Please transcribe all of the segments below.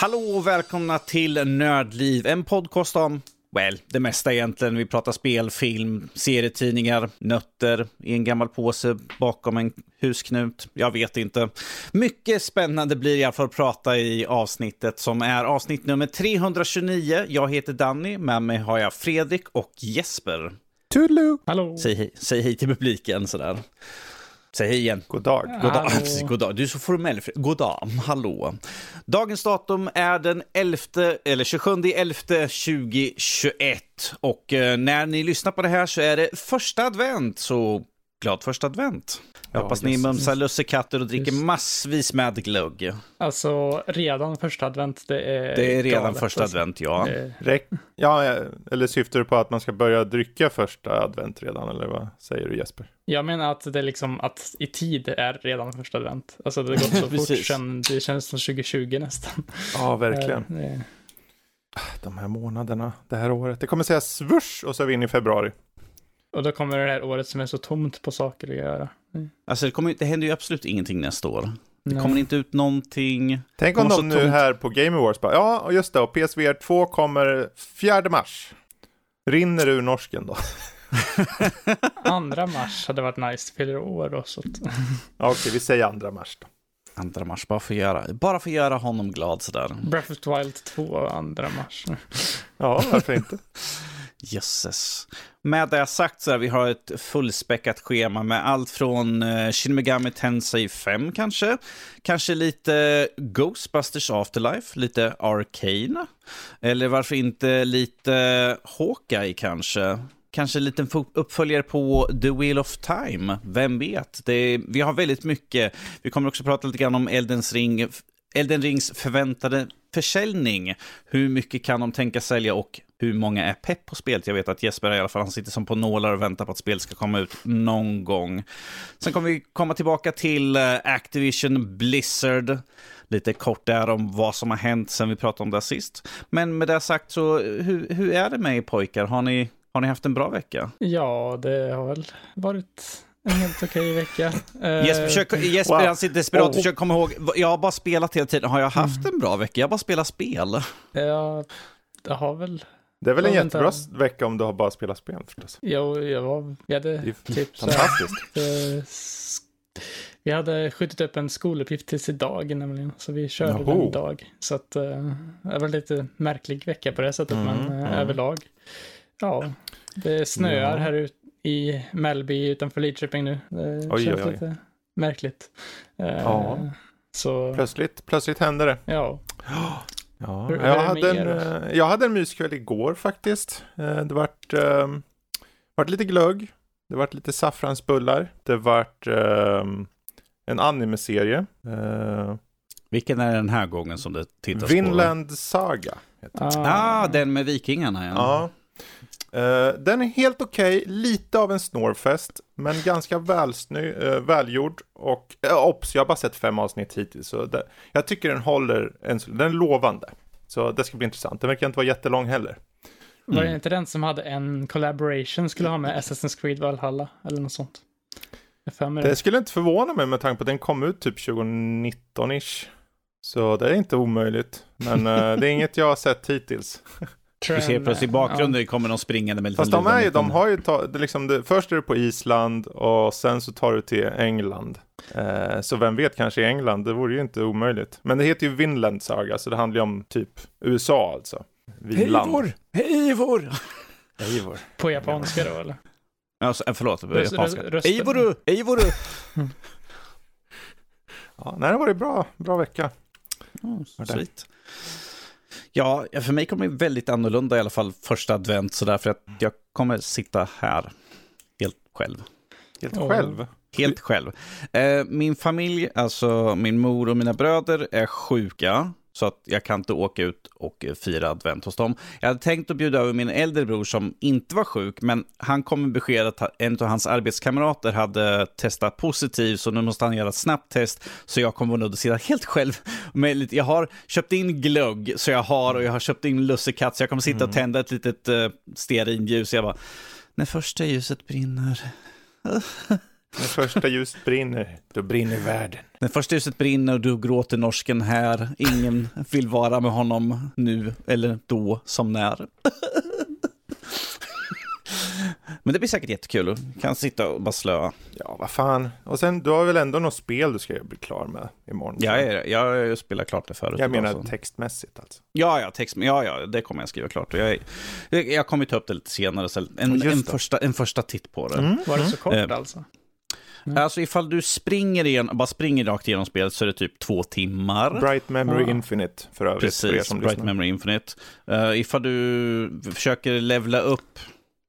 Hallå och välkomna till Nördliv, en podcast om, well, det mesta egentligen. Vi pratar spel, film, serietidningar, nötter i en gammal påse bakom en husknut. Jag vet inte. Mycket spännande blir alla fall att prata i avsnittet som är avsnitt nummer 329. Jag heter Danny, med mig har jag Fredrik och Jesper. Toodaloo! Hallå! Säg hej, säg hej till publiken sådär. Säg hej igen. God dag. God dag. Precis, god dag. Du är så formell. God dag. Hallå. Dagens datum är den 11, eller 27 11 2021. Och eh, när ni lyssnar på det här så är det första advent. Så glad första advent. Jag Ja, hoppas ni mumsar lussekatter och dricker Just. massvis med glögg. Alltså, redan första advent, det är Det är redan galet, första alltså. advent, ja. Det- Räck. Ja, eller syftar du på att man ska börja dricka första advent redan, eller vad säger du Jesper? Jag menar att det är liksom, att i tid är redan första advent. Alltså det har gått så fort sen, det känns som 2020 nästan. Ja, verkligen. Eh, det- De här månaderna, det här året. Det kommer säga svush och så är vi inne i februari. Och då kommer det här året som är så tomt på saker att göra. Alltså, det, kommer, det händer ju absolut ingenting nästa år. Det Nej. kommer inte ut någonting. Tänk om de nu tomt. här på Game Awards bara, ja, och just det, och PSVR 2 kommer 4 mars. Rinner ur norsken då? Andra mars hade varit nice, fyller år och så. att- Okej, vi säger 2 mars då. Andra mars, bara för att göra, bara för att göra honom glad sådär. Breath of the Wild 2, andra mars. Ja, varför inte? Jösses. Med det sagt så här, vi har ett fullspäckat schema med allt från eh, uh, Shin Megami Tensei 5 kanske, kanske lite Ghostbusters Afterlife, lite Arcane, eller varför inte lite Hawkeye kanske. Kanske en liten uppföljare på The Wheel of Time, vem vet? Det är, vi har väldigt mycket. Vi kommer också prata lite grann om Eldens ring, Elden Rings förväntade försäljning. Hur mycket kan de tänka sälja och hur många är pepp på spelet? Jag vet att Jesper i alla fall, han sitter som på nålar och väntar på att spelet ska komma ut någon gång. Sen kommer vi komma tillbaka till eh, Activision Blizzard. Lite kort där om vad som har hänt sen vi pratade om det sist. Men med det sagt så, eh, hur, hur är det med er pojkar? Har ni, har ni haft en bra vecka? Ja, det har väl varit en helt okej vecka. Eh, Jesper, försök, Jesper wow. han sitter desperat och försöker komma ihåg. Jag har bara spelat hela tiden. Har jag haft en bra vecka? Jag har bara spelat spel. Ja, det har väl Det är väl en Ja, vänta. jättebra vecka om du har bara spelat spel förstås. Jo, jag var, vi hade typ så här, eh, vi hade skjutit upp en skoluppgift tills idag nämligen, så vi körde Jaha. den idag. Så att eh, det var lite märklig vecka på det sättet, Mm, men mm. överlag. Ja, det snöar Ja. här ute i Mellby utanför Lidköping nu. Det Oj, känns oj, oj. lite märkligt. Eh, Ja. Så, Plötsligt, plötsligt hände det. ja. Ja, Hur- jag, hade en, eh, jag hade en myskväll igår faktiskt. Eh, Det vart, eh, vart lite glögg, det vart lite saffransbullar, det vart eh, en anime-serie. Eh, Vilken är den här gången som det tittas Vinland Saga. Heter den. på? Ah, den med vikingarna ja. Ja. Eh, den är helt okej, lite av en snorfest, men ganska välsny, eh, välgjord. Och uh, obs, jag har bara sett fem avsnitt hittills, så det, jag tycker den håller, en, den är lovande. Så det ska bli intressant. Den verkar inte vara jättelång heller. Var det Mm. inte den som hade en collaboration skulle ha med Assassin's Creed Valhalla eller något sånt? Det det. skulle inte förvåna mig med tanke på att den kom ut typ 2019-ish. Så det är inte omöjligt. Men eh, det är inget jag har sett hittills. Du ser plötsligt i bakgrunden kommer de springande med lite Fast de, är ju, de har ju tagit, det är liksom det, först är du på Island och sen så tar du till England. Eh, så vem vet, kanske i England, det vore ju inte omöjligt. Men det heter ju Vinland Saga, så det handlar ju om typ USA alltså. Vinland. Eivor! Eivor. På japanska då eller? Alltså, eh, förlåt, på japanska. Eivoru! Eivoru! Ja, nej, det var en bra, bra vecka. Det? sweet. Ja, för mig kommer det väldigt annorlunda i alla fall första advent sådär för att jag kommer sitta här helt själv. Helt Ja. själv. Helt själv. Eh, min familj, alltså min mor och mina bröder är sjuka. Så att jag kan inte åka ut och eh, fira advent hos dem. Jag hade tänkt att bjuda över min äldre bror som inte var sjuk, men han kom med besked att en av hans arbetskamrater hade testat positivt, så nu måste han göra ett snabbt test. Så jag kommer att sitta helt själv. Med lite, jag har köpt in glögg, så jag har, och jag har köpt in lussekatt, så jag kommer sitta och tända ett litet uh, stearinljus. Jag bara, när första ljuset brinner. När första ljuset brinner, då brinner världen. När första ljuset brinner och du gråter norsken här. Ingen vill vara med honom nu eller då som när. Men det blir säkert jättekul. Kan sitta och bara slöa. Ja, vad fan. Och sen, du har väl ändå något spel du ska bli klar med imorgon? Ja, jag, jag spelar klart det förut. Jag menar textmässigt alltså. Ja, ja, text, ja, ja, det kommer jag skriva klart. Jag, jag, jag kommer ta upp det lite senare. Så en, en, första, en första titt på det. Mm. Var det så kort mm. alltså? Mm. Alltså ifall du springer igen, bara springer rakt igenom spelet så är det typ två timmar. Bright Memory ah. Infinite för övrigt. Precis, för Bright lyssnar. Memory Infinite. Uh, ifall du försöker levla upp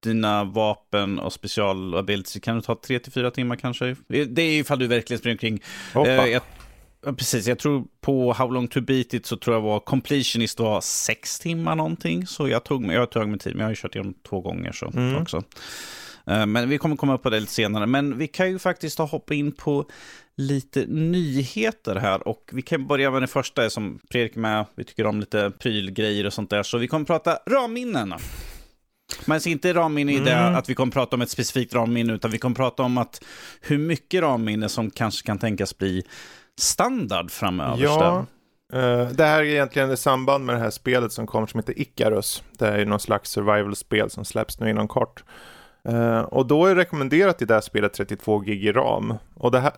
dina vapen och specialabilities kan du ta tre till fyra timmar kanske. Det är ifall du verkligen springer omkring. Uh, jag, precis, jag tror på How long to beat it så tror jag var completionist var sex timmar någonting. Så jag tog, jag tog mig tid, men jag har ju kört igenom två gånger så mm. också. Eh, men vi kommer komma upp på det lite senare. Men vi kan ju faktiskt hoppa in på lite nyheter här. Och vi kan börja med det första som Fredrik med. Vi tycker om lite prylgrejer och sånt där. Så vi kommer prata ramminnen. Men inte ramminne i det mm. att vi kommer prata om ett specifikt ramminne, utan vi kommer prata om att hur mycket ramminne som kanske kan tänkas bli standard framöver. Ja, uh, det här är egentligen i samband med det här spelet som kommer som heter Icarus. Det är någon slags survival-spel som släpps nu inom kort. Uh, och då är rekommenderat i det här spelet 32 gig i ram. Och, det här,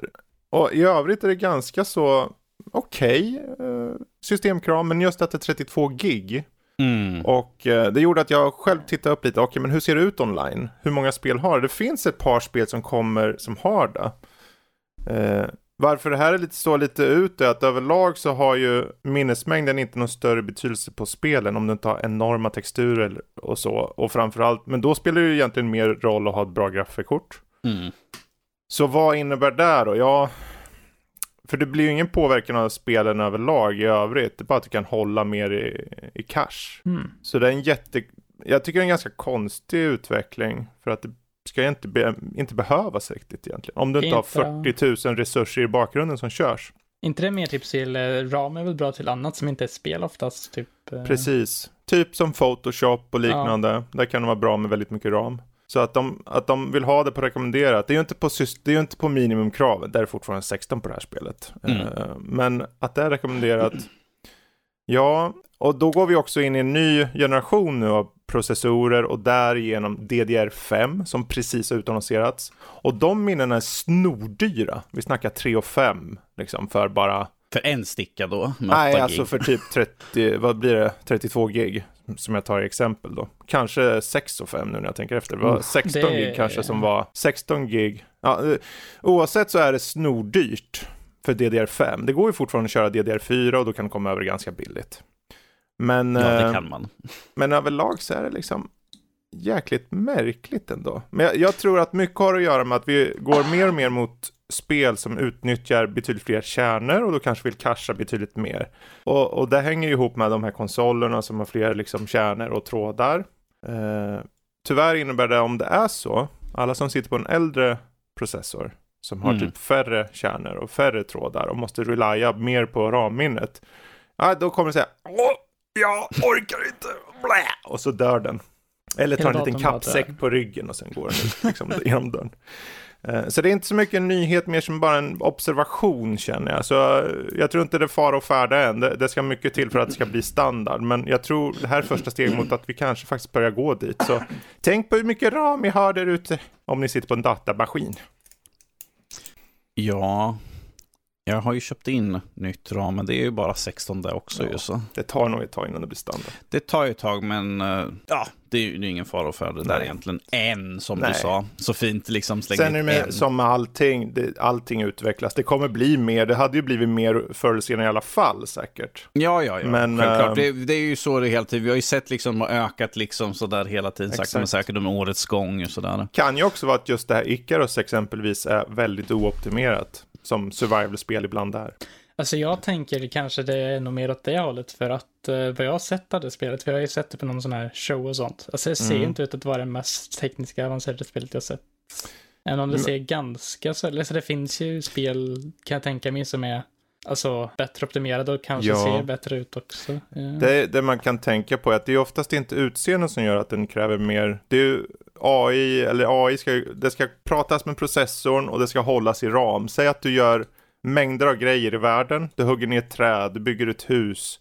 och i övrigt är det ganska så okej okay, uh, systemkram, men just att det är 32 gig. Mm. Och uh, det gjorde att jag själv tittade upp lite, okej okay, men hur ser det ut online? Hur många spel har det? Det finns ett par spel som kommer som har det. Varför det här är lite, står lite ut är att överlag så har ju minnesmängden inte någon större betydelse på spelen om du inte har enorma texturer och så. Och framförallt, men då spelar det ju egentligen mer roll att ha ett bra grafikkort. Mm. Så vad innebär det då? Ja, för det blir ju ingen påverkan av spelen överlag i övrigt. Det är bara att du kan hålla mer i, i cash. Mm. Så det är en jätte... Jag tycker det är en ganska konstig utveckling. För att det ska inte, be, inte behövas riktigt egentligen. Om du inte, inte har 40 000 resurser i bakgrunden som körs. inte det mer typ till, eh, ram är väl bra till annat som inte är spel oftast? Typ, eh... Precis, typ som Photoshop och liknande. Ja. Där kan det vara bra med väldigt mycket ram. Så att de, att de vill ha det på rekommenderat, det är ju inte på, det är inte på minimumkravet, där är det fortfarande 16 på det här spelet. Mm. Uh, men att det är rekommenderat, ja, och då går vi också in i en ny generation nu av processorer och därigenom DDR5 som precis har utannonserats. Och de minnena är snordyra. Vi snackar 3 och 5 liksom för bara... För en sticka då? Nej, alltså för typ 30, vad blir det, 32 gig som jag tar i exempel då. Kanske 6 och 5 nu när jag tänker efter. Det var 16 det... gig kanske som var 16 gig. Ja, eh, oavsett så är det snordyrt för DDR5. Det går ju fortfarande att köra DDR4 och då kan det komma över ganska billigt. Men, ja, det eh, kan man. Men överlag så är det liksom jäkligt märkligt ändå. Men jag, jag, tror att mycket har att göra med att vi går mer och mer mot spel som utnyttjar betydligt fler kärnor och då kanske vill casha betydligt mer. Och, och det hänger ihop med de här konsolerna som har fler liksom kärnor och trådar. Eh, tyvärr innebär det om det är så, alla som sitter på en äldre processor som har mm. typ färre kärnor och färre trådar och måste relya mer på ramminnet. Ja, då kommer det säga jag orkar inte, Blä! och så dör den. Eller tar en liten kappsäck på ryggen och sen går den ut liksom, genom dörren. Eh, så det är inte så mycket en nyhet, mer som bara en observation känner jag. Så eh, jag tror inte det är fara och färda än. Det, det, ska mycket till för att det ska bli standard. Men jag tror det här är första steget mot att vi kanske faktiskt börjar gå dit. Så tänk på hur mycket ram ni har där ute om ni sitter på en datamaskin. Ja, jag har ju köpt in nytt ram, men det är ju bara 16 där också. Ja, ju, så. Det tar nog ett tag innan det blir standard. Det tar ju ett tag, men uh, ja, det är ju ingen fara för det där egentligen. En, som Nej. du sa. Så fint liksom slänga Sen är det med, som med allting, det, allting utvecklas. Det kommer bli mer, det hade ju blivit mer förr eller senare i alla fall säkert. Ja, ja, ja. Men, Självklart. Uh, det, det, är ju så det hela tiden. Vi har ju sett liksom ökat liksom sådär hela tiden, sakta men säkert under årets gång och sådär. Kan ju också vara att just det här Icarus exempelvis är väldigt ooptimerat som survival-spel ibland är. Alltså jag tänker kanske det är nog mer åt det hållet för att eh, vad jag har sett av det spelet, för jag har ju sett det på någon sån här show och sånt. Alltså det ser Mm. inte ut att vara det mest tekniska avancerade spelet jag sett. Även om det Men- ser ganska så, eller så det finns ju spel kan jag tänka mig som är alltså bättre optimerade och kanske Ja. ser bättre ut också. Ja. Det, det man kan tänka på är att det är oftast inte utseendet som gör att den kräver mer. Det är ju AI, eller AI ska det ska pratas med processorn och det ska hållas i ram. Säg att du gör mängder av grejer i världen. Du hugger ner träd, du bygger ett hus.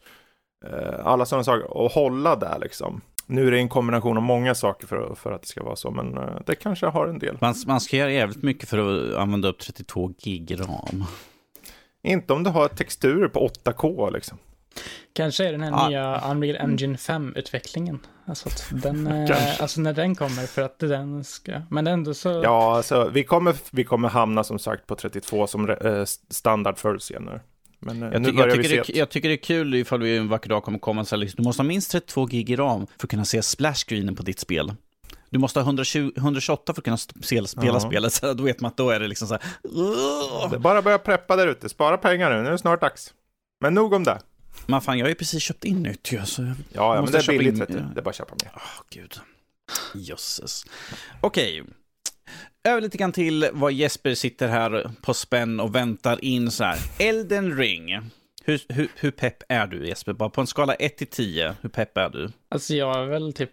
eh, Alla sådana saker. Och hålla där liksom. Nu är det en kombination av många saker för, för att det ska vara så, men eh, det kanske har en del. Man, man ska göra jävligt mycket för att använda upp 32 gig ram. Inte om du har texturer på 8K liksom. Kanske är den här Ja. nya Unreal Engine 5-utvecklingen. Alltså att den, eh, alltså när den kommer för att den ska, men ändå så. Ja, alltså vi kommer, vi kommer hamna som sagt på 32 som eh, standard förr senare. Men eh, Jag, nu ty- jag, tycker se det, jag tycker det är kul ifall vi en vacker dag kommer komma och säga liksom, du måste ha minst 32 gig i ram för att kunna se splashscreenen på ditt spel. Du måste ha 120, 128 för att kunna spela, spela Ja. spelet, så då vet man att då är det liksom så här... "Ugh." Det är bara börja preppa där ute, spara pengar nu, nu är det snart dags. Men nog om det. Men fan, jag har ju precis köpt in nytt ju, så... Ja, ja men det är billigt in- vet du. Det är bara att köpa mer. Åh, gud. Jösses. Okej. Över lite grann till vad Jesper sitter här på spänn och väntar in så här. Elden ring. Hur, hur, hur pepp är du Jesper? Bara på en skala 1 till 10, hur pepp är du? Alltså jag är väl typ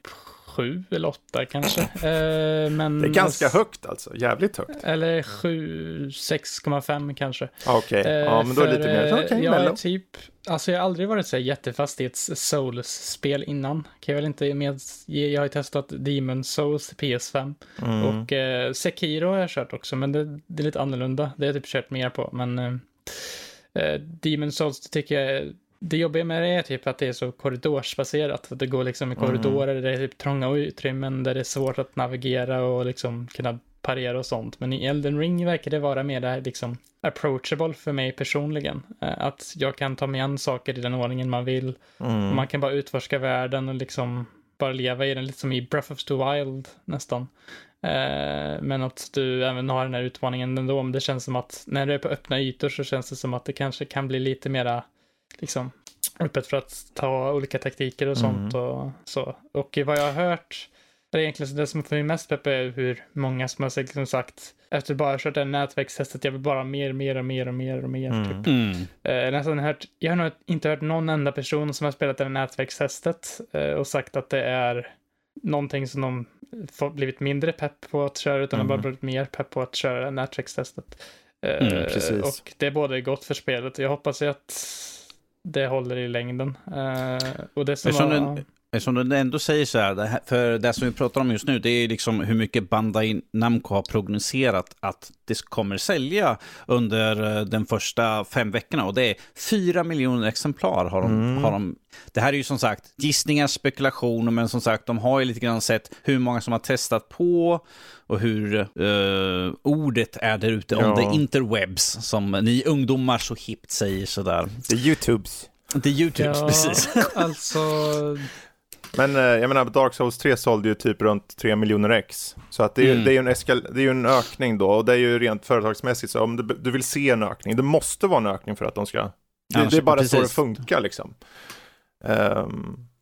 sju eller åtta kanske. Eh, men Det är ganska högt alltså, jävligt högt. Eller sju, 6,5 kanske. Ja, Okej, Eh, ja men då är det lite mer, eh, okej, jag är mello. typ, alltså jag har aldrig varit så jättefast i ett Souls-spel innan. Kan jag väl inte med, jag har ju testat Demon Souls till PS5. Mm. Och eh, Sekiro har jag kört också, men det, det är lite annorlunda. Det har jag typ kört mer på, men eh, eh, Demon Souls tycker jag är- det jobbiga med det är typ att det är så korridorsbaserat. Att det går liksom i Mm. korridorer, där det är typ trånga utrymmen, där det är svårt att navigera och liksom kunna parera och sånt. Men i Elden Ring verkar det vara mer liksom approachable för mig personligen. Eh, Att jag kan ta mig an saker i den ordningen man vill. Mm. Man kan bara utforska världen och liksom bara leva i den, lite som i Breath of the Wild nästan. Eh, men att du även har den här utmaningen ändå, men det känns som att när du är på öppna ytor så känns det som att det kanske kan bli lite mera liksom öppet för att ta olika taktiker och sånt och så. Och vad jag har hört, det är egentligen det som får mig mest pepp är hur många som har liksom sagt efter bara kört det nätverkstestet, jag vill bara mer, mer och mer och mer och mer. Mm. Typ. Mm. Eh, nästan hört, jag har nog inte hört någon enda person som har spelat det här nätverkstestet eh, och sagt att det är någonting som de får blivit mindre pepp på att köra utan de Mm. bara blivit mer pepp på att köra nätverkstestet. Eh, Mm. Och det är både gott för spelet. Jag hoppas ju att det håller i längden. Eh, och det som Eftersom var, den- Eftersom du ändå säger så här, för det som vi pratar om just nu, det är liksom hur mycket Bandai Namco har prognostiserat att det kommer sälja under eh, den första fem veckorna. Och det är fyra miljoner exemplar har de, Mm. har de. Det här är ju som sagt gissningar, spekulationer, men som sagt, de har ju lite grann sett hur många som har testat på och hur eh, ordet är där ute Ja. om the interwebs, som ni ungdomar så hippt säger sådär. Det är YouTubes. Det är YouTube, ja, precis. alltså, Men eh, jag menar, Dark Souls 3 sålde ju typ runt 3 miljoner ex. Så att det är, ju- Mm. det är en, eskal- det är en ökning då, och det är ju rent företagsmässigt, så om du, du vill se en ökning, det måste vara en ökning för att de ska... Det, Annars- det är bara så det precis. funkar liksom.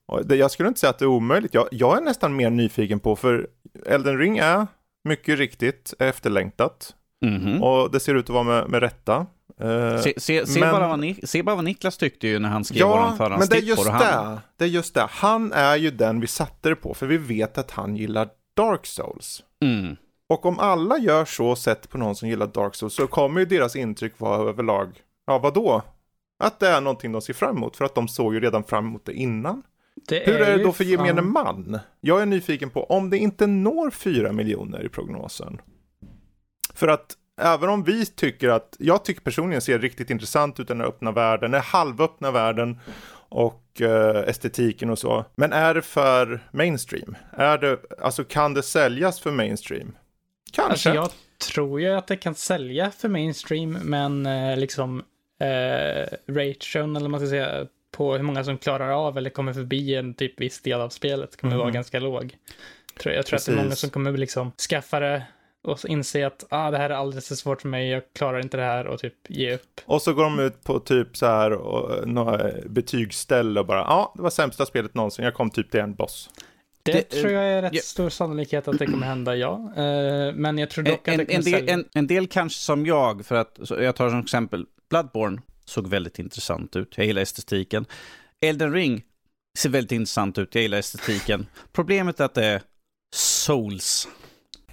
Och det, jag skulle inte säga att det är omöjligt, jag, jag är nästan mer nyfiken på, för Elden Ring är mycket riktigt efterlängtat, Mhm. och det ser ut att vara med, med rätta. Eh, Se, se, se, men- bara vad Ni, se bara vad Niklas tyckte ju när han skrev Ja, våran men det är förhandstipp just på det. Han, det. Det är just det. Han är ju den vi satte det på, för vi vet att han gillar Dark Souls. mm, Och om alla gör så sett på någon som gillar Dark Souls så kommer ju deras intryck vara överlag, ja vadå? Att det är någonting de ser fram emot, för att de såg ju redan fram emot det innan. det Hur är det ju då för gemene fan- man? Jag är nyfiken på om det inte når 4 miljoner i prognosen. För att även om vi tycker att, jag tycker personligen ser riktigt intressant ut den här öppna världen, den halvöppna världen och eh, estetiken och så. Men är det för mainstream? Är det, alltså kan det säljas för mainstream? Kanske. Alltså jag tror ju att det kan sälja för mainstream, men eh, liksom eh, ration, eller man ska säga, på hur många som klarar av eller kommer förbi en typ viss del av spelet kommer Mhm. vara ganska låg. Tror jag, jag tror att det är många som kommer liksom skaffa det och så inse att ah, det här är alldeles för svårt för mig, jag klarar inte det här och typ ge upp. Och så går de ut på typ så här och, några betygsställ och bara ja, det var sämsta spelet någonsin, jag kom typ till en boss. Det, Det- tror jag är rätt ja. stor sannolikhet att det kommer hända, ja. Eh, men jag tror dock att En, det kommer en, del, sälja. en, en del kanske som jag, för att så jag tar som exempel Bloodborne såg väldigt intressant ut. Jag gillar estetiken. Elden Ring ser väldigt intressant ut. Jag gillar estetiken. Problemet är att det är Souls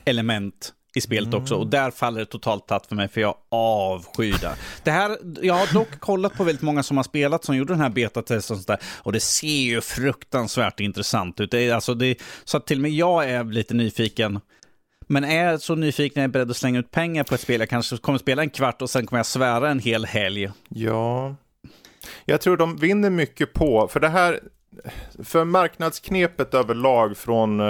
element i spelet också och där faller det totalt platt för mig för jag avskyr det. det. Här, jag har dock kollat på väldigt många som har spelat som gjorde den här betatesten och sånt där och det ser ju fruktansvärt intressant ut. Det är, alltså det, så att till och med jag är lite nyfiken. Men är jag så nyfiken jag är beredd att slänga ut pengar på ett spel, jag kanske kommer spela en kvart och sen kommer jag svära en hel helg. Ja, jag tror de vinner mycket på, för det här, för marknadsknepet överlag från eh,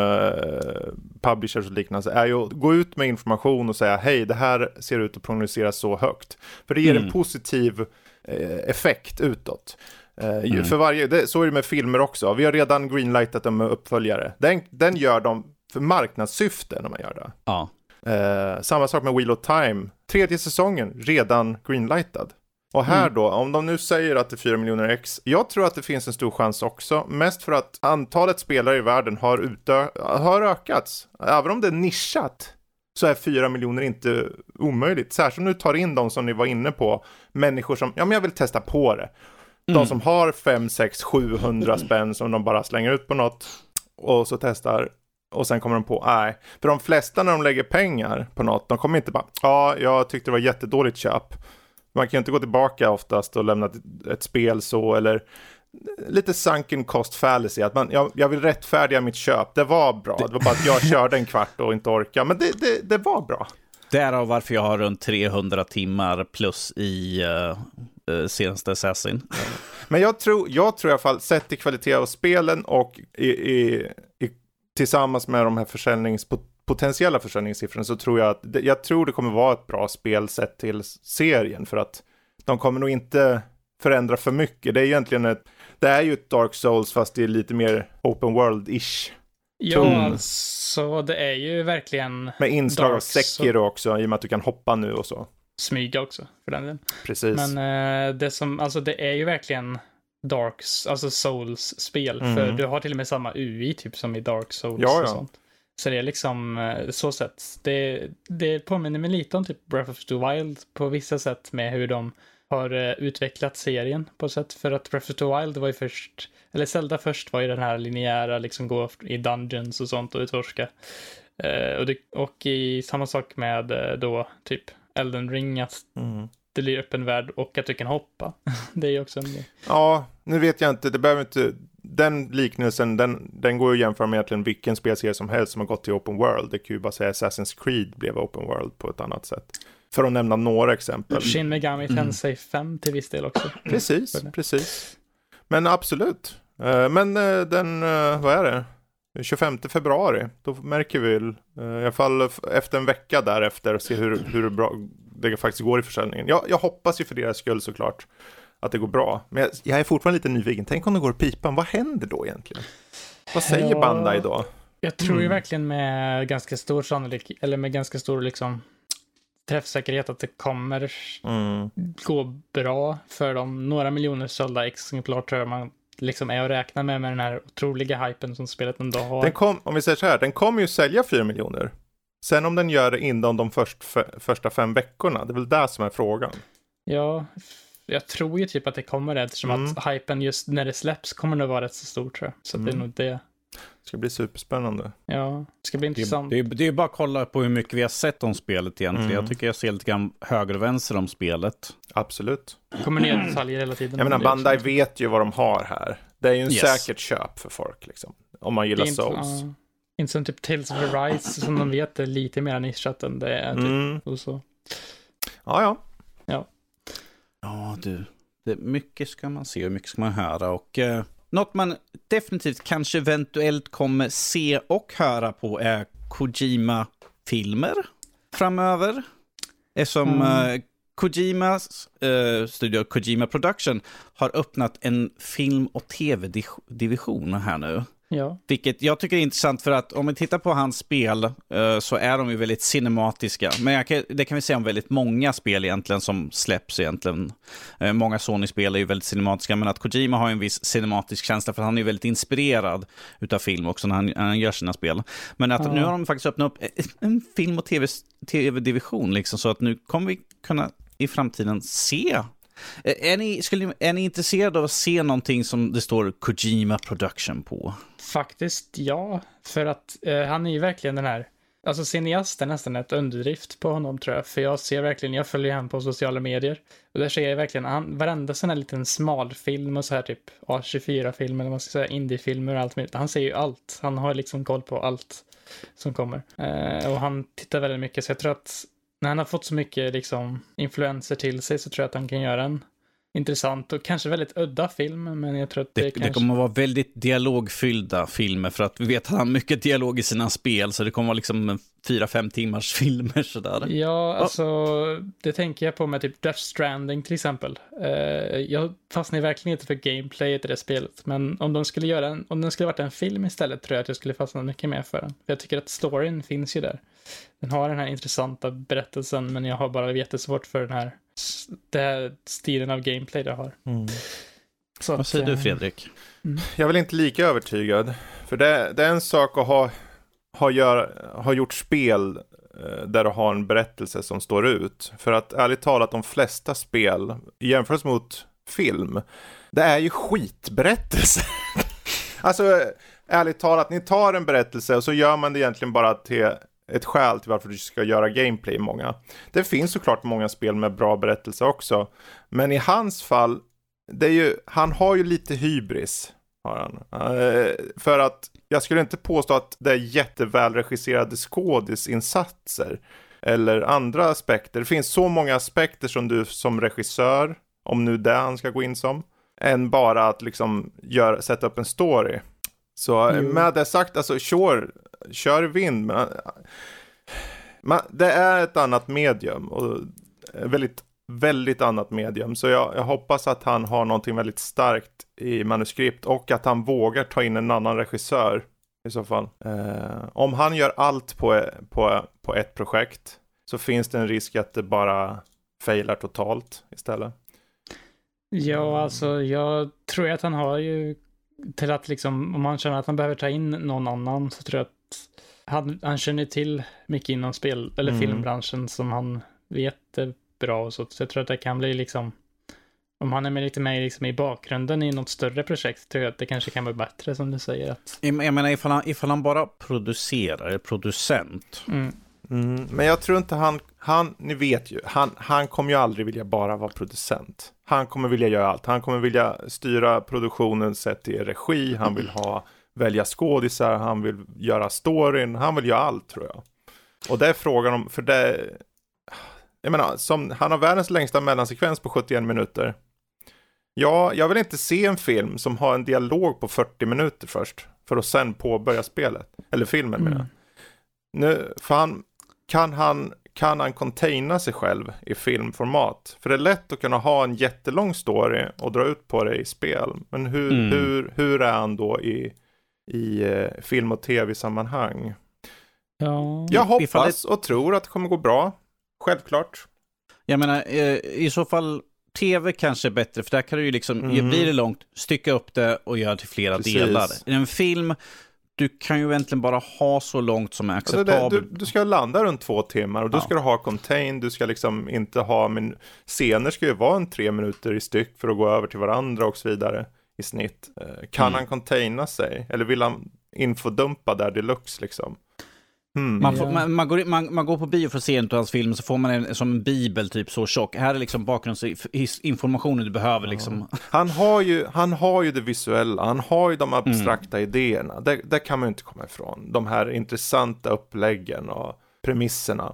publishers och liknande är ju att gå ut med information och säga hej, det här ser ut att prognostiseras så högt. För det ger Mm. en positiv eh, effekt utåt. Eh, Mm. För varje, det, så är det med filmer också. Vi har redan greenlightat dem med uppföljare. Den, den gör de för marknadssyfte när man gör det. Ja. Eh, samma sak med Wheel of Time. Tredje säsongen, redan greenlightad. Och här Mm. då, om de nu säger att det är 4 miljoner ex, jag tror att det finns en stor chans också, mest för att antalet spelare i världen har, utö- har ökats. Även om det är nischat, så är 4 miljoner inte omöjligt. Särskilt om du tar in de som ni var inne på, människor som, ja men jag vill testa på det. De Mm. som har 5, 6, 700 spänn som de bara slänger ut på något och så testar och sen kommer de på, nej. För de flesta när de lägger pengar på något, de kommer inte bara, ja, jag tyckte det var jättedåligt köp. Man kan inte gå tillbaka oftast och lämna ett, ett spel så, eller lite sunken cost fallacy, att man, jag, jag vill rättfärdiga mitt köp. Det var bra, det, var bara att jag körde en kvart och inte orkade, men det, det, det var bra. Därav varför jag har runt 300 timmar plus i uh, uh, senaste Assassin. Men jag tror, jag tror i alla fall, sett till kvalitet av spelen och i, i, i, tillsammans med de här försäljnings, pot- potentiella försäljningssiffrorna så tror jag att, jag tror det kommer vara ett bra spel sett till serien för att de kommer nog inte förändra för mycket. Det är egentligen ett, det är ju ett Dark Souls fast det är lite mer open world-ish. Ja, så det är ju verkligen Med inslag av Dark. Sekiro också, i och med att du kan hoppa nu och så. smyga också, för den delen. Precis. Men eh, det som, alltså det är ju verkligen Darks, alltså Souls-spel. Mm. För du har till och med samma UI typ som i Dark Souls Ja, ja. och sånt. Så det är liksom, eh, så sätt. Det, det påminner mig lite om typ Breath of the Wild på vissa sätt med hur de har eh, utvecklat serien på sätt. För att Breath of the Wild var ju först, eller Zelda först var ju den här linjära, liksom gå i dungeons och sånt och utforska. Eh, och, det, och i samma sak med då typ Elden Ring, att Mm. det blir öppen värld och att du kan hoppa. det är ju också en grej. Ja, nu vet jag inte, det behöver inte, den liknelsen, den, den går ju att jämföra med egentligen vilken spelserie som helst som har gått till Open World. Det kan ju bara säga Assassin's Creed blev Open World på ett annat sätt. För att nämna några exempel. Shin Megami Mm. Tensei 5 till viss del också. Precis, det. precis. Men absolut. Eh, Men eh, den, eh, vad är det? 25 februari, då märker vi väl, i alla fall efter en vecka därefter, se hur, hur bra det faktiskt går i försäljningen. Jag, jag hoppas ju för deras skull såklart att det går bra. Men jag, jag är fortfarande lite nyfiken, tänk om det går pipan, vad händer då egentligen? Vad säger Ja. Bandai då? Jag tror ju Mm. verkligen med ganska stor sannolikhet, eller med ganska stor liksom träffsäkerhet att det kommer Mm. gå bra för dem. Några miljoner sålda exemplar tror jag man liksom är att räkna med med den här otroliga hypen som spelet ändå har. Den kom, om vi säger så här, den kommer ju sälja 4 miljoner. Sen om den gör det inom de först, f- första fem veckorna, det är väl det som är frågan. Ja, jag tror ju typ att det kommer det eftersom Mm. att hypen just när det släpps kommer nog vara rätt så stor tror jag. Så att det är Mm. nog det. Det ska bli superspännande. Ja, det ska bli Det, intressant. det, är- det är bara att kolla på hur mycket vi har sett om spelet egentligen. Mm. Jag tycker jag ser lite grann höger och vänster om spelet. Absolut. Det kommer nya detaljer hela tiden. Jag menar, Det Bandai vet ju vad de har här. Det är ju en Yes. säkert köp för folk, liksom. Om man Det gillar inte, Souls. ja, inte som typ Tales of Arise som de vet är lite mer nischat än det är. Typ, Mm. och så. Ja, ja. Ja, du. Det, mycket ska man se och mycket ska man höra. Och eh, något man definitivt kanske eventuellt kommer se och höra på är Kojima-filmer framöver. Eftersom Mm. eh, Kojimas eh, studio Kojima Production har öppnat en film och tv-division här nu. Ja. Vilket jag tycker är intressant för att om vi tittar på hans spel eh, så är de ju väldigt cinematiska. Men kan, det kan vi säga om väldigt många spel egentligen som släpps egentligen. Eh, många Sony-spel är ju väldigt cinematiska, men att Kojima har en viss cinematisk känsla för han är ju väldigt inspirerad utav film också när han, när han gör sina spel. Men att Ja. nu har de faktiskt öppnat upp en film och TV tv-division liksom, så att nu kommer vi kunna i framtiden se Eh, är ni, skulle, ni- är ni intresserade av att se någonting som det står Kojima Production på? Faktiskt ja, för att eh, han är ju verkligen den här, alltså cineast är nästan ett underdrift på honom tror jag, för jag ser verkligen, jag följer honom på sociala medier. Och där ser jag verkligen, han, varenda sån här liten smalfilm och så här typ A24-film eller vad man ska säga, indiefilmer och allt möjligt, han ser ju allt, han har liksom koll på allt som kommer. Eh, och han tittar väldigt mycket, så jag tror att när han har fått så mycket liksom influenser till sig så tror jag att han kan göra en intressant och kanske väldigt udda film, men jag tror att det, Det, det kanske... kommer att vara väldigt dialogfyllda filmer för att vi vet att han har mycket dialog i sina spel så det kommer att vara liksom fyra, fem timmars filmer sådär. Ja, alltså det tänker jag på med typ Death Stranding till exempel. Eh, jag fastnar verkligen inte för gameplayet i det spelet, men om de skulle göra en, om den skulle varit en film istället tror jag att jag skulle fastna mycket mer för den. För jag tycker att storyn finns ju där. Den har den här intressanta berättelsen, men jag har bara jättesvårt för den här, den här stilen av gameplay det har. Så Vad att, säger du eh, Fredrik? Jag är väl inte lika övertygad. För det, det är en sak att ha, har gör, har gjort spel eh, där du har en berättelse som står ut. För att ärligt talat, de flesta spel, jämfört mot film, det är ju skitberättelser. alltså, ärligt talat, ni tar en berättelse och så gör man det egentligen bara till ett skäl till varför du ska göra gameplay i många. Det finns såklart många spel med bra berättelse också. Men i hans fall, det är ju, han har ju lite hybris. Har han. Eh, för att jag skulle inte påstå att det är jättevälregisserade skådisinsatser. Eller andra aspekter. Det finns så många aspekter som du som regissör, om nu det han ska gå in som, än bara att liksom gör, sätta upp en story. Så Jo. med det sagt, alltså sure, kör vind. Men, eh, man, det är ett annat medium. Och väldigt, väldigt annat medium. Så jag, jag hoppas att han har någonting väldigt starkt i manuskript och att han vågar ta in en annan regissör i så fall. Eh, om han gör allt på, på, på ett projekt så finns det en risk att det bara failar totalt istället. Ja, alltså jag tror att han har ju till att liksom, om han känner att han behöver ta in någon annan så tror jag att han, han känner till mycket inom spel eller Mm. filmbranschen som han vet är bra och så. Så jag tror att det kan bli liksom, om han är med lite mer liksom i bakgrunden i något större projekt tror jag att det kanske kan vara bättre som du säger att. Jag menar ifall han, ifall han bara producerar, är producent. Mm. Mm, men jag tror inte han, han, ni vet ju, han, han kommer ju aldrig vilja bara vara producent. Han kommer vilja göra allt. Han kommer vilja styra produktionen sett i regi, han vill ha, välja skådisar, han vill göra storyn, han vill göra allt tror jag. Och det är frågan om, för det, jag menar, som, han har världens längsta mellansekvens på 71 minuter. Ja, jag vill inte se en film som har en dialog på 40 minuter först, för att sen påbörja spelet, eller filmen menar. Mm. Nu, för han, kan han, kan han containa sig själv i filmformat? För det är lätt att kunna ha en jättelång story och dra ut på det i spel. Men hur, Mm. hur, hur är han då i, i eh, film och tv-sammanhang? Ja. Jag hoppas och tror att det kommer gå bra. Självklart. Jag menar, eh, i så fall tv kanske är bättre, för där kan du ju liksom, Mm. blir det långt, stycka upp det och göra till flera Precis. delar. I en film, du kan ju egentligen bara ha så långt som är acceptabelt. du, du ska landa runt två timmar och då Ja. ska du ha contain, du ska liksom inte ha, men scener ska ju vara en tre minuter i styck för att gå över till varandra och så vidare i snitt. Eh, Kan Mm. han containa sig? Eller vill han infodumpa där deluxe liksom? Hmm. Man, får, man, man, går, man, man går på bio för att se en av hans filmer så får man en som en bibel typ så tjock. Här är liksom bakgrundsinformationen du behöver liksom. Han, har ju, han har ju det visuella, han har ju Mm. de abstrakta idéerna. Det, det kan man ju inte komma ifrån. De här intressanta uppläggen och premisserna.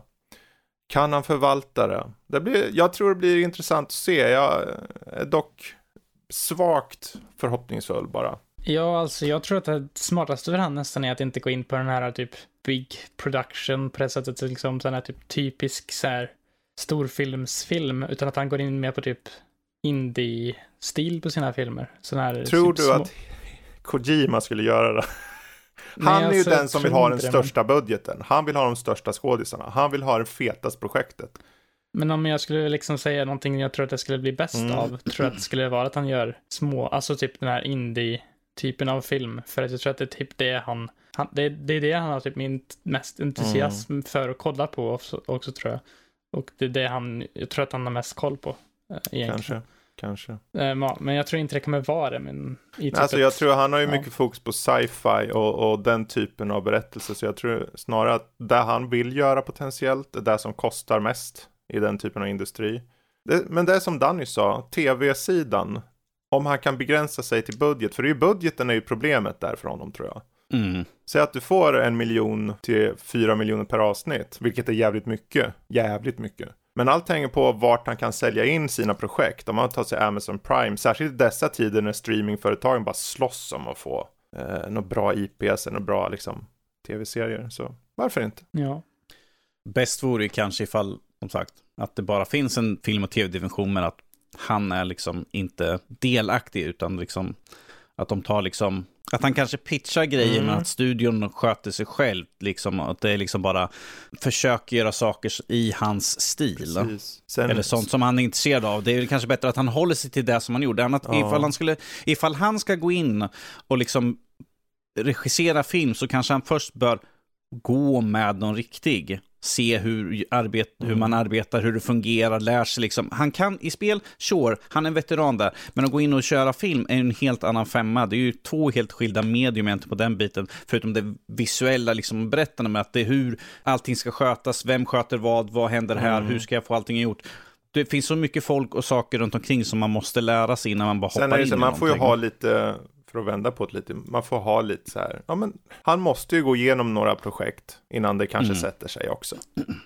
Kan han förvalta det? det blir, jag tror det blir intressant att se. Jag är dock svagt förhoppningsfull bara. Ja, alltså jag tror att det smartaste för han nästan är att inte gå in på den här typ big production på det sättet, liksom sån här typ typisk så här storfilmsfilm, utan att han går in mer på typ indie-stil på sina filmer. Sån här Tror typ du små- att Kojima skulle göra det? Han är ju alltså, den som vill ha den det, men- största budgeten. Han vill ha de största skådisarna. Han vill ha det fetaste projektet. Men om jag skulle liksom säga någonting jag tror att det skulle bli bäst Mm. av, tror jag att det skulle vara att han gör små, alltså typ den här indie-typen av film. För att jag tror att det är typ det han, han det, det är det han har typ min mest entusiasm Mm. för att kolla på också, också tror jag. Och det är det han, jag tror att han har mest koll på. eh, Egentligen. Kanske. Kanske. Eh, Men jag tror inte det kommer vara det. Men i typ Alltså jag tror han har ju ja. mycket fokus på sci-fi och, och den typen av berättelser. Så jag tror snarare att det han vill göra potentiellt är det som kostar mest i den typen av industri. Det, men det är som Danny sa, tv-sidan. Om han kan begränsa sig till budget, för det är ju budgeten är ju problemet där för honom tror jag. Mm. Säg att du får en miljon till fyra miljoner per avsnitt, vilket är jävligt mycket. Jävligt mycket. Men allt hänger på vart han kan sälja in sina projekt. Om man tar sig Amazon Prime, särskilt i dessa tider när streamingföretagen bara slåss om att få eh, några bra IPs, några bra liksom, tv-serier. Så varför inte? Ja. Bäst vore ju kanske ifall, som sagt, att det bara finns en film och tv-dimension, men att han är liksom inte delaktig, utan liksom att de tar liksom, att han kanske pitchar grejer, Mm. men att studion sköter sig själv, liksom, att det är liksom bara försöker göra saker i hans stil. Eller sånt som han är intresserad av. Det är kanske bättre att han håller sig till det som han gjorde. Annat, Ja. ifall, han skulle, ifall han ska gå in och liksom regissera film så kanske han först bör gå med någon riktig. Se hur, arbet, hur man arbetar, hur det fungerar, lär sig liksom. Han kan i spel, sure, han är en veteran där. Men att gå in och köra film är en helt annan femma. Det är ju två helt skilda medium på den biten. Förutom det visuella liksom berättande med att det är hur allting ska skötas, vem sköter vad, vad händer här, Mm. hur ska jag få allting gjort. Det finns så mycket folk och saker runt omkring som man måste lära sig innan man bara Sen hoppar in så, i man får ju någonting. ha lite, för att vända på det lite, man får ha lite så här, ja men han måste ju gå igenom några projekt innan det kanske Mm. sätter sig också.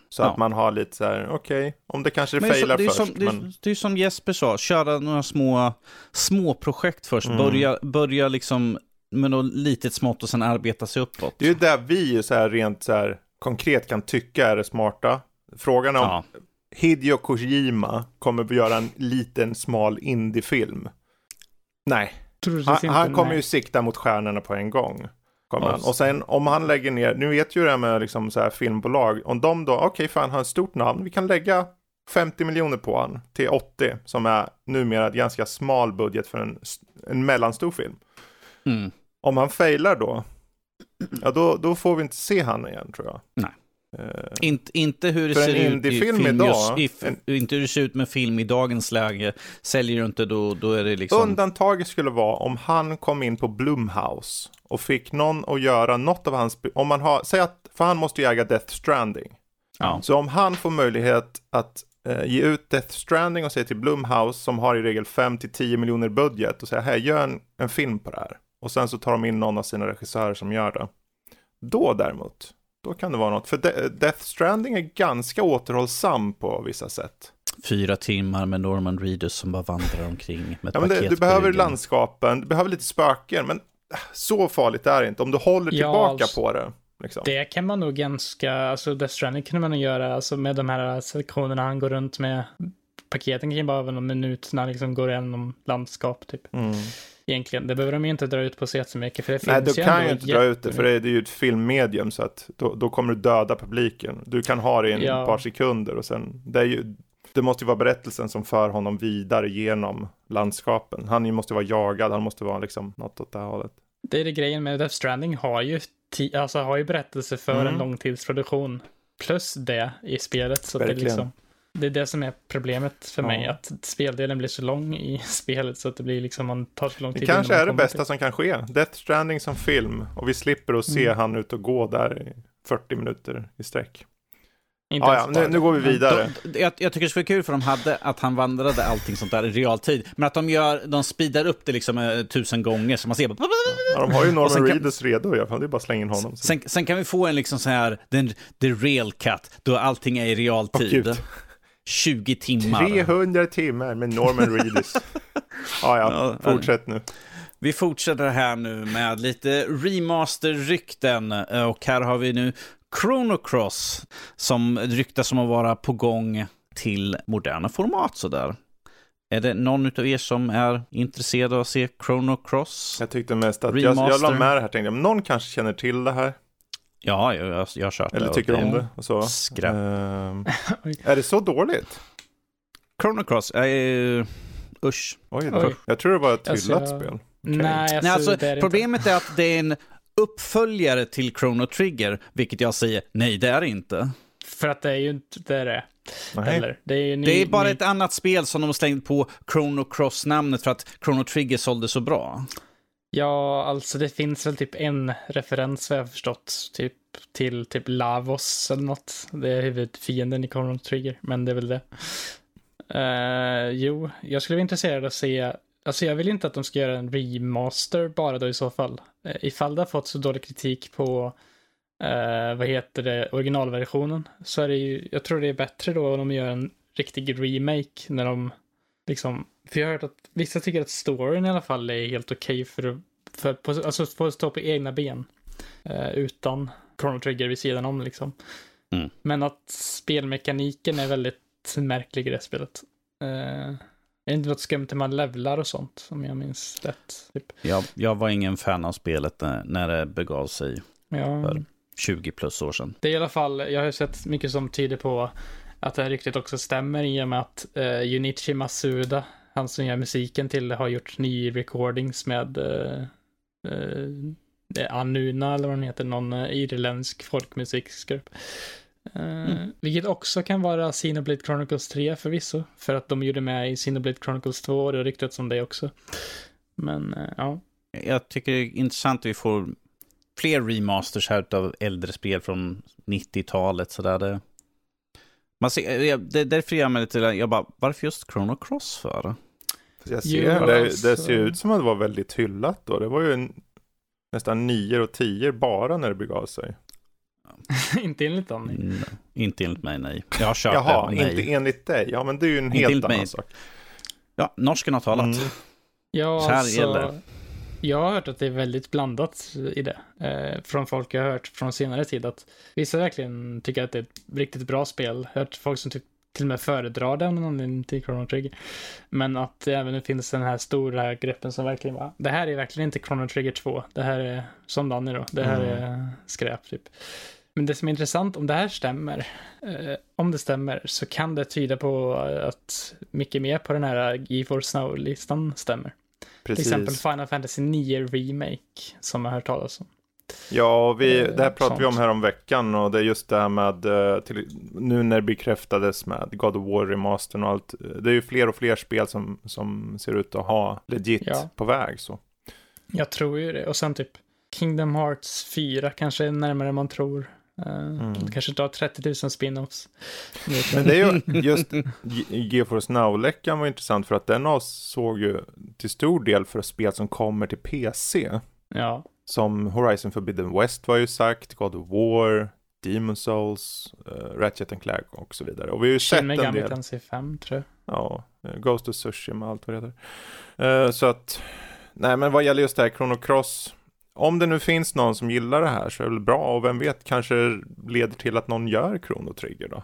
Så Ja. att man har lite så här, okej, om det kanske Men failar det, först. som, det, men... det är som Jesper sa, köra några små, små projekt först. Mm. Börja, börja liksom med något litet smått och sen arbeta sig uppåt. Det är ju där vi så här rent så här konkret kan tycka är det smarta. Frågan om ja. Hideo Kojima kommer att göra en liten smal indiefilm. Nej, han, han kommer ju sikta mot stjärnorna på en gång. Kommer Ja, han. Och sen om han lägger ner, nu vet ju det här med liksom så här filmbolag, om de då, okej fan han har ett stort namn, vi kan lägga 50 miljoner på han till 80, som är numera ett ganska smal budget för en, en mellanstor film. Mm. Om han failar då, ja då, då får vi inte se han igen tror jag. Nej. Eh, Inte, inte hur det ser ut i film idag, just, i, en- Inte hur det ser ut med film i dagens läge. Säljer du inte då, då är det liksom... Undantaget skulle vara om han kom in på Blumhouse och fick någon att göra något av hans, om man har, säg att, för han måste ju äga Death Stranding. Ja. Så om han får möjlighet att eh, ge ut Death Stranding och säga till Blumhouse som har i regel 5-10 miljoner budget och säga hej, gör en, en film på det här. Och sen så tar de in någon av sina regissörer som gör det. Då däremot, då kan det vara något. För De- Death Stranding är ganska återhållsam på vissa sätt. Fyra timmar med Norman Reedus som bara vandrar omkring med ett Ja, men det, paket du behöver ryggen. landskapen, du behöver lite spöken, men äh, så farligt är det inte om du håller Ja, tillbaka alltså, på det. Liksom. Det kan man nog ganska, alltså Death Stranding kunde man nog göra, alltså med de här sektionerna han går runt med. Paketen kan ju bara vara någon minut när han liksom går igenom landskap typ. Mm. Egentligen, det behöver de ju inte dra ut på så jättemycket för det Nej, finns du kan ju inte dra ut det, för det är, ju ett filmmedium, så att då, då kommer du döda publiken. Du kan ha det i en Ja. par sekunder och sen, det är ju, det måste ju vara berättelsen som för honom vidare genom landskapen. Han måste vara jagad, han måste vara liksom något åt det här hållet. Det är det grejen med Death Stranding har ju, alltså har ju berättelse för Mm. en långtidsproduktion. Plus det i spelet. Så att det, Verkligen. liksom, det är det som är problemet för mig. Ja. Att speldelen blir så lång i spelet så att det blir liksom, man tar så lång Det tid. kanske innan man är det bästa till- som kan ske. Death Stranding som film och vi slipper att se Mm. han ut och gå där i 40 minuter i sträck. Inte Ja, ja, nu, det. nu går vi vidare. De, jag, jag tycker det skulle vara kul för de hade att han vandrade allting sånt där i realtid. Men att de gör, de speedar upp det liksom eh, tusen gånger så man ser bara... Ja, de har ju Norman sen kan- Reedus redo i alla fall, det är bara att slänga in honom. Sen, sen kan vi få en liksom så här, den, the real cut, då allting är i realtid. gud. 20 timmar. 300 timmar med Norman Reedus. ja, ja, Ja, fortsätt nu. Vi fortsätter här nu med lite remaster-rykten eh, och här har vi nu Chrono Cross som ryktas som att vara på gång till moderna format sådär. Är det någon av er som är intresserad av att se Chrono Cross? Jag tyckte mest att jag, jag la med det här, tänkte jag, någon kanske känner till det här. Ja, jag, jag, jag har kört Eller det. tycker och om det. Och så. Skräp. Ehm, är det så dåligt? Chrono Cross, är usch. Oj, då. Oj. Jag tror det var ett Alltså, hyllat jag- spel. Nej, alltså, Nej, alltså, det är problemet är att det är en uppföljare till Chrono Trigger, vilket jag säger, nej det är det inte. inte. För att det är ju inte det är det. Eller, det är ju ny, Det är bara ny... ett annat spel som de slängde på Chrono Cross-namnet för att Chrono Trigger sålde så bra. Ja, alltså det finns väl typ en referens vad jag har förstått. Typ till typ Lavos eller något. Det är huvudfienden i Chrono Trigger, men det är väl det. Uh, jo, jag skulle vara intresserad av att se. Alltså jag vill inte att de ska göra en remaster bara då i så fall. Uh, ifall det har fått så dålig kritik på, uh, vad heter det, originalversionen. Så är det ju, jag tror det är bättre då om de gör en riktig remake när de liksom, för jag har hört att vissa tycker att storyn i alla fall är helt okej för att, för att på, alltså stå på egna ben. eh, utan Chrono Trigger vid sidan om liksom. Mm. Men att spelmekaniken är väldigt märklig i det spelet. Uh, är det inte något skumt när man levlar och sånt, om jag minns rätt? Typ. Jag, jag var ingen fan av spelet när, när det begav sig Ja, För- 20 plus år sedan. det är i alla fall, jag har sett mycket som tyder på att det här ryktet också stämmer i och med att uh, Junichi Masuda, han som gör musiken till det, har gjort ny recordings med uh, uh, Anuna eller vad den heter, någon uh, irländsk folkmusikgrupp. Uh, Vilket också kan vara Xenoblade Chronicles 3 förvisso, för att de gjorde med i Xenoblade Chronicles 2 och det har ryktats om det också. Men uh, ja, Jag tycker det är intressant att vi får fler remasters här av äldre spel från 90-talet. Så där det, man ser, jag- det, därför gör mig lite, jag bara, varför just Chrono Cross för? Jag Jo, ser, det, alltså- det ser ut som att det var väldigt hyllat då. Det var ju en, nästan nior och tior bara när det begav sig. inte enligt dem. nej. Mm, inte enligt mig, nej. Jag har kört Jaha, det, nej. inte enligt dig. Ja, men det är ju en Inte helt annan mig. sak. Ja, norsken har talat. Mm. Ja, Så här alltså, gäller. Jag har hört att det är väldigt blandat i det. Eh, från folk jag har hört från senare tid att vissa verkligen tycker att det är ett riktigt bra spel. Jag har hört folk som typ till och med föredrar det av någon anledning till Chrono Trigger. Men att det även finns den här stora gruppen som verkligen bara, det här är verkligen inte Chrono Trigger 2. Det här är, som Danny då, det här Mm. är skräp typ. Men det som är intressant, om det här stämmer, eh, om det stämmer, så kan det tyda på att mycket mer på den här GeForce Now-listan stämmer. Till Precis. exempel Final Fantasy 9 Remake, som jag har hört talas om. Ja, vi, Eh, det här pratade vi om här om veckan och det är just det här med, eh, till, nu när det bekräftades med God of War remastern och allt. eh, Det är ju fler och fler spel som, som ser ut att ha legit Ja. på väg så. Jag tror ju det. Och sen typ Kingdom Hearts 4 kanske är närmare man tror. Uh, Mm. Kanske inte har 30 000 spin-offs. Men det är ju just Ge- GeForce Now-läckan var intressant för att den avsåg ju till stor del för spel som kommer till PC. Ja, Som Horizon Forbidden West var ju sagt, God of War, Demon Souls, uh, Ratchet and Clank och så vidare. Och vi har ju sett en Megami del. Tensei 5 tror jag. Ja, eh, Ghost of Tsushima allt vad det heter. Eh, så att, nej men vad gäller just det här Chrono Cross, om det nu finns någon som gillar det här så är det väl bra och vem vet kanske leder till att någon gör Chrono Trigger då.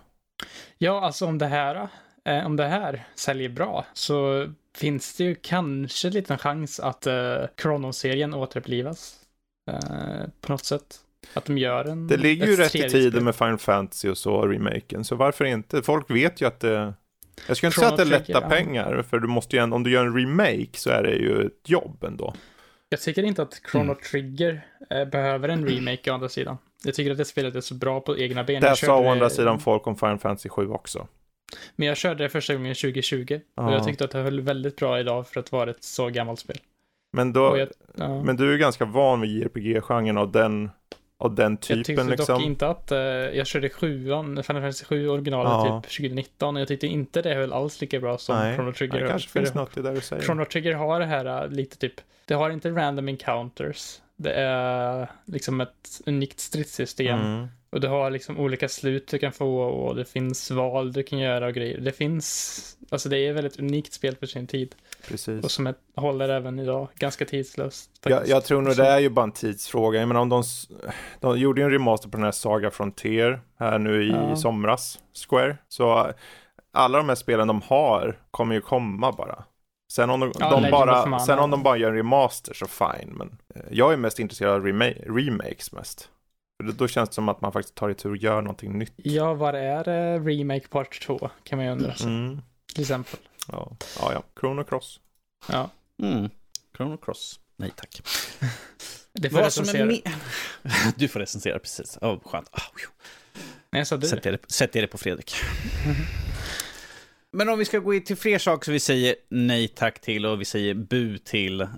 Ja, alltså om det här, eh, om det här säljer bra så finns det ju kanske en liten chans att eh, Chrono-serien återupplivas. Eh, på något sätt. Att de gör en... Det ligger ju rätt i tiden med Final Fantasy och så, remaken, så varför inte? Folk vet ju att det jag skulle inte säga att det är lätta pengar, för du måste ju, ändå- om du gör en remake så är det ju ett jobb ändå. Jag tycker inte att Chrono Mm. Trigger eh, behöver en remake å andra sidan. Jag tycker att det spelet är så bra på egna ben. Det sa å andra sidan folk om Final Fantasy 7 också. Men jag körde det första gången 2020 och Ja. jag tyckte att det höll väldigt bra idag för att vara ett så gammalt spel. Men, då, Och jag, ja. men du är ganska van vid JRPG-genren och den, och den jag tyckte typen liksom. dock inte att, eh, jag körde sjuan, Final Fantasy 7 originalet Ja. typ 2019 och jag tyckte inte det höll alls lika bra som Nej, Chrono Trigger. det höll. kanske finns det- något i det du säger. Chrono Trigger har det här eh, lite typ, det har inte random encounters. Det är liksom ett unikt stridssystem. Mm. Och du har liksom olika slut du kan få och det finns val du kan göra och grejer. Det finns, alltså det är ett väldigt unikt spel för sin tid. Precis. Och som ett, håller även idag, ganska tidslöst. Jag, jag tror nog det är ju bara en tidsfråga. Jag menar om de, de gjorde ju en remaster på den här Saga Frontier här nu i Ja. somras, Square. Så alla de här spelen de har kommer ju komma bara. Sen om de, Ja, de bara, sen om de bara gör en remaster så fine. Men eh, jag är mest intresserad av rema- remakes mest. För då- känns det som att man faktiskt tar i tur och gör någonting nytt. Ja, vad är eh, Remake Part 2? Kan man ju undra. Mm. Till exempel. Ja, ja, ja. Chrono Cross. Ja. Mm. Chrono Cross. Nej tack. Det får Vad som är recensera. me- du får recensera precis. Oh, skönt. Du. Sätt er, sätt er på Fredrik. Men om vi ska gå in till fler saker som vi säger nej tack till och vi säger bu till eh,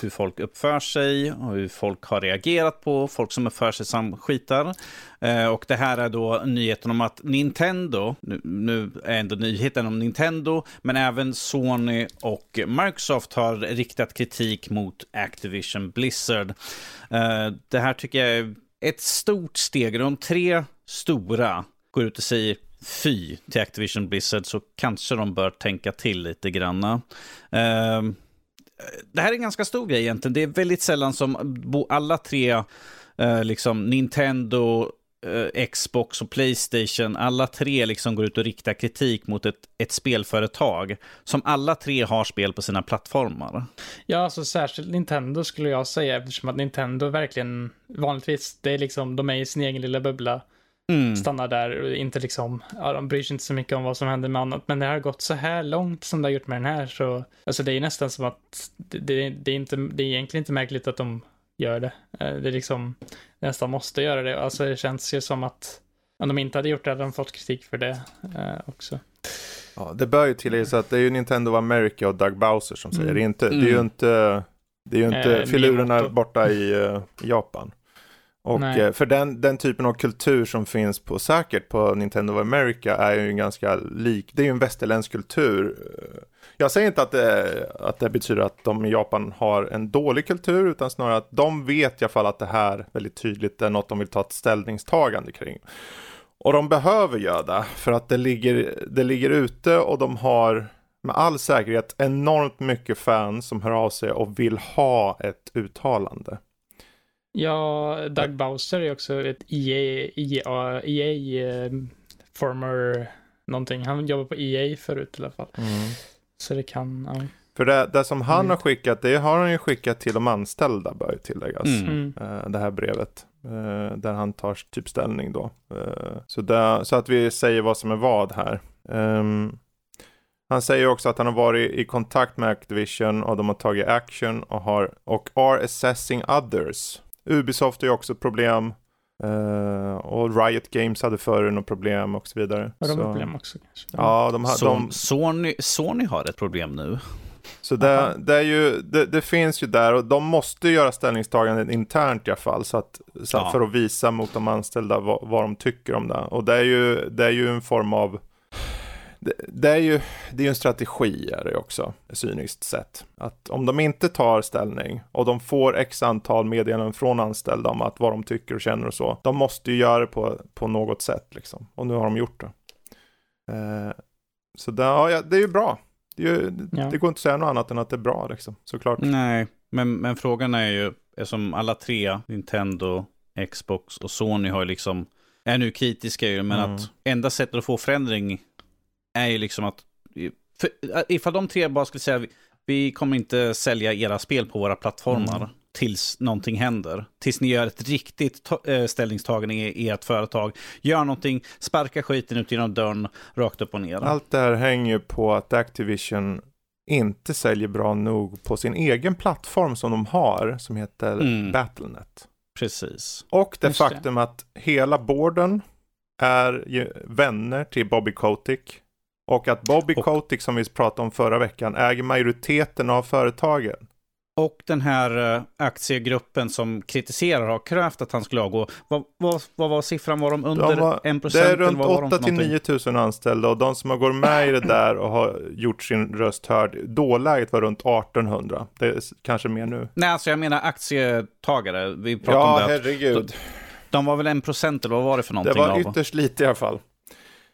hur folk uppför sig och hur folk har reagerat på folk som uppför sig som skitar. Eh, och det här är då nyheten om att Nintendo, nu, nu är ändå nyheten om Nintendo, men även Sony och Microsoft har riktat kritik mot Activision Blizzard. Eh, det här tycker jag är ett stort steg. De tre stora går ut och säger fy till Activision Blizzard så kanske de bör tänka till lite granna. Eh, det här är en ganska stor grej egentligen. Det är väldigt sällan som alla tre, eh, liksom Nintendo, eh, Xbox och Playstation, alla tre liksom går ut och riktar kritik mot ett, ett spelföretag som alla tre har spel på sina plattformar. Ja, alltså särskilt Nintendo skulle jag säga eftersom att Nintendo verkligen vanligtvis, det är liksom, de är i sin egen lilla bubbla, Mm. stannar där och inte liksom, ja, de bryr sig inte så mycket om vad som händer med annat. Men det har gått så här långt som det har gjort med den här så, alltså det är nästan som att det, det, det är inte, det är egentligen inte märkligt att de gör det. Eh, Det är liksom, nästan måste göra det. Alltså det känns ju som att om de inte hade gjort det hade de fått kritik för det eh, också. Ja, det bör ju tilläggas att det är ju Nintendo of America och Doug Bowser som säger Mm. det. Är inte, Det är ju Mm. inte, det är ju inte Eh, filurerna Miyamoto. borta i eh, Japan. Och Nej. eh, för den, den typen av kultur som finns på säkert på Nintendo of America är ju ganska lik, det är ju en västerländsk kultur. Eh, Jag säger inte att det, att det betyder att de i Japan har en dålig kultur, utan snarare att de vet i alla fall att det här väldigt tydligt är något de vill ta ett ställningstagande kring. Och de behöver göra det, för att det ligger, det ligger ute och de har med all säkerhet enormt mycket fans som hör av sig och vill ha ett uttalande. Ja, Doug Bowser är också ett EA, EA, EA eh, former någonting. Han jobbar på EA förut i alla fall. Så det kan, ja. För det, det som han Mm. har skickat, det har han ju skickat till de anställda bör tilläggas. Mm. Mm. Eh, det här brevet. eh, där han tar typ ställning då. Så, det, så att vi säger vad som är vad här. Ehm, han säger också att han har varit i kontakt med Activision och de har tagit action och har och are assessing others. Ubisoft är ju också ett problem. eh, och Riot Games hade förr något problem och så vidare. Har de så, problem också kanske? Ja, de, har- Så, de, Sony, Sony har ett problem nu. Så det, det, är ju, det, det finns ju där och de måste göra ställningstaganden internt i alla fall så att, så att Ja. för att visa mot de anställda vad, vad de tycker om det. Och det är ju, det är ju en form av det, det är ju det är en strategi är det också, cyniskt sett. Att om de inte tar ställning och de får x antal meddelanden från anställda om att vad de tycker och känner och så. De måste ju göra det på, på något sätt liksom. Och nu har de gjort det. Eh, så det, ja, det är ju bra. Det, är ju, Ja. det går inte att säga något annat än att det är bra liksom, såklart. Nej, men, men frågan är ju, eftersom alla tre, Nintendo, Xbox och Sony har ju liksom, är nu kritiska ju, men Mm. att enda sättet att få förändring är ju liksom att, för, ifall de tre bara skulle säga, vi, vi kommer inte sälja era spel på våra plattformar Mm. tills någonting händer. Tills ni gör ett riktigt eh, ställningstagande i, i ert företag. Gör någonting, sparka skiten ut genom dörren, rakt upp och ner. Allt det här hänger ju på att Activision inte säljer bra nog på sin egen plattform som de har, som heter Mm. Battlenet. Precis. Och det Just det. faktum att hela borden är ju vänner till Bobby Kotick. Och att Bobby Och- Kotick, som vi pratade om förra veckan, äger majoriteten av företagen. Och den här eh, aktiegruppen som kritiserar har krävt att han skulle avgå. Vad, vad, vad var siffran? Var de under De var- 1 Det procent? är runt 8 till 9 000 anställda och de som har gått med i det där och har gjort sin röst hörd, dåläget var runt 1800. Det är kanske mer nu. Nej, alltså jag menar aktietagare. Vi pratade Ja, om det. att herregud. De var väl 1 procent eller vad var det för Det någonting? var av? ytterst lite i alla fall.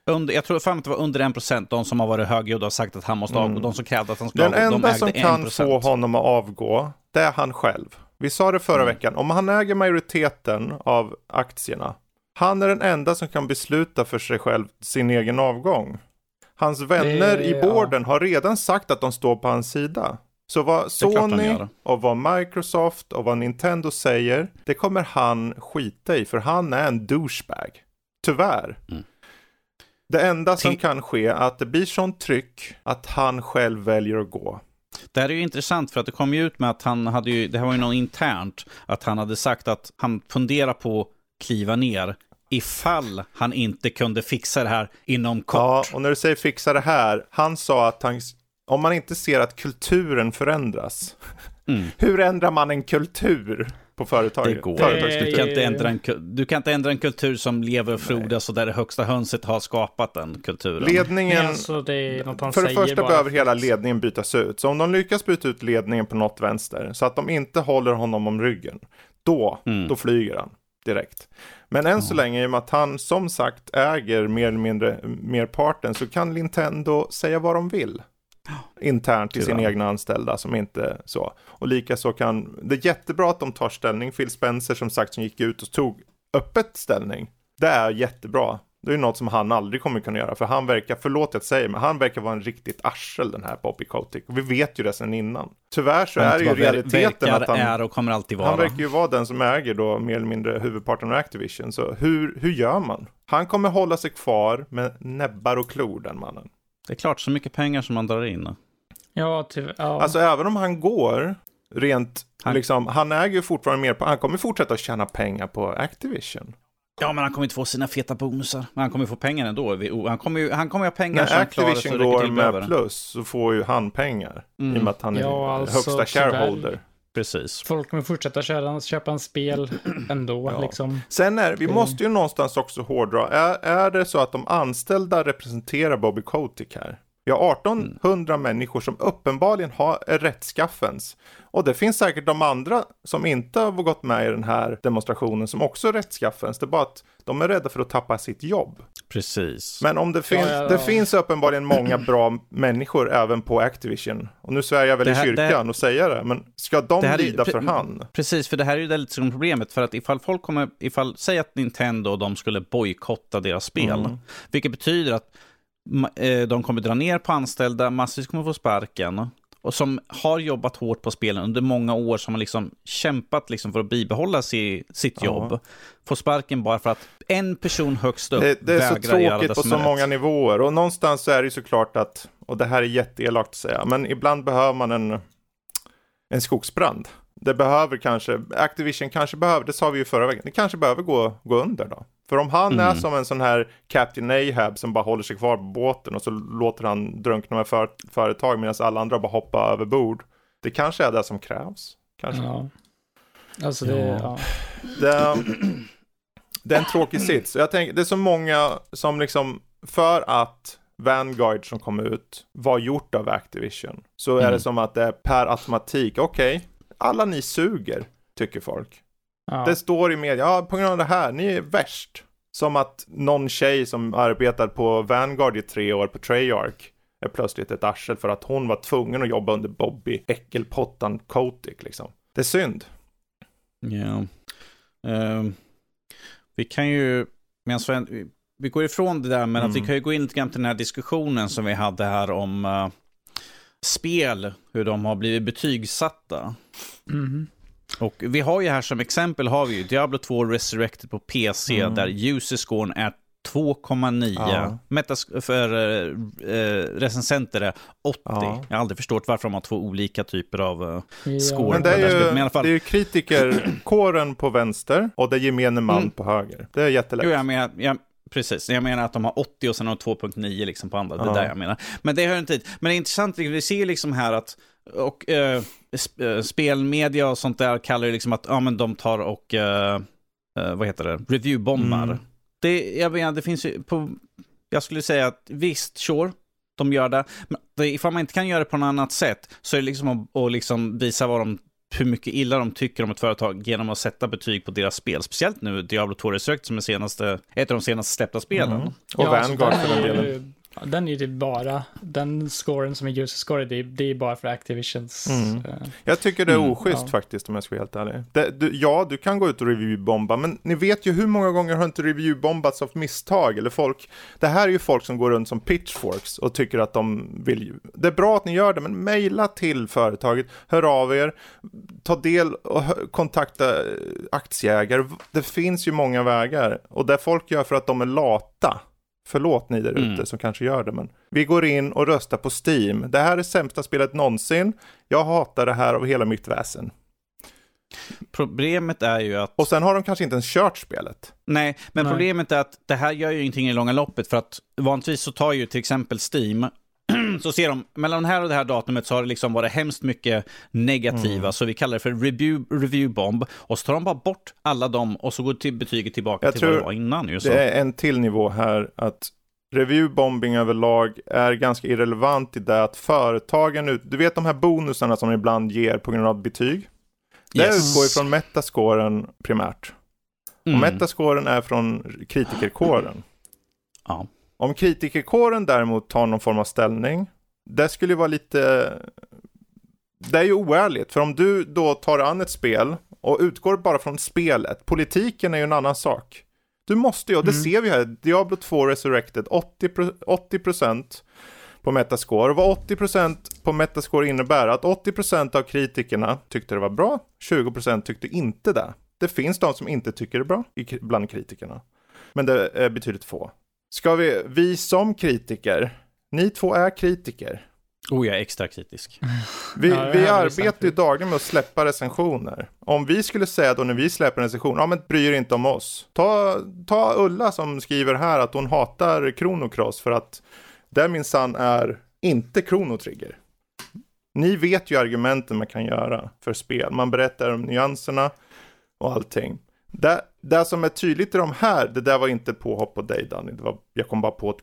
Under, jag tror fan att det var under 1 procent. De som har varit högljudda och sagt att han måste avgå. Mm. De som krävde att han skulle Den avgå. De enda ägde som 1 kan procent. få honom att avgå, det är han själv. Vi sa det förra Mm. veckan, om han äger majoriteten av aktierna, han är den enda som kan besluta för sig själv sin egen avgång. Hans vänner Det- i borden har redan sagt att de står på hans sida. Så vad Sony och vad Microsoft och vad Nintendo säger, det kommer han skita i, för han är en douchebag. Tyvärr. Mm. Det enda som Ti- kan ske är att det blir sånt tryck att han själv väljer att gå. Det här är ju intressant för att det kom ju ut med att han hade ju, det här var ju något internt, att han hade sagt att han funderar på att kliva ner ifall han inte kunde fixa det här inom kort. Ja, och när du säger fixa det här, han sa att han, om man inte ser att kulturen förändras, Mm. hur ändrar man en kultur på företaget? Det går. Du kan, inte ändra en, du kan inte ändra en kultur som lever och frodas och där det högsta hönset har skapat den kulturen. Ledningen, Nej, alltså, det är något han för det säger första bara behöver hela ledningen bytas ut. Så om de lyckas byta ut ledningen på något vänster, så att de inte håller honom om ryggen, då, Mm. då flyger han direkt. Men än så länge, i och med att han som sagt äger mer eller mindre merparten, så kan Nintendo säga vad de vill. Internt till sina egna anställda som inte så. Och likaså kan, det är jättebra att de tar ställning. Phil Spencer som sagt som gick ut och tog öppet ställning. Det är jättebra. Det är något som han aldrig kommer kunna göra. För han verkar, förlåt att jag säger, men han verkar vara en riktigt arsel den här Bobby Kotick. Och vi vet ju det sedan innan. Tyvärr så är ju realiteten att han, är och kommer alltid vara. han verkar ju vara den som äger då mer eller mindre huvudparten av Activision. Så hur, hur gör man? Han kommer hålla sig kvar med näbbar och klor den mannen. Det är klart, så mycket pengar som man drar in. Ja, tyvärr. Ja. Alltså även om han går rent, Han- liksom, han äger ju fortfarande mer, på, han kommer fortsätta att tjäna pengar på Activision. Ja, men han kommer inte få sina feta bonusar. Men han kommer få pengar ändå. Vi- Han kommer ju han kommer ju ha pengar När som Activision går med plus så får ju han pengar. Mm. I och med att han är Ja, alltså, högsta tyvärr. Precis. Folk kommer fortsätta köra, köpa en spel ändå. Ja. liksom. Sen är vi måste ju någonstans också hårdra. Är, är det så att de anställda representerar Bobby Kotick här? Vi har 1800 människor som uppenbarligen har är rättskaffens. Och det finns säkert de andra som inte har gått med i den här demonstrationen som också är rättskaffens. Det är bara att de är rädda för att tappa sitt jobb. Precis. Men om det finns, ja, ja. det finns uppenbarligen många bra människor även på Activision. Och nu svär jag väl i här- det- kyrkan och säger det, men ska de Det här är- lida för han? Precis, för det här är ju det lite som problemet. För att ifall folk kommer, ifall, säg att Nintendo och de skulle bojkotta deras spel. Mm. Vilket betyder att de kommer dra ner på anställda, massvis kommer få sparken. Och som har jobbat hårt på spelen under många år, som har liksom kämpat liksom för att bibehålla si, sitt Ja. jobb. Får sparken bara för att en person högst upp Det, det är så vägrar göra tråkigt det på så många nivåer. Och någonstans så är det ju såklart att, och det här är jätteelakt att säga, men ibland behöver man en, en skogsbrand. Det behöver kanske, Activision kanske behöver, det sa vi ju förra veckan, det kanske behöver gå, gå under då. För om han är Mm. som en sån här Captain Ahab som bara håller sig kvar på båten och så låter han drunkna med för, företag medan alla andra bara hoppar över bord. Det kanske är det som krävs. Kanske. Ja. Alltså det, Ja. ja. Det, det är en tråkig sits. Jag tänker, det är så många som liksom, för att Vanguard som kom ut var gjort av Activision, så är Mm. det som att det är per automatik, okej, alla ni suger, tycker folk. Ja. Det står i media, ja på grund av det här, ni är värst. Som att någon tjej som arbetat på Vanguard i tre år på Treyarch är plötsligt ett arsel för att hon var tvungen att jobba under Bobby Äckelpottan Kotick liksom. Det är synd. Ja. Ehm, vi kan ju, medan vi, vi- går ifrån det där, men att vi Mm. kan ju gå in lite grann till den här diskussionen som vi hade här om eh, spel, hur de har blivit betygsatta. Mhm. Och vi har ju här som exempel har vi ju Diablo 2 Resurrected på PC Mm. där user-scoren är 2,9. Ja. Metas för eh, eh, recensenter är 80. Ja. Jag har aldrig förstått varför de har två olika typer av eh, Ja. Score. Men det är ju, men det är ju kritikerkåren på vänster och det är gemene man Mm. på höger. Det är jättelätt. Jo, jag menar, jag, precis. Jag menar att de har 80 och sen har de 2.9 liksom på andra. Det är Ja. där jag menar. Men det hör inte hit. Men det är intressant, vi ser liksom här att, och eh, sp eh, spelmedia och sånt där kallar det liksom att, ja men de tar och, eh, eh, vad heter det, reviewbombar. Mm. Det, jag menar, det finns ju på, jag skulle säga att visst, sure, de gör det. Men det, ifall man inte kan göra det på något annat sätt så är det liksom att, att liksom visa vad de hur mycket illa de tycker om ett företag genom att sätta betyg på deras spel. Speciellt nu Diablo 2 Resurrect som är senaste, ett av de senaste släppta spelen. Mm. Och Ja, Vanguard den för den ju- delen. Den är ju typ bara, den scoren som är user score, det är, det är bara för Activisions. Mm. eh, Jag tycker det är Mm, oschysst ja. faktiskt om jag ska vara helt ärlig. Det, du, ja, du kan gå ut och reviewbomba, men ni vet ju hur många gånger har inte reviewbombats av misstag eller folk. Det här är ju folk som går runt som pitchforks och tycker att de vill. ju- Det är bra att ni gör det, men mejla till företaget, hör av er, ta del och kontakta eh, aktieägare. Det finns ju många vägar och det folk gör för att de är lata. Förlåt ni där ute Mm. som kanske gör det, men vi går in och röstar på Steam. Det här är sämsta spelet någonsin. Jag hatar det här av hela mitt väsen. Problemet är ju att... Och sen har de kanske inte ens kört spelet. Nej, men Nej. problemet är att det här gör ju ingenting i långa loppet för att vanligtvis så tar ju till exempel Steam så ser de, mellan det här och det här datumet så har det liksom varit hemskt mycket negativa, Mm. så vi kallar det för review, review bomb. Och så tar de bara bort alla dem och så går till betyget tillbaka Jag till vad det var innan. Ju, så. Det är en till nivå här att reviewbombing överlag är ganska irrelevant i det att företagen, ut, du vet de här bonusarna som ibland ger på grund av betyg. Det Yes. utgår ifrån metascoren primärt. Och Mm. metascoren är från kritikerkåren. Ja. Om kritikerkåren däremot tar någon form av ställning, det skulle ju vara lite... Det är ju oärligt, för om du då tar an ett spel och utgår bara från spelet, politiken är ju en annan sak. Du måste ju, och det Mm. ser vi här, Diablo 2 Resurrected, 80%, pro- 80% på Metascore. Vad 80% på Metascore innebär, att 80% av kritikerna tyckte det var bra, 20% tyckte inte det. Det finns de som inte tycker det är bra bland kritikerna. Men det är betydligt få. Ska vi, vi som kritiker, ni två är kritiker. Oh, jag är extra kritisk. Vi, Ja, vi arbetar ju dagligen med att släppa recensioner. Om vi skulle säga då när vi släpper en recension, ja men bry er inte om oss. Ta, ta Ulla som skriver här att hon hatar Chronocross för att det minsann är inte Chrono Trigger. Ni vet ju argumenten man kan göra för spel. Man berättar om nyanserna och allting. Det, det som är tydligt i de här, det där var inte påhopp på dig Danny. Det var, jag kom bara på ett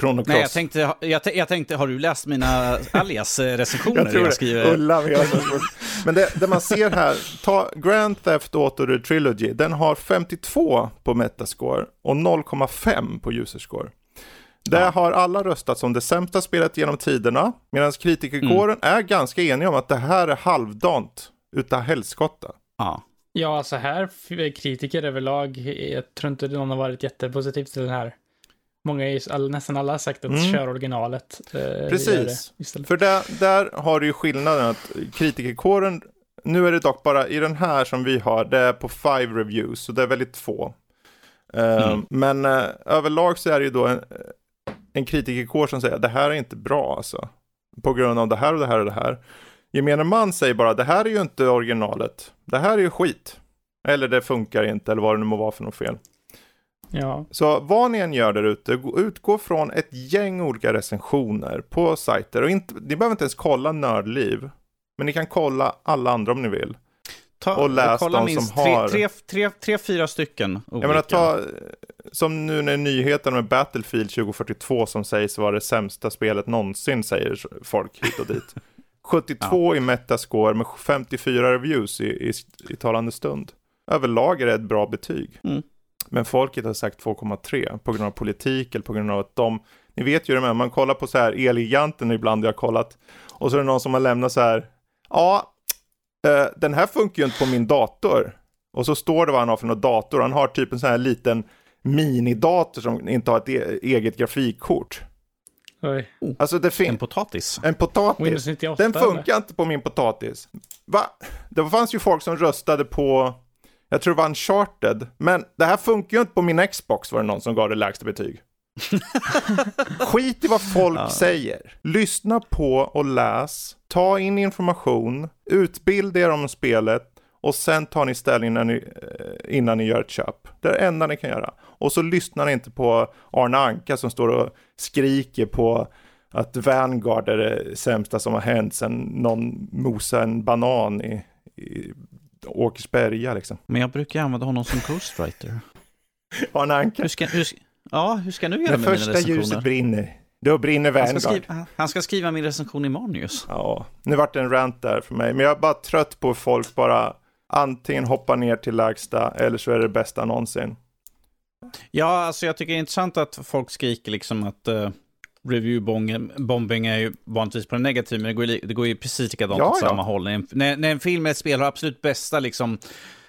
Chrono Nej, jag tänkte, jag, jag tänkte, har du läst mina alias-recensioner? Jag tror jag det. skriver? Ulla vet. Men det, det man ser här, ta Grand Theft Auto The Trilogy, den har 52 på Metascore och 0,5 på Userscore. Där Ja. har alla röstat som det sämsta spelet genom tiderna, medan kritikerkåren Mm. är ganska eniga om att det här är halvdant utav helskotta. Ja. Ja, alltså här, kritiker överlag, jag tror inte någon har varit jättepositiv till den här. Många, all, nästan alla har sagt att Mm. kör originalet. eh, Precis. det istället. För där, där har du ju skillnaden att kritikerkåren, nu är det dock bara i den här som vi har, det är på five reviews, så det är väldigt få. Eh, Mm. Men eh, överlag så är det ju då en, en kritikerkår som säger att det här är inte bra alltså. På grund av det här och det här och det här. Gemene man säger bara det här är ju inte originalet. Det här är ju skit. Eller det funkar inte eller vad det nu må vara för något fel. Ja, Så vad ni än gör där ute, gå- utgå från ett gäng olika recensioner på sajter. Och inte, ni behöver inte ens kolla Nördliv. Men ni kan kolla alla andra om ni vill. Ta, Och läs kolla de minst som har- tre, tre, tre, tre, fyra stycken olika. Jag menar ta, som nu när nyheten med Battlefield 2042 som sägs vara det sämsta spelet någonsin, säger folk hit och dit. 72 i Metascore med 54 reviews i, i, i talande stund. Överlag är det ett bra betyg. Mm. Men folket har sagt 2,3 på grund av politik eller på grund av att de, ni vet ju det med, man kollar på så här Elgiganten ibland, jag har kollat, och så är det någon som har lämnat så här, ja, eh, den här funkar ju inte på min dator. Och så står det vad han har för någon dator, han har typ en sån här liten minidator som inte har ett e- eget grafikkort. Oj. Alltså det En finns, potatis. en potatis. Windows 98 Den funkar inte på min potatis. Va? Det fanns ju folk som röstade på, jag tror det var Uncharted, men det här funkar ju inte på min Xbox var det någon som gav det lägsta betyg. Skit i vad folk Ja. säger. Lyssna på och läs, ta in information, utbilda er om spelet och sen tar ni ställning när ni, eh, innan ni gör ett köp. Det är det enda ni kan göra. Och så lyssnar ni inte på Arne Anka som står och skriker på att Vanguard är det sämsta som har hänt sen någon mosade en banan i, i Åkersberga liksom. Men jag brukar använda honom som ghostwriter. Arne Anka. Hur ska, hur ska, ja, hur ska jag nu göra När med mina första ljuset recensioner? brinner, då brinner Han ska, Vanguard. skriva, han ska skriva min recension imorgon just. Ja, nu vart det en rant där för mig. Men jag är bara trött på folk bara antingen hoppar ner till lägsta eller så är det bästa någonsin. Ja, alltså jag tycker det är intressant att folk skriker liksom att, eh, review-bombing är ju vanligtvis på den negativa, men det går, ju, det går ju precis likadant Ja, åt ja. samma håll. När, en- när, en film eller ett spel har absolut bästa, liksom,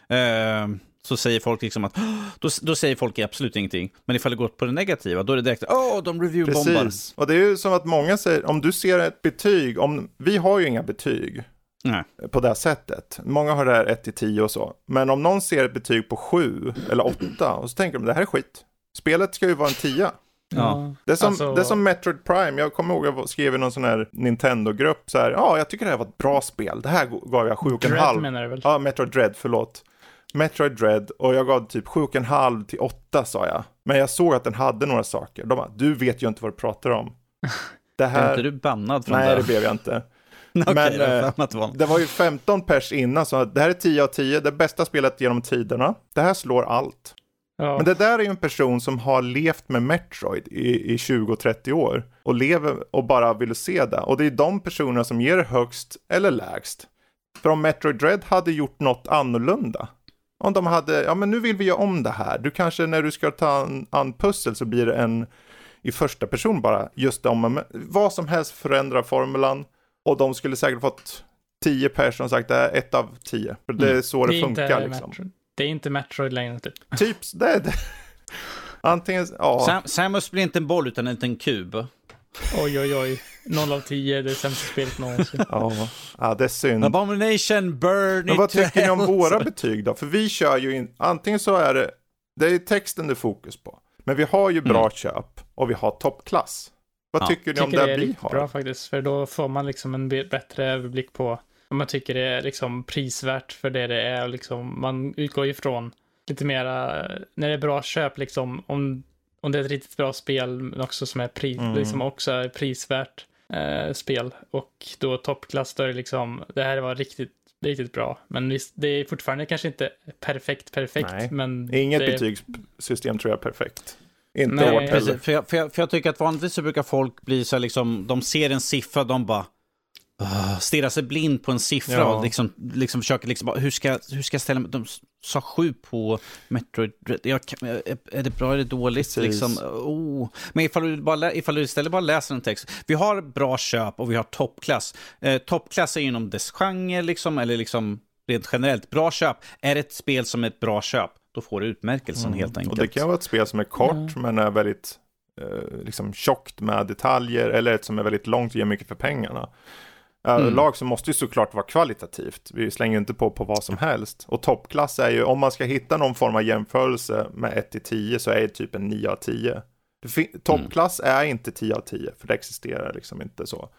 eh, så säger folk liksom att då, då säger folk absolut ingenting. Men ifall det går på det negativa, då är det direkt åh, de review-bombar. Precis. Och det är ju som att många säger, om du ser ett betyg, om, vi har ju inga betyg Nej. på det här sättet. Många har det här 1 till 10 och så. Men om någon ser ett betyg på 7 eller 8 och så tänker de det här är skit. Spelet ska ju vara en 10. Ja. Det är som, Alltså- det är som Metroid Prime. Jag kommer ihåg jag skrev i någon sån här Nintendo-grupp så här. Ja, jag tycker det här var ett bra spel. Det här gav jag 7,5. Dread menar du väl? Ja, Metroid Dread, förlåt. Metroid Dread och jag gav typ 7,5 till 8 sa jag. Men jag såg att den hade några saker. De bara, du vet ju inte vad du pratar om. Det Är här... inte du bannad från Nej, det? det blev jag inte. Men, jag har eh, det var- Det var ju 15 pers innan så det här är 10 av 10, det bästa spelet genom tiderna. Det här slår allt. Ja. Men det där är ju en person som har levt med Metroid i, i 20-30 år och lever och bara vill se det. Och det är de personerna som ger det högst eller lägst. För om Metroid Dread hade gjort något annorlunda. Om de hade, ja men nu vill vi göra om det här. Du kanske när du ska ta en, an pussel så blir det en i första person bara. Just om vad som helst förändrar formulan. Och de skulle säkert fått 10 personer som sagt det är ett av 10. För det är så det, är funkar inte liksom. Metroid. Det är inte Metroid längre typ. Typ, det är det. Antingen, ja. Sam, Samus blir inte en boll utan en liten kub. Oj, oj, oj. 0 av 10, det är sämsta spelet någonsin. Ja, ja, det är synd. Abomination, burn Men vad tycker ni om våra betyg då? För vi kör ju in, antingen så är det, det är texten det är fokus på. Men vi har ju bra Mm. köp och vi har toppklass. Vad Ja. tycker ni Jag om tycker det, det är vi riktigt har? bra faktiskt, för då får man liksom en bättre överblick på om man tycker det är liksom prisvärt för det det är. och Liksom, man utgår ifrån lite mera, när det är bra köp, liksom, om, om det är ett riktigt bra spel, men också som är pri, Mm. liksom också är prisvärt eh, spel. Och då toppklass, då är det liksom, det här var riktigt, riktigt bra. Men visst, det är fortfarande kanske inte perfekt, perfekt, Nej. men Inget det, betygssystem tror jag är perfekt. Inte Nej. hårt heller. För, jag, för, jag, för jag tycker att vanligtvis så brukar folk bli så här liksom, de ser en siffra, de bara stirrar sig blind på en siffra Ja. och liksom, liksom försöker liksom bara, hur ska, hur ska jag ställa mig? De sa sju på Metroid, jag, är det bra, är det dåligt? Precis. Liksom, oh. Men ifall du, bara, ifall du istället bara läser en text, vi har bra köp och vi har toppklass. Eh, toppklass är inom dess genre, liksom, eller liksom rent generellt, bra köp. Är ett spel som är ett bra köp, då får du utmärkelsen helt enkelt. Mm. Och det kan vara ett spel som är kort men är väldigt eh, liksom tjockt med detaljer eller ett som är väldigt långt och ger mycket för pengarna. Mm. Lag så måste ju såklart vara kvalitativt. Vi slänger ju inte på på vad som helst. Och toppklass är ju, om man ska hitta någon form av jämförelse med 1 till 10 så är det typ en 9 av 10. Det fin- Toppklass är inte 10 av 10 för det existerar liksom inte så.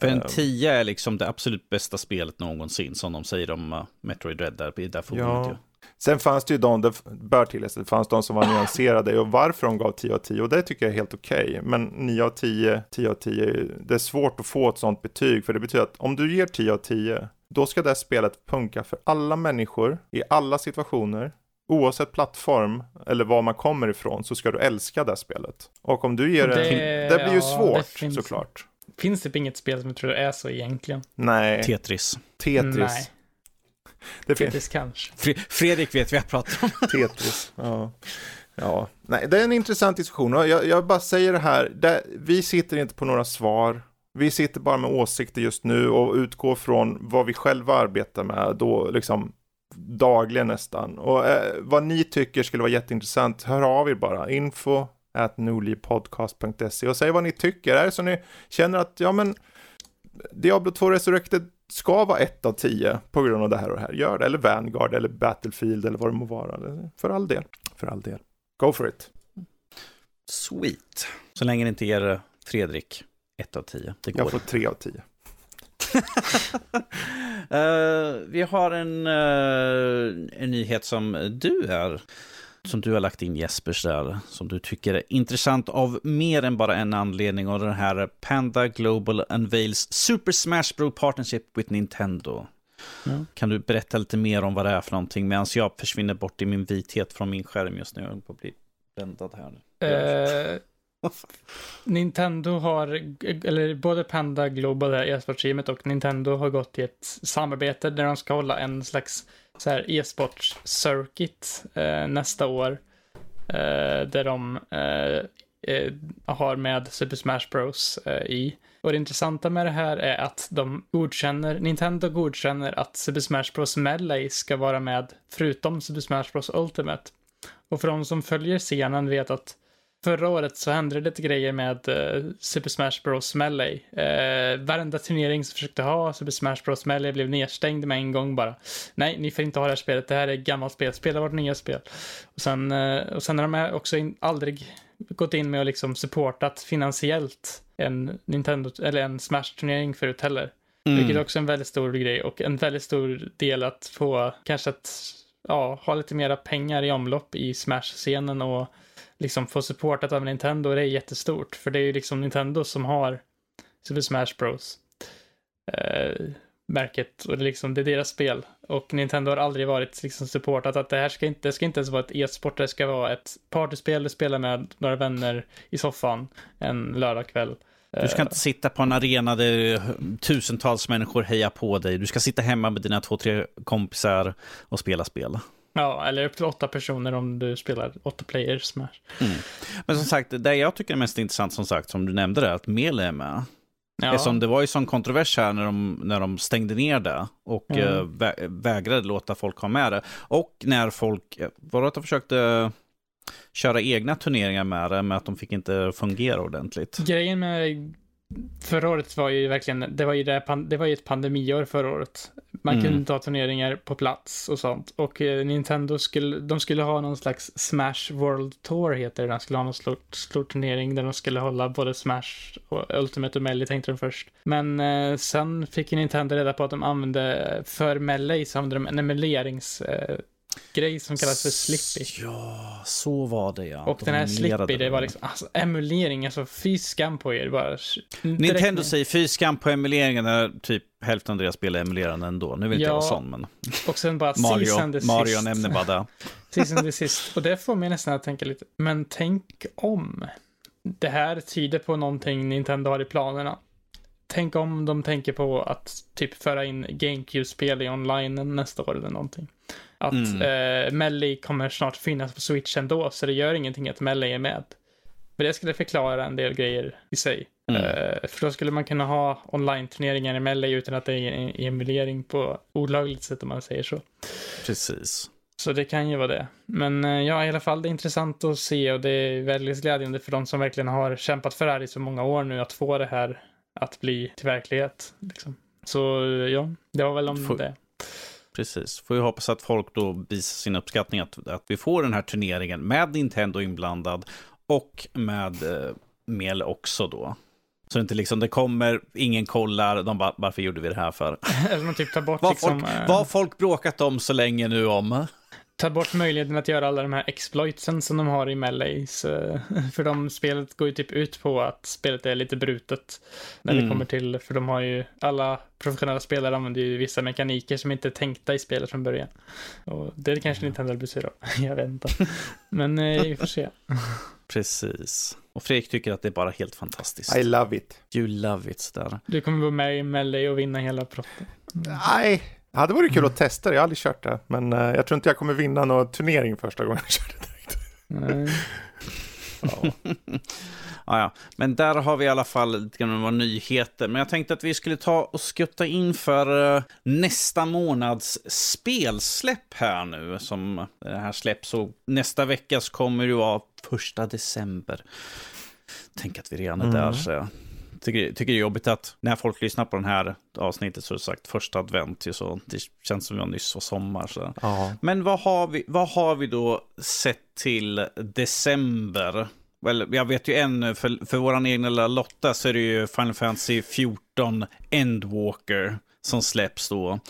För en Ehm. 10 är liksom det absolut bästa spelet någonsin, som de säger om uh, Metroid Dread där forumet. Ja. ju. Sen fanns det ju de, det bör tilläggas, det fanns de som var nyanserade och varför de gav 10 av 10 och det tycker jag är helt okej. Men 9 av 10, 10 av 10, det är svårt att få ett sånt betyg för det betyder att om du ger 10 av 10, då ska det spelet funka för alla människor i alla situationer. Oavsett plattform eller var man kommer ifrån så ska du älska det spelet. Och om du ger det, Det- det, blir ju ja, svårt det finns- såklart. Finns typ inget spel som jag tror är så egentligen. Nej, Tetris. Tetris. Nej, Det Tetris kanske. Fre- Fredrik vet vad jag pratar om. Tetris. Ja. ja, nej, det är en intressant diskussion. Jag, jag bara säger det här, det, vi sitter inte på några svar. Vi sitter bara med åsikter just nu och utgår från vad vi själva arbetar med då liksom dagligen nästan. Och eh, vad ni tycker skulle vara jätteintressant, hör av er bara. Info at nordlivpodcast.se och säg vad ni tycker. Är det så ni känner att, ja men, Diablo 2 Resurrected ska vara ett av tio på grund av det här och det här. Gör det. Eller Vanguard eller Battlefield eller vad det må vara. För all del. För all del. Go for it. Sweet. Så länge det inte ger uh, Fredrik 1 av 10. Det går. Jag får tre av tio. Eh, vi har en, eh, en nyhet som du är som du har lagt in Jespers där, som du tycker är intressant av mer än bara en anledning och den här Panda Global Unveils Super Smash Bros Partnership with Nintendo. Ja. Kan du berätta lite mer om vad det är för någonting medan jag försvinner bort i min vithet från min skärm just nu. Jag håller på att bli bländad här. Eh, Nintendo har, eller både Panda Global, e-sportsteamet, och Nintendo har gått i ett samarbete där de ska hålla en slags så här e-sports circuit eh, nästa år. Eh, där de eh, eh, har med Super Smash Bros eh, i. Och det intressanta med det här är att de godkänner, Nintendo godkänner att Super Smash Bros Melee ska vara med förutom Super Smash Bros Ultimate. Och för de som följer scenen vet att Förra året så hände det lite grejer med uh, Super Smash Bros Melee. Uh, varenda turnering som försökte ha Super Smash Bros Melee blev nedstängd med en gång bara. Nej, ni får inte ha det här spelet, det här är ett gammalt spel, spela vårt nya spel. Och sen, uh, och sen har de också in, aldrig gått in med och liksom supportat finansiellt en Nintendo, eller en Smash-turnering förut heller. Mm. Vilket också är en väldigt stor grej och en väldigt stor del att få kanske att ja, ha lite mera pengar i omlopp i Smash-scenen och liksom få supportat av Nintendo, det är jättestort. För det är ju liksom Nintendo som har Super Smash Bros. Eh, märket och det är liksom, det är deras spel. Och Nintendo har aldrig varit liksom supportat att det här ska inte, det ska inte ens vara ett e-sport, det ska vara ett partyspel du spelar med några vänner i soffan en lördagkväll. Du ska inte sitta på en arena där tusentals människor hejar på dig. Du ska sitta hemma med dina två, tre kompisar och spela spel. Ja, eller upp till åtta personer om du spelar åtta players Smash. Mm. Men som sagt, det jag tycker är mest intressant, som sagt, som du nämnde det, att Mele är med. Ja. Eftersom det var ju sån kontrovers här när de, när de stängde ner det och mm. vä vägrade låta folk ha med det. Och när folk, var det att de försökte köra egna turneringar med det, med att de fick inte fungera ordentligt. Grejen med Förra året var ju verkligen, det var ju, det, det var ju ett pandemiår förra året. Man mm. kunde inte ha turneringar på plats och sånt. Och eh, Nintendo skulle, de skulle ha någon slags Smash World Tour heter det. De skulle ha någon stor, stor turnering där de skulle hålla både Smash och Ultimate och Melee tänkte de först. Men eh, sen fick Nintendo reda på att de använde, för Melee så använde de en emulerings eh, grej som kallas för Slippy. Ja, så var det ja. Och de den här Slippy, det var liksom, alltså emulering, alltså fy skam på er. Bara, Nintendo säger fy skam på emuleringen när typ hälften av deras spel är emulerande ändå. Nu vill inte ja, jag vara sån, men... Och sen bara Mario, Mario nämner bara det. Season the sist. Och det får mig nästan att tänka lite, men tänk om. Det här tyder på någonting Nintendo har i planerna. Tänk om de tänker på att typ föra in GameCube-spel i online nästa år eller någonting. Att mm. eh, Melly kommer snart finnas på Switch ändå, så det gör ingenting att Melly är med. För det skulle förklara en del grejer i sig. Mm. Uh, för då skulle man kunna ha online-turneringar i Melly utan att det är en emulering på olagligt sätt om man säger så. Precis. Så det kan ju vara det. Men uh, ja, i alla fall det är intressant att se och det är väldigt glädjande för de som verkligen har kämpat för det här i så många år nu att få det här att bli till verklighet. Liksom. Så ja, det var väl om Får... det precis. Får vi hoppas att folk då visar sin uppskattning att, att vi får den här turneringen med Nintendo inblandad och med eh, Mel också då. Så det inte liksom, det kommer, ingen kollar, de bara, varför gjorde vi det här för? Eller de typ tar bort vad, liksom, folk, äh... vad har folk bråkat om så länge nu om? Ta bort möjligheten att göra alla de här exploitsen som de har i Melees. För de spelet går ju typ ut på att spelet är lite brutet när mm. det kommer till, för de har ju, alla professionella spelare använder ju vissa mekaniker som inte är tänkta i spelet från början. Och det är kanske Nintendo blir sur av, jag vet inte. Men eh, vi får se. Precis. Och Fredrik tycker att det är bara helt fantastiskt. I love it. You love it, där. Du kommer vara med i Melee och vinna hela proppen. Nej, det hade varit kul att testa det, jag har aldrig kört det. Men uh, jag tror inte jag kommer vinna någon turnering första gången jag kör det direkt. Nej. ja. ja, ja. Men där har vi i alla fall lite grann nyheter. Men jag tänkte att vi skulle ta och skutta in för uh, nästa månads spelsläpp här nu. Som det här släpps och nästa vecka så kommer det vara första december. Tänk att vi redan är mm. där. Så tycker, tycker det är jobbigt att när folk lyssnar på den här avsnittet så är det sagt första advent. Så det känns som att nyss var sommar. Så. Men vad har, vi, vad har vi då sett till december? Well, jag vet ju en, för, för vår egna lilla Lotta så är det ju Final Fantasy 14 Endwalker som släpps då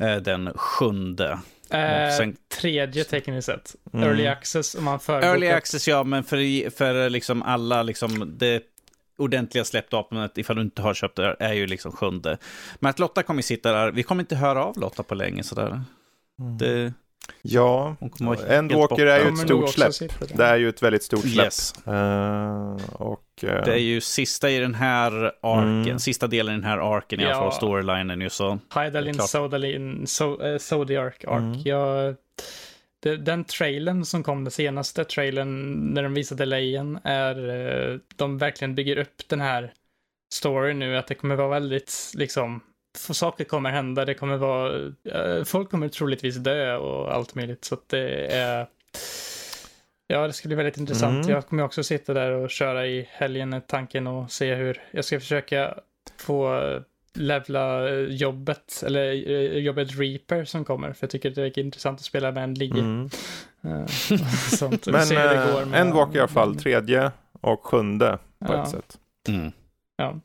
eh, den sjunde. Eh, sen... Tredje tekniskt sett. Mm. Early access om man förbokar. Early access ja, men för, för liksom alla, liksom, det ordentliga släppdatumet, ifall du inte har köpt det, är ju liksom sjunde. Men att Lotta kommer sitta där, vi kommer inte höra av Lotta på länge sådär. Mm. Det, ja, Endwalker är ju ett stort släpp. Det är ju ett väldigt stort släpp. Yes. Uh, och, uh... Det är ju sista i den här arken, mm. sista delen i den här arken i alla fall, storylinen ju så. Hydaline, Sodalin, so, uh, Zodiac ark. Mm. Jag det, den trailern som kom, den senaste trailern när de visade lejen, är eh, de verkligen bygger upp den här storyn nu, att det kommer vara väldigt, liksom, saker kommer hända, det kommer vara, eh, folk kommer troligtvis dö och allt möjligt, så att det är, ja, det ska bli väldigt intressant. Mm. Jag kommer också sitta där och köra i helgen, tanken och se hur, jag ska försöka få levla eh, jobbet, eller eh, jobbet Reaper som kommer, för jag tycker det är intressant att spela med en lie. Mm. Eh, sånt. Men går med- Endwalk i alla fall, tredje och sjunde på Ja. ett sätt. Mm. Ja.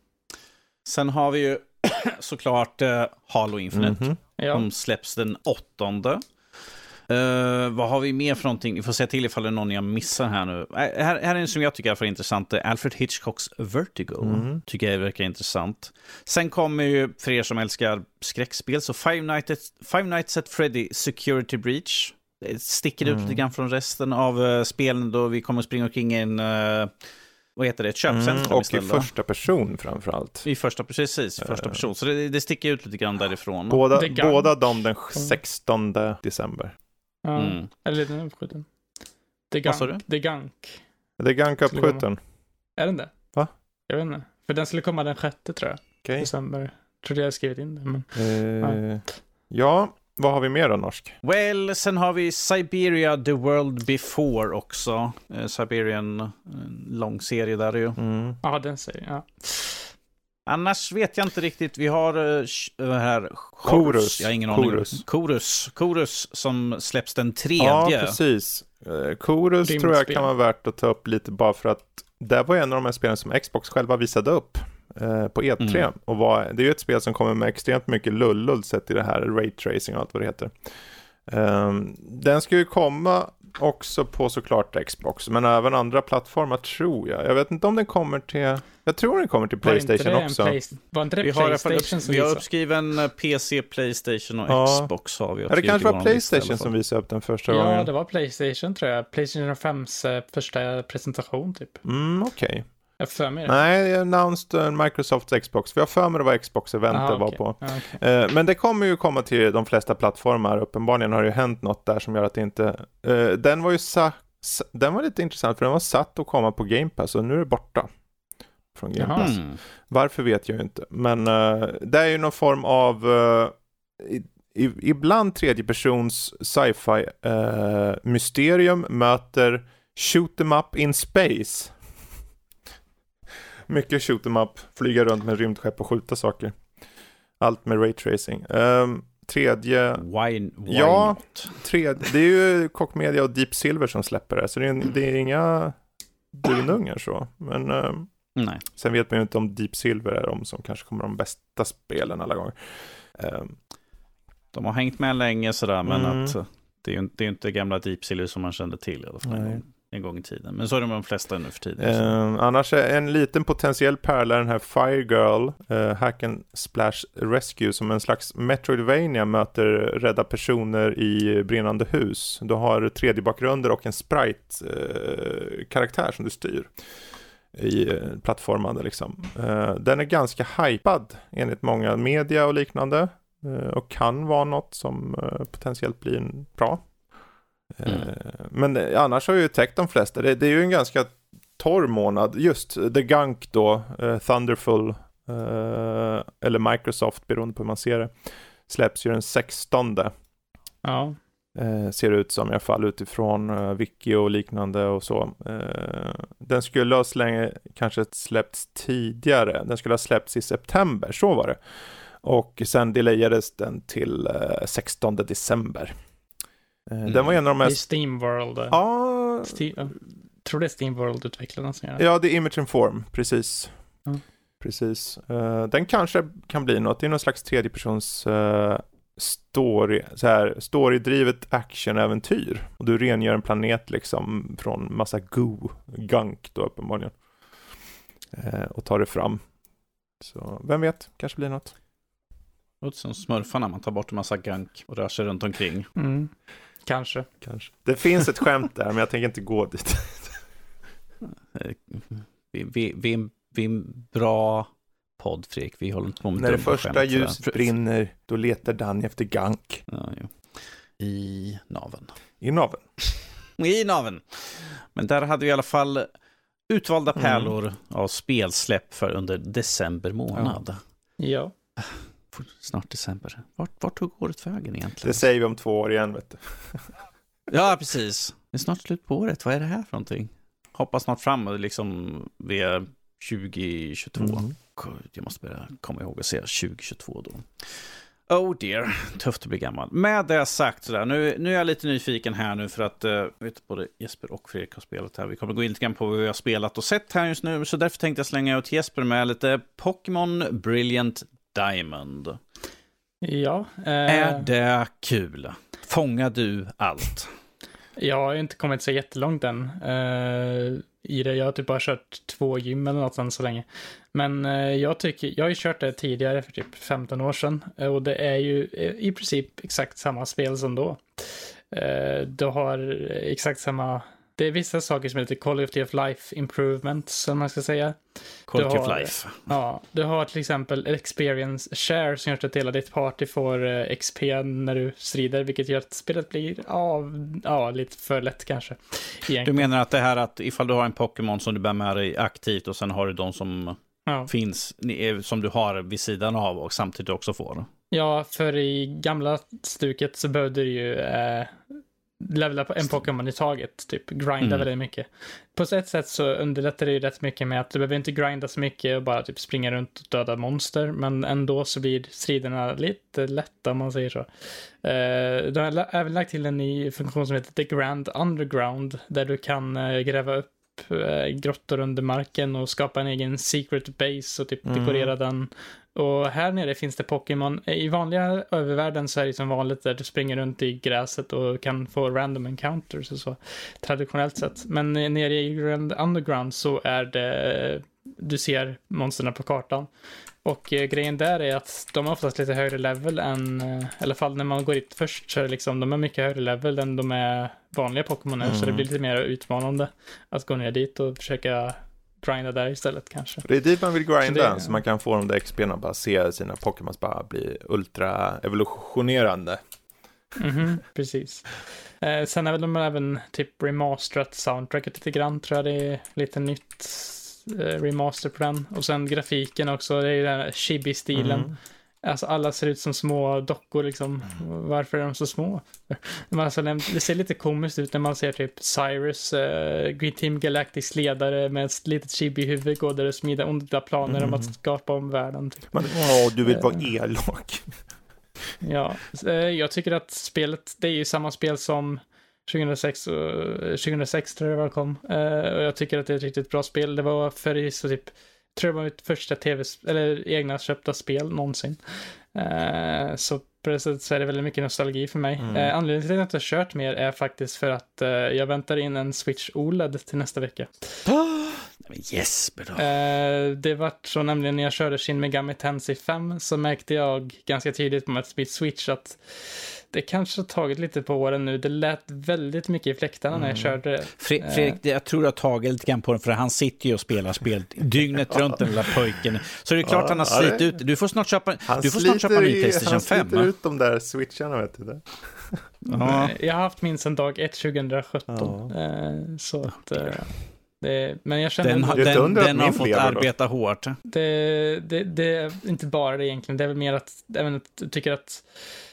Sen har vi ju såklart uh, Halo Infinite. Mhm. Ja. som släpps den åttonde. Eh, vad har vi mer för någonting? Ni får säga till ifall det är någon jag missar här nu. Uh, här, här är en som jag tycker är för intressant. Alfred Hitchcocks Vertigo. Mm. Tycker jag verkar intressant. Sen kommer ju, för er som älskar skräckspel, så Five Nights, at- Five Nights at Freddy Security Breach. Det sticker ut Mm. lite grann från resten av uh, spelen då vi kommer springa omkring i en, uh, vad heter det, ett köpcentrum Mm, och i istället. va? första person framförallt. I första, precis, i första person. Så det, det sticker ut lite grann därifrån. Båda, båda de den 16 december. Ja. Mm. Eller den är uppskjuten. The Vad sa Gunk. The Gunk. Det är Gunk uppskjuten. Är den det? Va? Jag vet inte. För den skulle komma den sjätte tror jag. Okej. December. Trodde jag hade skrivit in det. Men... Eh, ja, vad har vi mer då, norsk? Well, sen har vi Siberia The World Before också. Eh, Siberian, en lång serie där ju. Mm. Ja, den säger jag. Annars vet jag inte riktigt. Vi har uh, här Chorus. Jag har ingen aning. Chorus. Chorus. Chorus som släpps den tredje. Ja, precis. Eh, Chorus Rimligt tror jag spel. kan vara värt att ta upp lite bara för att det var en av de här spelen som Xbox själva visade upp eh, på E3. Mm. Och var, det är ju ett spel som kommer med extremt mycket lullull sett i det här raytracing och allt vad det heter. Ehm, den ska ju komma också på såklart Xbox, men även andra plattformar tror jag. Jag vet inte om den kommer till, jag tror den kommer till Playstation en också. Play... Var inte det Vi har, Playstation upp, som vi har uppskriven eh, PC, Playstation och Ja. Xbox. Har vi Ja, det kanske var Playstation som visade upp den första Ja, gången. det var Playstation tror jag. Playstation 5s eh, första presentation typ. Mm, okej. Jag för mig det. Nej, jag announced uh, Microsofts Xbox. Vi har för mig det var Xbox-eventet Aha, var okej. på. Ja, okej. Eh, men det kommer ju komma till de flesta plattformar. Uppenbarligen har det ju hänt något där som gör att det inte... eh, den var ju sa... sa- Den var lite intressant för den var satt att komma på Game Pass och nu är det borta. Från Game. Pass. Mm. Varför vet jag ju inte. Men eh, det är ju någon form av... eh, i, ibland tredjepersons sci-fi eh, mysterium möter shoot em up in space. Mycket shoot em up, flyga runt med rymdskepp och skjuta saker. Allt med raytracing. Um, tredje, Why, why Ja. not? tredje, det är ju Koch Media och Deep Silver som släpper det, så det är, det är inga dunungar så. Men ehm, Nej. sen vet man ju inte om Deep Silver är de som kanske kommer de bästa spelen alla gånger. Ehm, De har hängt med länge sådär, men Mm. att eh, det är ju inte, det är inte gamla Deep Silver som man kände till i alla fall Nej en gång i tiden. Men så är det med de flesta nu för tiden. Eh, annars är en liten potentiell pärla den här Fire Girl, eh, Hack and Splash Rescue, som en slags Metroidvania möter rädda personer i brinnande hus. Du har 3D-bakgrunder och en sprite-karaktär eh, som du styr i eh, plattformande liksom. Eh, den är ganska hypad enligt många media och liknande eh, och kan vara något som eh, potentiellt blir bra. Mm. Men eh, annars har jag ju täckt de flesta. Det, det är ju en ganska torr månad. Just The Gunk då, eh, Thunderful, eh, eller Microsoft beroende på hur man ser det, släpps ju den 16. Ja. Eh, ser det ut som i alla fall utifrån eh, wiki och liknande och så. Den skulle ha slänge, kanske släppts tidigare. Den skulle ha släppts i september, så var det. Och sen delayades den till eh, 16 december. Eh, Den Mm. var en av de mest... Steamworld. eh, Ja, Ste- jag tror det är Steamworld-utvecklarna som gör det. Ja, det är Image and Form, precis. Mm. Precis. Eh, den kanske kan bli något. Det är någon slags tredjepersons uh, story, så här, storydrivet actionäventyr. Och du rengör en planet liksom från massa goo, gunk då uppenbarligen. Eh, och tar det fram. Så vem vet, kanske blir något. Det låter som smurfarna, man tar bort en massa gunk och rör sig runt omkring. Mm. Kanske. Kanske. Det finns ett skämt där, men jag tänker inte gå dit. Vi, vi, vi, är en- vi är en bra podd, Fredrik. Vi håller inte på med När det första skämt, sådär. ljuset brinner, då letar Danny efter gunk. Ja, jo. i naven. I naven. I naven. Men där hade vi i alla fall utvalda Mm. pärlor av spelsläpp för under december månad. Ja. Snart december. Vart, vart tog året vägen egentligen? Det säger vi om två år igen, vet du. Ja, precis. Det är snart slut på året. Vad är det här för någonting? Hoppas snart fram, liksom via 2022. Mm. Gud, jag måste börja komma ihåg att säga 2022 då. Oh dear, tufft att bli gammal. Med det sagt, sådär, nu, nu är jag lite nyfiken här nu för att uh, vet, både Jesper och Fredrik har spelat här. Vi kommer gå in lite grann på vad vi har spelat och sett här just nu. Så därför tänkte jag slänga ut Jesper med lite Pokémon Brilliant Diamond. Ja. Eh, Är det kul? Fångar du allt? Jag har inte kommit så jättelångt än eh, i det. Jag har typ bara kört två gym eller något än så länge. Men eh, jag tycker, jag har ju kört det tidigare för typ 15 år sedan eh, och det är ju eh, i princip exakt samma spel som då. Eh, du har exakt samma, det är vissa saker som heter Quality of Life Improvements som man ska säga. Quality Du of har- life. Ja, du har till exempel experience share som gör att hela ditt party får eh, XP när du strider, vilket gör att spelet blir ja, ja, lite för lätt kanske. Du Egentligen. menar att det här att ifall du har en Pokémon som du bär med dig aktivt och sen har du de som Ja. finns, som du har vid sidan av och samtidigt också får. ja, för i gamla stuket så behövde du ju eh, levela på en Pokémon i taget, typ grinda Mm. väldigt mycket. På ett sätt så underlättar det ju rätt mycket med att du behöver inte grinda så mycket och bara typ springa runt och döda monster, men ändå så blir striderna lite lätta om man säger så. Eh, du har även lagt till en ny funktion som heter The Grand Underground, där du kan eh, gräva upp eh, grottor under marken och skapa en egen secret base och typ Mm. dekorera den. Och här nere finns det Pokémon. I vanliga övervärlden så är det som vanligt där du springer runt i gräset och kan få random encounters och så. Traditionellt sett. Men nere i Grand Underground så är det, du ser monstren på kartan. Och eh, grejen där är att de har oftast lite högre level än, eh, i alla fall när man går dit först så är det liksom, de är mycket högre level än de är vanliga Pokémon nu, så det Mm. blir lite mer utmanande att gå ner dit och försöka grinda där istället kanske. Det är dit man vill grinda, Så så, det- man kan få de där XP'na och bara se sina Pokémons bara bli ultra evolutionerande. Mhm, precis. Eh, sen väl de även typ remasterat soundtracket lite grann, tror jag det är lite nytt eh, remaster på den. Och sen grafiken också, det är ju den här chibi-stilen. Mm. Alltså alla ser ut som små dockor liksom. Varför är de så små? Men alltså, det ser lite komiskt ut när man ser typ Cyrus, eh, Green Team Galactics ledare med ett litet chibi-huvud gå där och smida onda planer om Mm. att skapa om världen. Typ. Men, åh, du vill vara Eh. elak. Ja, eh, jag tycker att spelet, det är ju samma spel som 2006, och, eh, 2006 tror jag det var kom. Och jag tycker att det är ett riktigt bra spel. Det var för så typ, tror jag var mitt första tv, eller egna köpta spel någonsin. Eh, så på det sättet så är det väldigt mycket nostalgi för mig. Mm. Eh, anledningen till att jag inte har kört mer är faktiskt för att eh, jag väntar in en Switch OLED till nästa vecka. Jesper då. Eh, det var så nämligen när jag körde Shin Megami Tensei 5 så märkte jag ganska tidigt på mitt Switch att det kanske har tagit lite på åren nu. Det lät väldigt mycket i fläktarna när jag Mm. körde det. Fre- Fredrik, det- jag tror du har tagit lite grann på den, för han sitter ju och spelar spel dygnet runt den lilla pojken. Så det är klart Ja, han har det- slitit ut Du får snart köpa, Han du får snart köpa en ny Playstation han 5. sliter ut de där switcharna, vet du det. Ja. Eh, Jag har haft min sedan dag 1 2017. Eh, så att, eh, det, men jag känner Den, Det den, att den har fått då. arbeta hårt. det, det, det är inte bara det egentligen. Det är väl mer att även att jag tycker att eh,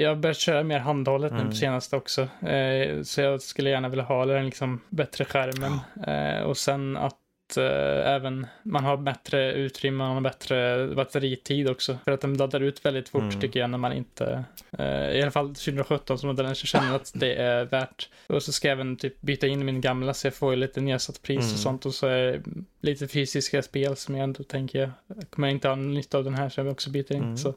jag har börjat köra mer handhållet nu Mm. på senaste också. Eh, så jag skulle gärna vilja ha den liksom bättre skärmen. Eh, och sen att eh, även man har bättre utrymme, man har bättre batteritid också. För att den laddar ut väldigt fort Mm. tycker jag när man inte, eh, i alla fall 2017 som modellen, känner att det är värt. Och så ska jag även typ byta in min gamla så jag får ju lite nedsatt pris Mm. och sånt. Och så är det lite fysiska spel som jag ändå tänker, jag kommer inte ha nytta av den här så jag vill också byta in. Mm. Så,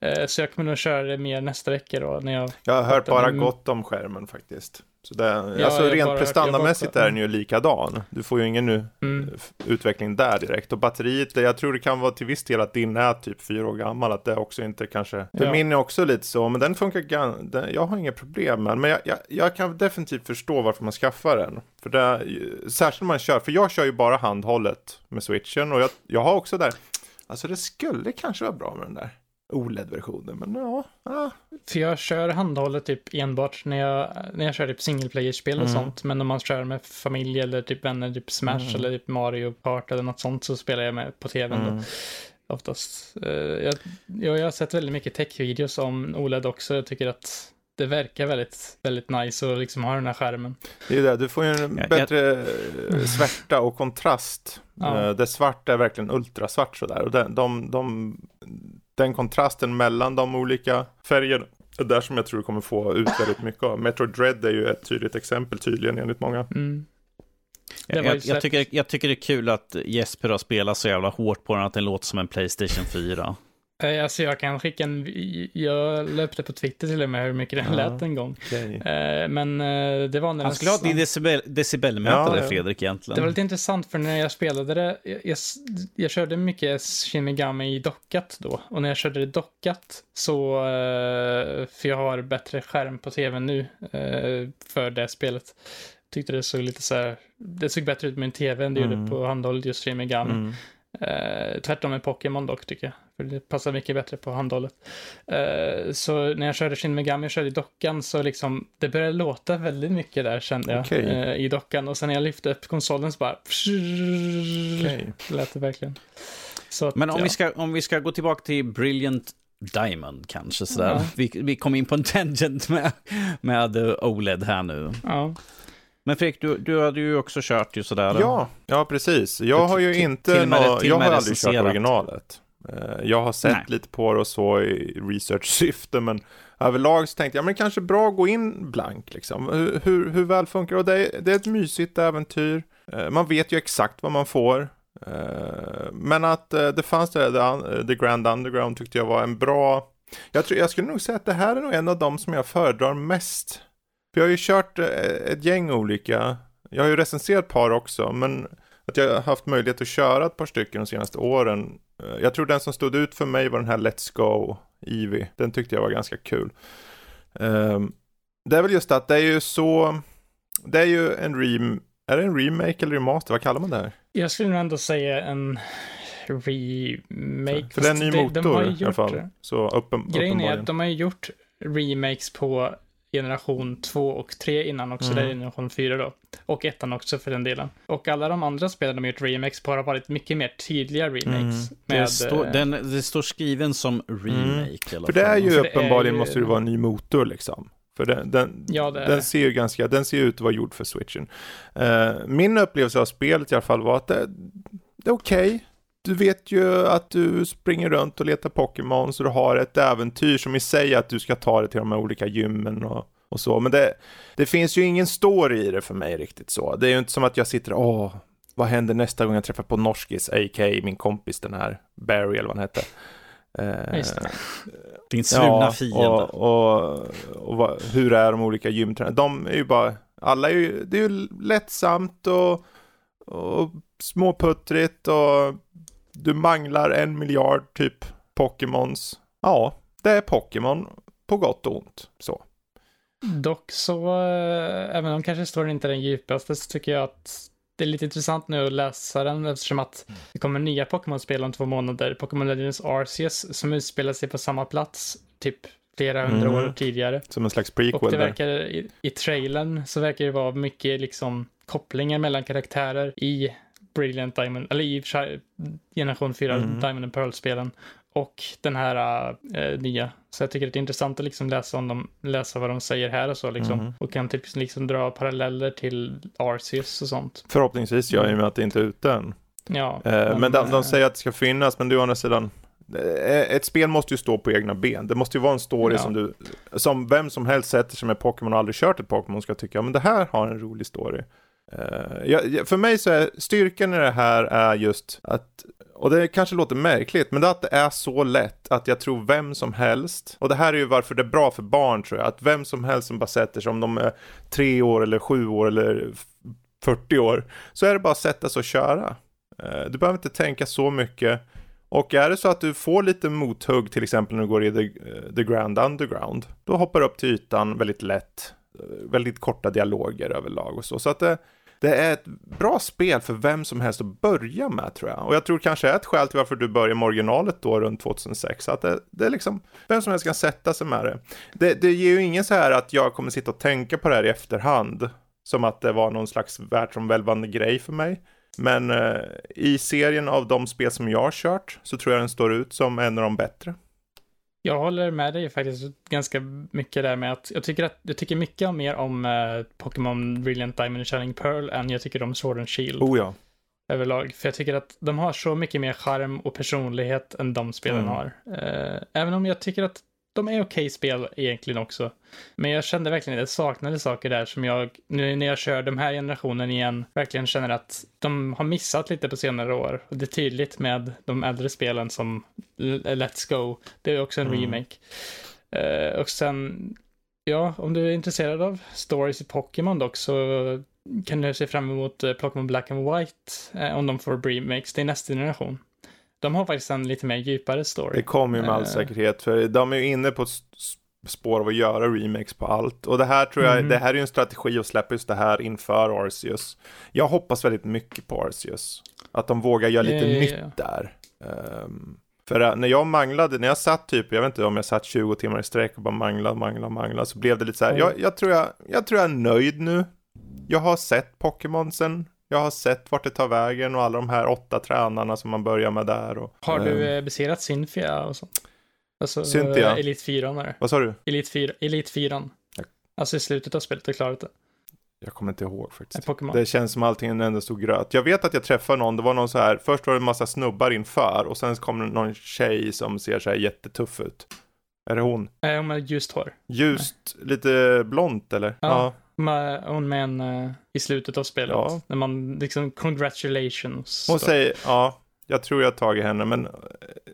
eh, så jag kommer nog köra det mer nästa vecka då när jag Jag har hört bara gott om skärmen faktiskt. Så det, jag alltså rent prestandamässigt är den ju likadan. Du får ju ingen nu mm, utveckling där direkt. Och batteriet, jag tror det kan vara till viss del att din är typ fyra år gammal, att det också inte kanske... För Ja. min är också lite så, men den funkar gan- den, Jag har inga problem med den, men jag, jag, jag kan definitivt förstå varför man skaffar den. För det, särskilt när man kör, för jag kör ju bara handhållet med switchen och jag, jag har också där, alltså det skulle kanske vara bra med den där OLED-versionen. Men ja, ja. För jag kör handhållet typ enbart när jag, när jag kör typ single player-spel och Mm. sånt. Men om man kör med familj eller typ vänner, typ Smash Mm. eller typ Mario Kart eller något sånt så spelar jag med på tvn då. Mm. Oftast. Eh, jag, jag, jag har sett väldigt mycket tech-videos om OLED också. Jag tycker att det verkar väldigt, väldigt nice att liksom ha den här skärmen. Det är det, du får ju en bättre eh, svärta och kontrast. Ja. Eh, Det svart är verkligen ultrasvart sådär. Och den, de, de, den kontrasten mellan de olika färgerna är där som jag tror du kommer få ut väldigt mycket av. Metro Dread är ju ett tydligt exempel tydligen enligt många. Mm. Det Jag, jag, tycker, jag tycker det är kul att Jesper har spelat så jävla hårt på den att den låter som en Playstation 4. Eh, Alltså jag kan skicka en, jag löpte på Twitter till och med hur mycket den Ja. lät en gång. Okej. Eh, Men eh, det var när Han skulle ha din decibel, decibelmätare, Ja, ja. Fredrik, egentligen. Det var lite intressant för när jag spelade det, jag, jag, jag körde mycket Shin Megami i dockat då. Och när jag körde det dockat så, för jag har bättre skärm på tvn nu för det spelet. Tyckte det såg lite så här, det såg bättre ut med en tv än det Mm. gjorde på handhållet just Shin Megami. Mm. Eh, tvärtom med Pokémon dock tycker jag. För det passar mycket bättre på handhållet. Eh, så när jag körde Shin Megami och körde i dockan så liksom, det började låta väldigt mycket där kände jag. Okej. Eh, I dockan. Och sen när jag lyfte upp konsolen så bara... Okej. Lät det verkligen. Så att, Men om, ja. vi ska, om vi ska gå tillbaka till Brilliant Diamond kanske sådär. Ja. Vi, vi kom in på en tangent med, med OLED här nu. Ja. Men Fredrik, du, du hade ju också kört ju sådär. Ja, ja precis. Jag har ju inte nå- jag har aldrig kört originalet. Eh, Jag har sett Nej. lite på det och så i research-syfte, men överlag så tänkte jag, men kanske bra att gå in blank liksom. Hur, hur, hur väl funkar det? Och det? Är, det är ett mysigt äventyr. Eh, Man vet ju exakt vad man får. Eh, Men att det fanns det, the, Un- the Grand Underground tyckte jag var en bra... Jag, tror, jag skulle nog säga att det här är nog en av de som jag föredrar mest. För jag har ju kört eh, ett gäng olika. Jag har ju recenserat par också, men att jag har haft möjlighet att köra ett par stycken de senaste åren. Eh, Jag tror den som stod ut för mig var den här Let's Go Eevee. Den tyckte jag var ganska kul. Ehm, Det är väl just att det är ju så, det är ju en rem, är det en remake eller remaster? Vad kallar man det här? Jag skulle nog ändå säga en remake. För det är en ny de- motor de ju i alla fall. Så uppen, Grejen är att de har ju gjort remakes på generation 2 och 3 innan också, Mm. det är generation 4 då. Och ettan också för den delen. Och alla de andra spelen de har gjort remakes på har varit mycket mer tydliga remakes. Mm. Med, det, står, eh, den, det står skriven som remake i alla För det är ju För det är uppenbarligen ju- måste det vara en ny motor liksom. För den, den, Ja, det är den ser ju ganska, den ser ut att vara gjord för switchen. Eh, min upplevelse av spelet i alla fall var att det, det är okej. Du vet ju att du springer runt och letar Pokémon så du har ett äventyr som i sig att du ska ta dig till de här olika gymmen och, och så. Men det, det finns ju ingen story i det för mig riktigt så. Det är ju inte som att jag sitter åh, vad händer nästa gång jag träffar på Norskis, a.k.a. min kompis den här Barry eller vad han hette. Eh, Just det. Din svurna fiende. och, och, och vad, hur är de olika gymtränarna? De är ju bara, alla är ju, det är ju lättsamt och, och småputtrigt och du manglar en miljard typ Pokémons. Ja, det är Pokémon på gott och ont. Så. Dock så, eh, även om kanske storyn inte den djupaste, så tycker jag att det är lite intressant nu att läsa den eftersom att det kommer nya Pokémon-spel om två månader. Pokémon Legends Arceus som utspelar sig på samma plats, typ flera hundra Mm. år tidigare. Som en slags Och prequel det där. verkar, i, i trailern så verkar det vara mycket liksom kopplingar mellan karaktärer i Brilliant Diamond, eller i Shi- generation 4 Mm. Diamond and Pearl-spelen och den här äh, nya. Så jag tycker det är intressant att liksom läsa om dem, läsa vad de säger här och så liksom. Mhm. Och kan typ liksom dra paralleller till Arceus och sånt. Förhoppningsvis jag i och med att det inte är ute än. Ja. Eh, men de, eh, de säger att det ska finnas, men du å andra sidan, eh, ett spel måste ju stå på egna ben. Det måste ju vara en story Ja. som du, som vem som helst sätter sig med Pokémon och aldrig kört ett Pokémon ska tycka, ja, men det här har en rolig story. Uh, jag, för mig så är styrkan i det här är just att, och det kanske låter märkligt, men det är att det är så lätt att jag tror vem som helst, och det här är ju varför det är bra för barn tror jag, att vem som helst som bara sätter sig, om de är tre år eller sju år eller 40 år, så är det bara att sätta sig och köra. Eh, du behöver inte tänka så mycket. Och är det så att du får lite mothugg, till exempel när du går i the, eh, the Grand Underground, då hoppar du upp till ytan väldigt lätt. Väldigt korta dialoger överlag och så. Så att det, det är ett bra spel för vem som helst att börja med tror jag. Och jag tror kanske är ett skäl till varför du börjar med originalet då runt 2006. Att det, det är liksom, vem som helst kan sätta sig med det. det. Det ger ju ingen så här att jag kommer sitta och tänka på det här i efterhand. Som att det var någon slags världsomvälvande grej för mig. Men eh, i serien av de spel som jag har kört så tror jag den står ut som en av de bättre. Jag håller med dig faktiskt ganska mycket där med att jag tycker att jag tycker mycket mer om eh, Pokémon Brilliant Diamond och Shining Pearl än jag tycker om Sword and Shield. Oh ja. Överlag. För jag tycker att de har så mycket mer charm och personlighet än de spelen Mm. har. Eh, även om jag tycker att de är okej spel egentligen också. Men jag kände verkligen att jag saknade saker där som jag, nu när jag kör de här generationen igen, verkligen känner att de har missat lite på senare år. Och det är tydligt med de äldre spelen som Let's Go. Det är också en Mm. remake. Eh, och sen, ja, om du är intresserad av stories i Pokémon dock så kan du se fram emot eh, Pokémon Black and White eh, om de får remakes. Det är nästa generation. De har faktiskt en lite mer djupare story. Det kommer ju med all Eh. säkerhet, för de är ju inne på spår av att göra remakes på allt. Och det här tror jag, Mhm. det här är ju en strategi att släppa just det här inför Arceus. Jag hoppas väldigt mycket på Arceus. Att de vågar göra lite ja. nytt där. Ehm, för äh, när jag manglade, när jag satt typ, jag vet inte om jag satt 20 timmar i sträck och bara mangla, mangla, mangla, så blev det lite så här, Mm. jag, jag, tror jag, jag tror jag är nöjd nu. Jag har sett Pokémonsen, jag har sett vart det tar vägen och alla de här åtta tränarna som man börjar med där. Och, Har du ehm, eh, besegrat Cynthia och sånt? Alltså, Cynthia? eh, Elite 4 är det. Vad sa du? Elite 4. Elite 4. Ja. Alltså i slutet av spelet, du klarat det. Jag kommer inte ihåg Nej, faktiskt. Det känns som allting ändå stod gröt. Jag vet att jag träffade någon, det var någon så här, först var det en massa snubbar inför och sen kom det någon tjej som ser så här jättetuff ut. Är det hon? Nej, hon med ljust hår. Ljust, lite blont eller? Ja. Med, hon med en eh, i slutet av spelet. Ja. När man liksom, congratulations. Hon säger, ja, jag tror jag har tagit henne, men eh,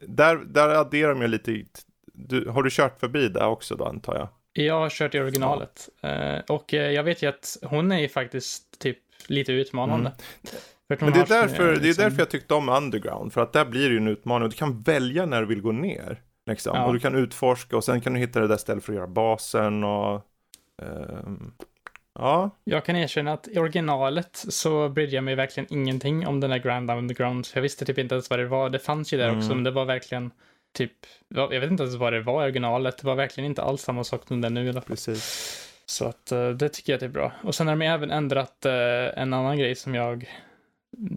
där, där adderar de ju lite, du, har du kört förbi där också då antar jag? Jag har kört i originalet. Eh, och jag vet ju att hon är ju faktiskt typ lite utmanande. Mm. Men det är, därför, eh, det är liksom- därför jag tyckte om Underground, för att där blir det ju en utmaning. Du kan välja när du vill gå ner. Liksom. Ja. Och du kan utforska och sen kan du hitta det där stället för att göra basen och... ehm, ja, Jag kan erkänna att i originalet så brydde jag mig verkligen ingenting om den där Grand Underground. Jag visste typ inte ens vad det var. Det fanns ju där Mm. också, men det var verkligen typ, jag vet inte ens vad det var i originalet. Det var verkligen inte alls samma sak som det är nu i alla fall. precis. Så att eh, det tycker jag att det är bra. Och sen har de även ändrat eh, en annan grej som jag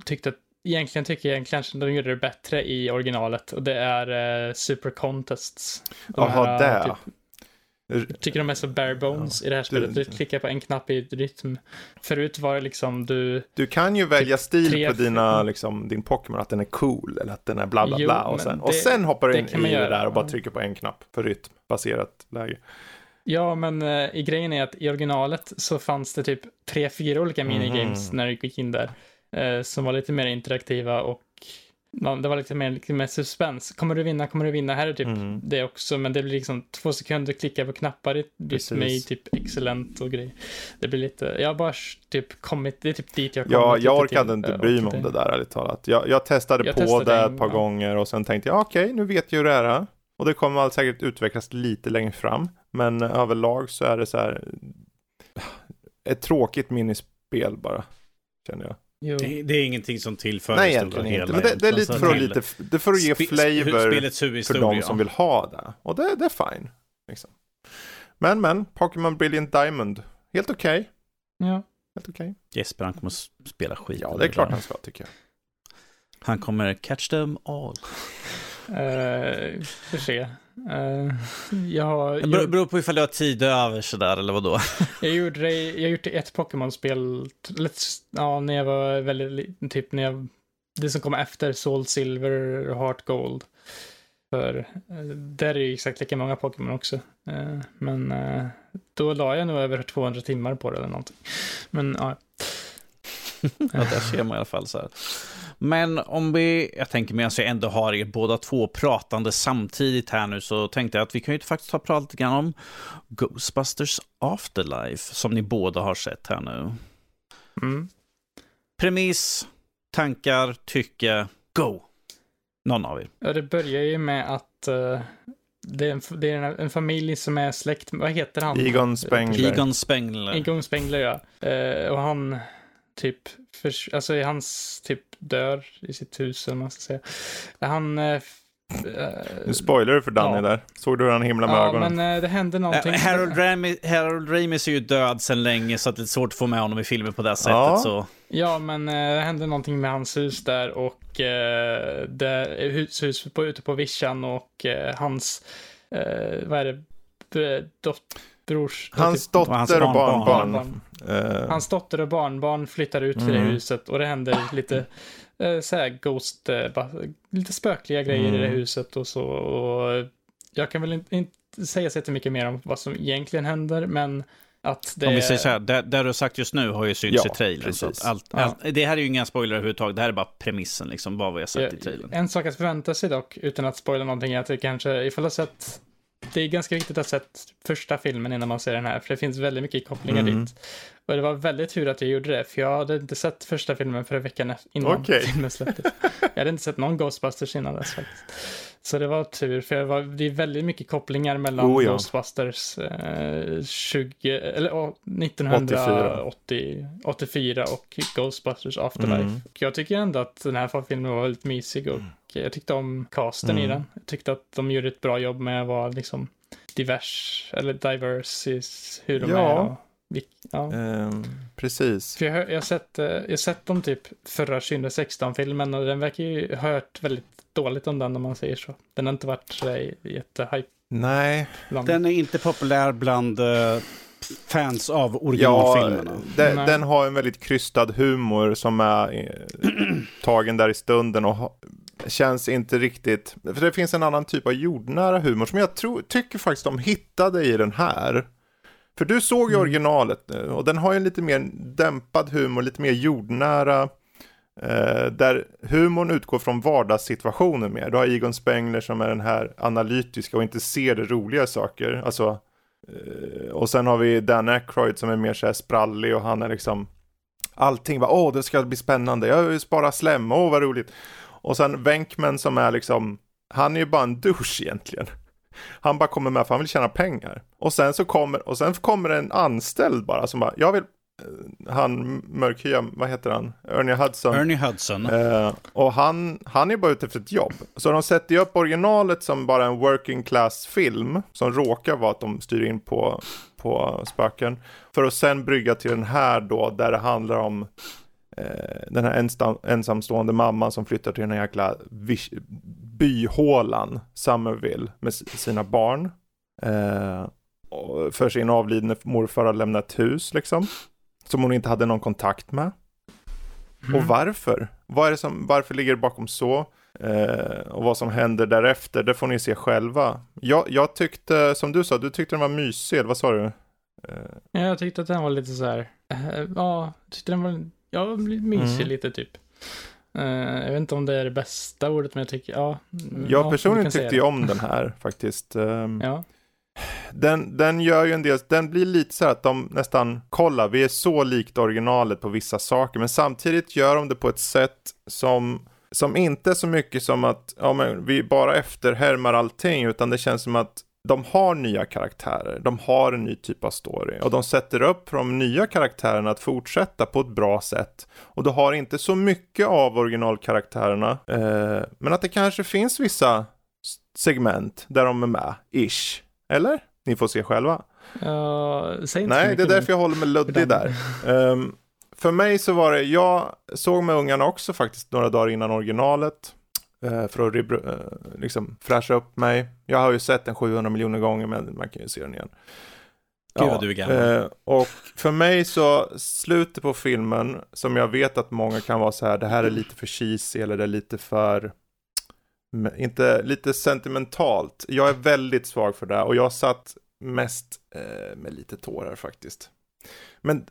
tyckte att Egentligen tycker jag kanske de gjorde det bättre i originalet och det är eh, Super Contests. De Jaha, det. Typ, jag tycker de är så bare bones i det här spelet. Du klickar på en knapp i rytm. Förut var det liksom du... Du kan ju välja stil Typ tre- på dina, liksom, din Pokémon, att den är cool eller att den är bla bla Jo, bla. Och sen, det- och sen hoppar du det in i det göra. där och bara trycker på en knapp för rytmbaserat läge. Ja, men eh, i grejen är att i originalet så fanns det typ tre, fyra olika minigames Mhm. när du gick in där. Eh, som var lite mer interaktiva och ja, det var lite mer, lite mer suspens. Kommer du vinna, kommer du vinna? Här är typ Mm. det också, men det blir liksom två sekunder klicka på knappar i rytm i typ excellent och grejer. Det blir lite, jag har bara typ kommit, det är typ dit jag har Ja, kommit. jag orkade till, inte eh, bry mig om det där ärligt talat. Jag, jag testade Jag på testade det en ett par gång. gånger och sen tänkte jag okej, nu vet jag hur det är. Och det kommer allt säkert utvecklas lite längre fram. Men överlag så är det så här ett tråkigt minispel bara, känner jag. Det, det är ingenting som tillför Nej, det egentligen inte. Men det, det är lite för att, lite, det är för att ge spe- flavor för de som vill ha det. Och det, det är fine. Liksom. Men, men, Pokémon Brilliant Diamond, helt okej. Ja. Helt okej. Jesper han kommer spela skit. Ja, det är klart han ska tycker jag. Han kommer catch them all. Uh, får se. Eh, jag. Det beror, beror på ifall du har tid över sådär eller vadå. Jag gjorde det, jag gjort ett Pokémon-spel, ja, när jag var väldigt, li- typ när jag, det som kom efter Soul Silver och Heart Gold. För eh, där är ju exakt lika många Pokémon också. Eh, Men då la jag nog över 200 timmar på det eller någonting. Men ja, Ja, där ser man i alla fall så här. Men om vi, jag tänker medan jag ändå har er båda två pratande samtidigt här nu så tänkte jag att vi kan ju faktiskt ta prata lite grann om Ghostbusters Afterlife som ni båda har sett här nu. mm. Premiss, tankar, tycke, go! Någon av er. ja det börjar ju med att eh, det är, en, det är en, en familj som är släkt, vad heter han? Egon Spengler. Egon Spengler. Egon Spengler, ja. Eh, och han, typ, för, alltså hans typ dör i sitt hus, eller man ska säga. Han... Eh, nu spoilar du för Danny ja. där. Såg du hur han himlar med ja, ögonen? men det hände någonting. Harold, Rami, Harold Ramis är ju död sedan länge så att det är svårt att få med honom i filmen på det sättet. Ja, så. ja men det hände någonting med hans hus där och eh, det, hus, hus på, ute på vischan och eh, hans, eh, vad är det, dot, brors... Hans dotter och, hans och barnbarn. barnbarn. Uh. Hans dotter och barnbarn flyttar ut till mm. det huset och det händer lite uh, så här ghost, uh, lite spökliga grejer mm. i det mm. huset och så. Och jag kan väl inte, inte säga så mycket mer om vad som egentligen händer, men att det... Om vi säger så här, det, det du har sagt just nu har ju synts ja, i trailern. Så allt, ja. allt, det här är ju inga spoiler överhuvudtaget, det här är bara premissen, liksom, vad vi har sett ja, i trailern. En sak att förvänta sig dock, utan att spoila någonting, är att det kanske, ifall du har sett det är ganska viktigt att ha sett första filmen innan man ser den här, för det finns väldigt mycket kopplingar mm. dit. Och det var väldigt tur att jag gjorde det, för jag hade inte sett första filmen förra veckan innan okay. filmen släpptes. Jag hade inte sett någon Ghostbusters innan dess faktiskt. Så det var tur, för var, det är väldigt mycket kopplingar mellan oh, ja. Ghostbusters eh, 20, eller, oh, 1984 och Ghostbusters Afterlife. Mm. Jag tycker ändå att den här filmen var väldigt mysig och jag tyckte om casten mm. i den. Jag tyckte att de gjorde ett bra jobb med att vara liksom divers, eller diverse i hur de ja. är. Och, ja. Um, precis. För jag, jag har sett, eh, jag sett dem typ förra 2016-filmen och den verkar ju hört väldigt dåligt om den om man säger så. Den har inte varit så jättehype. Nej. Bland... Den är inte populär bland uh, fans av originalfilmerna. Ja, den, den, har en väldigt krystad humor som är eh, tagen där i stunden och känns inte riktigt, för det finns en annan typ av jordnära humor som jag tror, tycker faktiskt de hittade i den här. För du såg ju mm. originalet nu och den har ju en lite mer dämpad humor, lite mer jordnära. Eh, där humorn utgår från vardagssituationer mer. Du har Egon Spengler som är den här analytiska och inte ser det roliga saker. Alltså, eh, och sen har vi Dan Aykroyd som är mer så här sprallig och han är liksom Allting bara åh det ska bli spännande, jag vill spara slem, åh vad roligt. Och sen Wenkman som är liksom, han är ju bara en douche egentligen. Han bara kommer med för han vill tjäna pengar. Och sen så kommer, och sen kommer en anställd bara som bara, jag vill, han mörkhyade, vad heter han? Ernie Hudson. Ernie Hudson. Eh, och han, han är bara ute efter ett jobb. Så de sätter ju upp originalet som bara en working class film. Som råkar vara att de styr in på, på spöken. För att sen brygga till den här då, där det handlar om Eh, den här ensam, ensamstående mamman som flyttar till den här jäkla byhålan, Summerville, med sina barn. Eh, för sin avlidne morfar har lämnat hus liksom. Som hon inte hade någon kontakt med. Mm. Och varför? Vad är det som, varför ligger det bakom så? Eh, och vad som händer därefter, det får ni se själva. Jag, jag tyckte, som du sa, du tyckte den var mysig, vad sa du? Eh. Ja, jag tyckte att den var lite så här, eh, ja, tyckte den var blir mysig mm. lite typ. Uh, jag vet inte om det är det bästa ordet, men jag tycker, ja. Mm, jag personligen tyckte ju om den här faktiskt. Um, ja. Den, den gör ju en del, den blir lite så här att de nästan, kolla, vi är så likt originalet på vissa saker, men samtidigt gör de det på ett sätt som, som inte är så mycket som att, ja men vi bara efterhärmar allting, utan det känns som att de har nya karaktärer, de har en ny typ av story och de sätter upp för de nya karaktärerna att fortsätta på ett bra sätt. Och du har inte så mycket av originalkaraktärerna, eh, men att det kanske finns vissa segment där de är med, ish. Eller? Ni får se själva. Uh, säg inte Nej, det är därför jag håller mig luddig där. Um, för mig så var det, jag såg med ungarna också faktiskt några dagar innan originalet. Eh, för att uh, liksom fräscha upp mig. Jag har ju sett den 700 miljoner gånger men man kan ju se den igen. Gud vad du är gammal. Uh, och för mig så, slutet på filmen, som jag vet att många kan vara så här, det här är lite för cheesy eller det är lite för, inte lite sentimentalt. Jag är väldigt svag för det och jag satt mest uh, med lite tårar faktiskt. Men...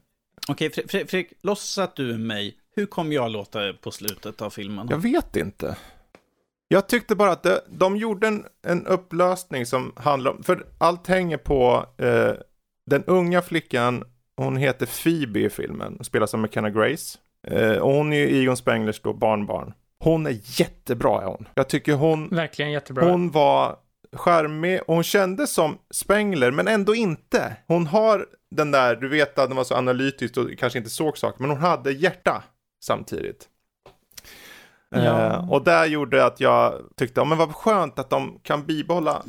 Okej, okay, Fredrik, låtsas att du är mig. Hur kommer jag låta på slutet av filmen? Jag vet inte. Jag tyckte bara att det, de gjorde en, en upplösning som handlar om, för allt hänger på eh, den unga flickan, hon heter Phoebe i filmen, spelas av McKenna Grace. Eh, och hon är ju Egon Spenglers då barnbarn. Hon är jättebra är hon. Jag tycker hon... Verkligen jättebra. Hon var charmig och hon kändes som Spengler, men ändå inte. Hon har den där, du vet att den var så analytisk och kanske inte såg saker, men hon hade hjärta samtidigt. Ja. Eh, och det gjorde att jag tyckte, ja, men vad skönt att de kan bibehålla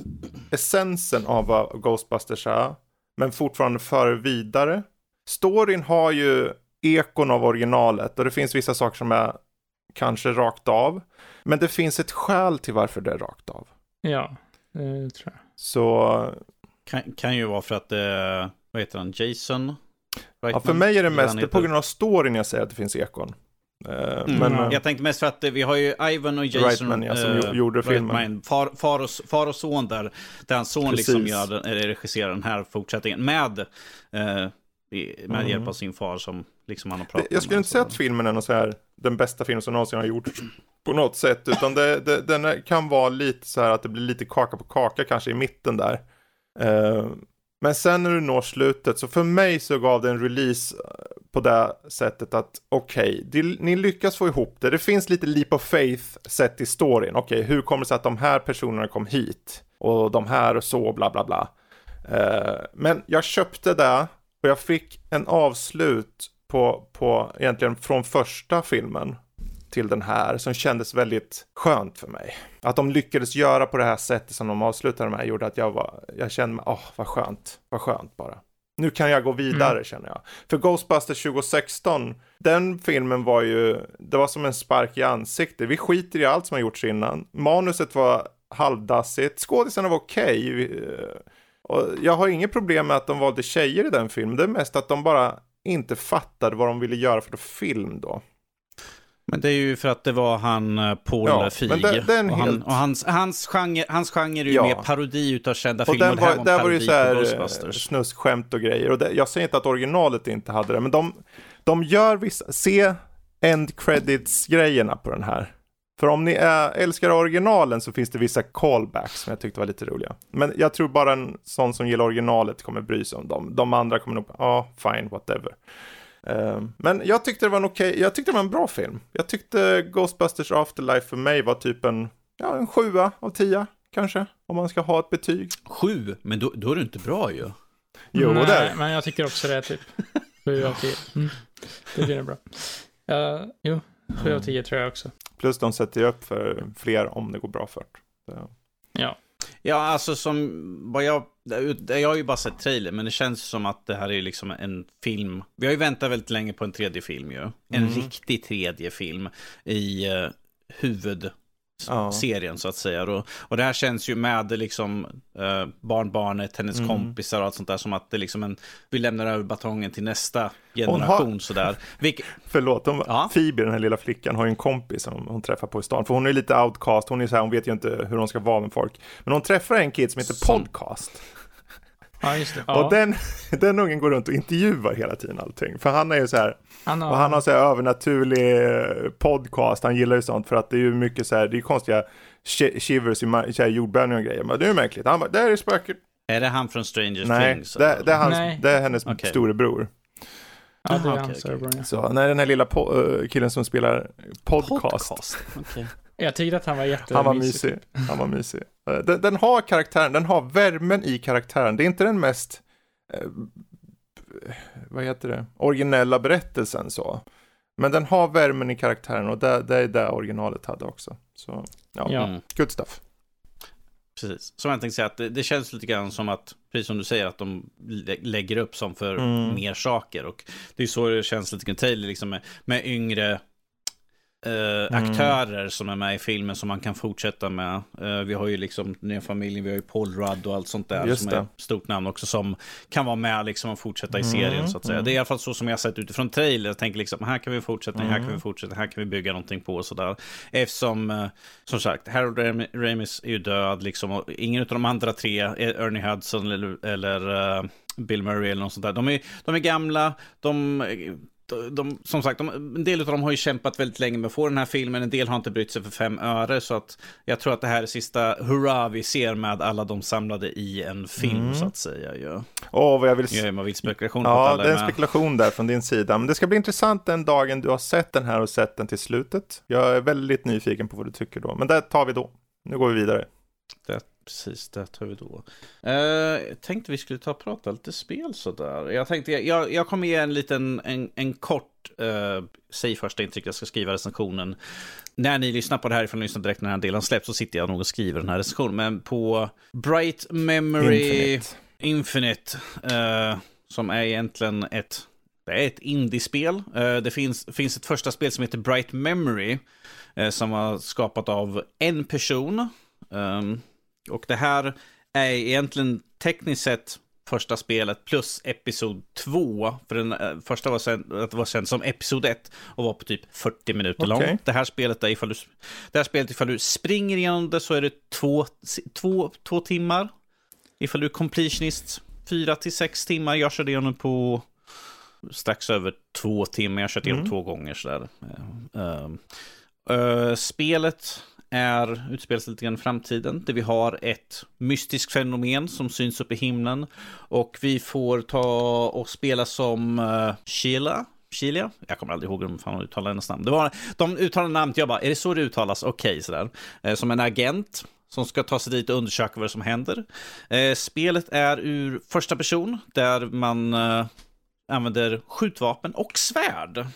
essensen av vad Ghostbusters är, men fortfarande föra vidare. Storyn har ju ekon av originalet och det finns vissa saker som är kanske rakt av. Men det finns ett skäl till varför det är rakt av. Ja, det tror jag. Så Kan, kan ju vara för att det, vad heter han, Jason? ja, för mig är det mest det på grund av storyn jag säger att det finns ekon. Eh, Mm. Men Ja. eh, Jag tänkte mest för att eh, vi har ju Ivan och Jason. Reitman, ja, som eh, gjo- gjorde filmen. Far, far, och, far och son där. Där hans son Precis. liksom gör, regisserar den här fortsättningen med, eh, med Mm. hjälp av sin far som liksom han har pratat jag skulle inte säga att filmen är någon så här, den bästa film som någonsin har gjorts på något sätt. Utan det, det, den kan vara lite så här att det blir lite kaka på kaka kanske i mitten där. Eh, men sen när du når slutet, så för mig så gav det en release eh, på det sättet att okej, det- ni lyckas få ihop det. Det finns lite leap of faith sett i storyn. Okej, hur kommer det sig att de här personerna kom hit? Och de här och så, bla bla bla. Eh, men jag köpte det och jag fick en avslut på, på egentligen från första filmen till den här som kändes väldigt skönt för mig. Att de lyckades göra på det här sättet som de avslutade med gjorde att jag var, jag kände mig, åh vad skönt, vad skönt bara. Nu kan jag gå vidare känner jag. För Ghostbusters 2016, den filmen var ju, det var som en spark i ansiktet. Vi skiter i allt som har gjorts innan. Manuset var halvdassigt, skådisarna var okej. Vi- Och jag har inget problem med att de valde tjejer i den filmen. Det är mest att de bara inte fattade vad de ville göra för film då. Men det är ju för att det var han eh, Paul Ja, Feig. den och han, helt- och hans, hans, genre, hans genre är ju Ja. mer parodi utav kända Och filmer. här var, där var det ju så här eh, snuskskämt och grejer. Och det, jag säger inte att originalet inte hade det, men de, de gör vissa, se end credits-grejerna på den här. För om ni är, älskar originalen så finns det vissa callbacks som jag tyckte var lite roliga. Men jag tror bara en sån som gillar originalet kommer bry sig om dem. De andra kommer nog, ja, fine, whatever. Eh, men jag tyckte det var en okej, jag tyckte det var en bra film. Jag tyckte Ghostbusters Afterlife för mig var typ en, ja, en sjua av tio kanske. Om man ska ha ett betyg. Sju, men då, då är det inte bra ju. Jo, Nej, där. men jag tycker också det är typ 7 av 10. Mm. Det blir bra. Uh, jo, 7 av 10 tror jag också. Plus de sätter ju upp för fler om det går bra för det. Ja. Ja, alltså som vad jag... Jag har ju bara sett trailer, men det känns som att det här är liksom en film. Vi har ju väntat väldigt länge på en tredje film ju. En Mm. riktig tredje film i uh, huvud... Ja. serien så att säga. Och, och det här känns ju med liksom eh, barnbarnet, hennes Mm. kompisar och allt sånt där som att det liksom en, vi lämnar över batongen till nästa Hon generation har- sådär. Vilket, Förlåt, hon, Ja. Phoebe, den här lilla flickan, har ju en kompis som hon träffar på i stan. För hon är lite outcast, hon är så här, hon vet ju inte hur hon ska vara med folk. Men hon träffar en kid som heter Som- Podcast. Ja, just det. Ja. Och den, den ungen går runt och intervjuar hela tiden allting. För han är ju så här, han har, och han har så här övernaturlig eh, podcast, han gillar ju sånt för att det är ju mycket så här, det är konstiga shi- shivers i så här jordbävningar och grejer. Men det är ju märkligt. Han bara, där är spöket. är det han från Stranger Nej, Things? det, det, är hans, Nej. det är hennes Okej. storebror. ja, det är okej, storebror, ja. Så när den här lilla eh, killen som spelar podcast, Okej. Jag tyckte att han var jättemysig. han var mysig. Han var mysig. Eh, Den, den har karaktären, den har värmen i karaktären. Det är inte den mest, eh, vad heter det, originella berättelsen så. Men den har värmen i karaktären och det, det är det originalet hade också. Så, ja, Ja. Mm. good stuff. Precis. Som jag tänkte säga, att det, det känns lite grann som att, precis som du säger, att de lä- lägger upp som för Mm. mer saker. Och det är så det känns lite grann Taylor, liksom med, med yngre eh, aktörer som är med i filmen som man kan fortsätta med. Eh, vi har ju liksom nya familjen, vi har ju Paul Rudd och allt sånt där Just som det. är ett stort namn också som kan vara med liksom och fortsätta i Mm, serien så att säga. mm. Det är i alla fall så som jag sett utifrån trailer. Jag tänker liksom, här kan vi fortsätta, här kan Mm. vi fortsätta, här kan vi bygga någonting på och sådär. Eftersom, eh, som sagt, Harold Ram- Ramis är ju död liksom och ingen av de andra tre, Ernie Hudson eller, eller Bill Murray eller något sånt där, de är, de är gamla, de de, som sagt, de, en del av dem har ju kämpat väldigt länge med att få den här filmen. En del har inte brytt sig för fem öre. Så att jag tror att det här är sista hurra vi ser med alla de samlade i en film Mm. så att säga. Ja. Åh, vad jag vill... Gör man vill spekulation Ja, det är en spekulation där från din sida. Men det ska bli intressant den dagen du har sett den här och sett den till slutet. Jag är väldigt nyfiken på vad du tycker då. Men det tar vi då. Nu går vi vidare. Precis, det tar vi då. Uh, jag tänkte vi skulle ta och prata lite spel sådär. Jag tänkte, jag, jag kommer ge en liten, en, en kort, uh, säg första intryck, jag ska skriva recensionen. När ni lyssnar på det här, ifall ni lyssnar direkt när den här delen släpps, så sitter jag nog och skriver den här recensionen. Men på Bright Memory Infinite, Infinite uh, som är egentligen ett, det är ett indiespel. Det finns, finns ett första spel som heter Bright Memory, som var skapat av en person. Och det här är egentligen tekniskt sett första spelet plus episod 2. För den äh, första var, sen, det var känd som episod 1 och var på typ 40 minuter okay. lång. Det här spelet, är ifall du, det här spelet, ifall du springer igenom det så är det två, två, två timmar. Ifall du är completionist, fyra till sex timmar. Jag körde igenom på strax över två timmar. Jag har kört igenom mm. två gånger sådär. Uh, uh, spelet är, utspelar sig lite grann i framtiden. Där vi har ett mystiskt fenomen som syns upp i himlen. Och vi får ta och spela som uh, Sheila. Chilia. Jag kommer aldrig ihåg hur de uttalar hennes namn. Det var, de uttalar namnet, jag bara, är det så det uttalas? Okej, okay, sådär. Eh, som en agent som ska ta sig dit och undersöka vad som händer. Eh, spelet är ur första person, där man eh, använder skjutvapen och svärd.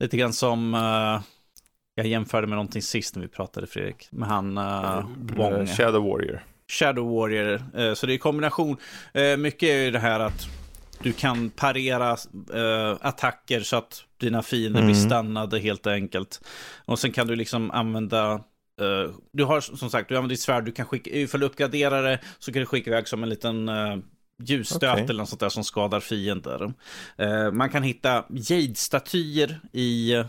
Lite grann som eh, jag jämförde med någonting sist när vi pratade Fredrik. Med han uh, Wong. Shadow Warrior. Shadow Warrior. Uh, så det är kombination. Uh, mycket är ju det här att du kan parera uh, attacker så att dina fiender mm. blir stannade helt enkelt. Och sen kan du liksom använda uh, du har som sagt, du använder ditt svärd, du kan skicka, ifall du uppgraderar det så kan du skicka iväg som en liten uh, ljusstöt okay. eller något sånt där som skadar fiender. Man kan hitta jade-statyer i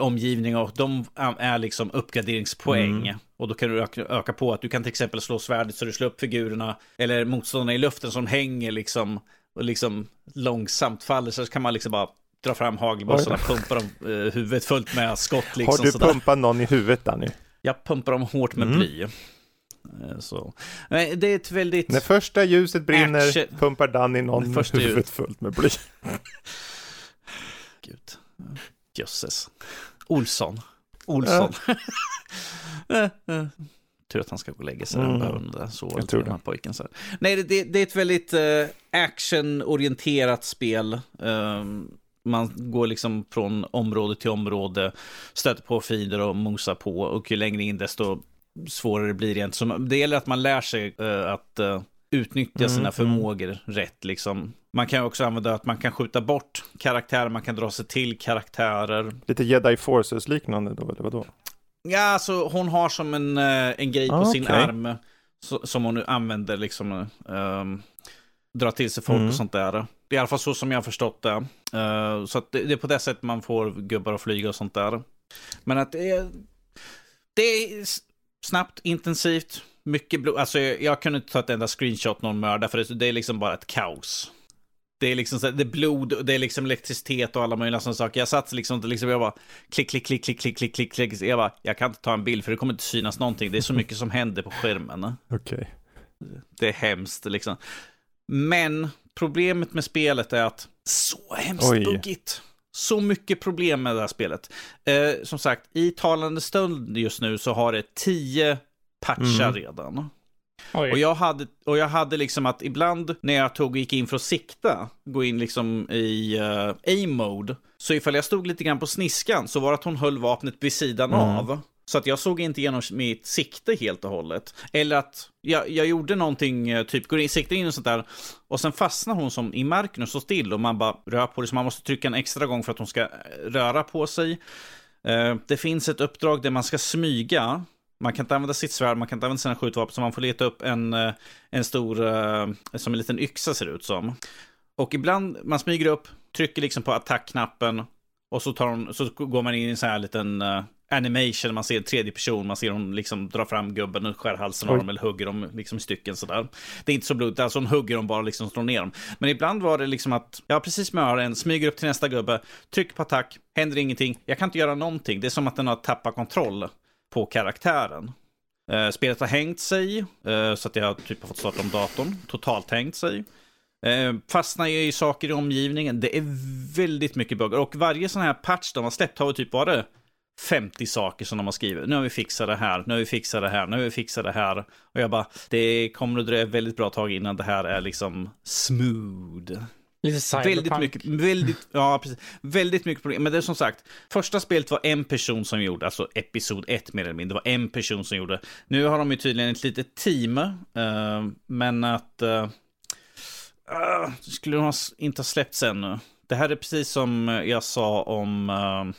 omgivning och de är liksom uppgraderingspoäng. Mm. Och då kan du öka, öka, på att du kan till exempel slå svärdet så du slår upp figurerna eller motståndarna i luften som hänger liksom och liksom långsamt faller så kan man liksom bara dra fram hagelbössorna och pumpa dem eh, huvudet fullt med skott. Liksom, Har du sådär. pumpat någon i huvudet Danny? Jag pumpar dem hårt med mm. bly. Eh, så. Men det är ett väldigt... När första ljuset brinner action... pumpar Danny någon med huvudet ljus... fullt med bly. Gud. Jösses. Olsson. Olsson. Äh. Tur att han ska gå och lägga sig. Mm. Han behöver sova lite den här pojken. Så. Nej, det, det, är ett väldigt uh, actionorienterat spel. Um, man går liksom från område till område, stöter på fiender och mosar på. Och ju längre in desto svårare blir det. Så det gäller att man lär sig uh, att uh, utnyttja sina mm, förmågor mm. rätt. Liksom. Man kan också använda att man kan skjuta bort karaktärer, man kan dra sig till karaktärer. Lite Jedi Forces liknande då, eller vadå? Ja, alltså hon har som en, eh, en grej på ah, sin okay. arm så, som hon nu använder liksom. Um, dra till sig folk mm. och sånt där. Det är i alla fall så som jag har förstått det. Uh, så det, det, är på det sättet man får gubbar att flyga och sånt där. Men att det är, det är snabbt, intensivt, mycket blod. Alltså jag, jag kunde inte ta ett enda screenshot någon mördar för det, det är liksom bara ett kaos. Det är liksom så, det är blod, det är liksom elektricitet och alla möjliga sådana saker. Jag satt liksom, liksom jag bara klick, klick, klick, klick, klick, klick, klick, klick. Jag bara, jag kan inte ta en bild för det kommer inte synas någonting. Det är så mycket som händer på skärmen. Okej. Okay. Det är hemskt liksom. Men problemet med spelet är att så hemskt Oj. buggigt. Så mycket problem med det här spelet. Eh, som sagt, i talande stund just nu så har det tio patcha mm. redan. Oj. Och jag, hade, och jag hade liksom att ibland när jag tog och gick in för att sikta, gå in liksom i eh, uh, aim-mode, så ifall jag stod lite grann på sniskan så var det att hon höll vapnet vid sidan mm. av. Så att jag såg inte igenom mitt sikte helt och hållet. Eller att jag, jag gjorde någonting, eh, typ går in, siktar in och sånt där. Och sen fastnar hon som i marken och står still och man bara rör på det. Så man måste trycka en extra gång för att hon ska eh, röra på sig. Uh, det finns ett uppdrag där man ska smyga man kan inte använda sitt svärd, man kan inte använda sina skjutvapen, så man får leta upp en, eh, en stor, eh, som en liten yxa ser ut som. Och ibland, man smyger upp, trycker liksom på attackknappen och så, tar hon, så går man in i en sån här liten uh, animation, man ser en tredje person, man ser hon liksom dra fram gubben och skär halsen av dem eller hugger dem liksom i stycken sådär. Det är inte så blodigt, alltså hon hugger dem bara liksom slår ner dem. Men ibland var det liksom att, ja precis med en, smyger upp till nästa gubbe, trycker på attack, händer ingenting, jag kan inte göra någonting. Det är som att den har tappat kontroll på karaktären. Eh, spelet har hängt sig, eh, så att jag typ har fått starta om datorn. Totalt hängt sig. Eh, fastnar i saker i omgivningen. Det är väldigt mycket buggar. Och varje sån här patch de har släppt har typ varit 50 saker som de har skrivit. Nu har vi fixat det här, nu har vi fixat det här, nu har vi fixat det här. Och jag bara, det kommer att dröja väldigt bra tag innan det här är liksom smooth. Lite cyberpunk. Väldigt mycket, väldigt, ja, precis, väldigt mycket problem. Men det är som sagt, första spelet var en person som gjorde, alltså episod 1 mer eller mindre, det var en person som gjorde. Nu har de ju tydligen ett litet team, uh, men att uh, uh, skulle de ha, inte ha släppts ännu. Det här är precis som jag sa om uh,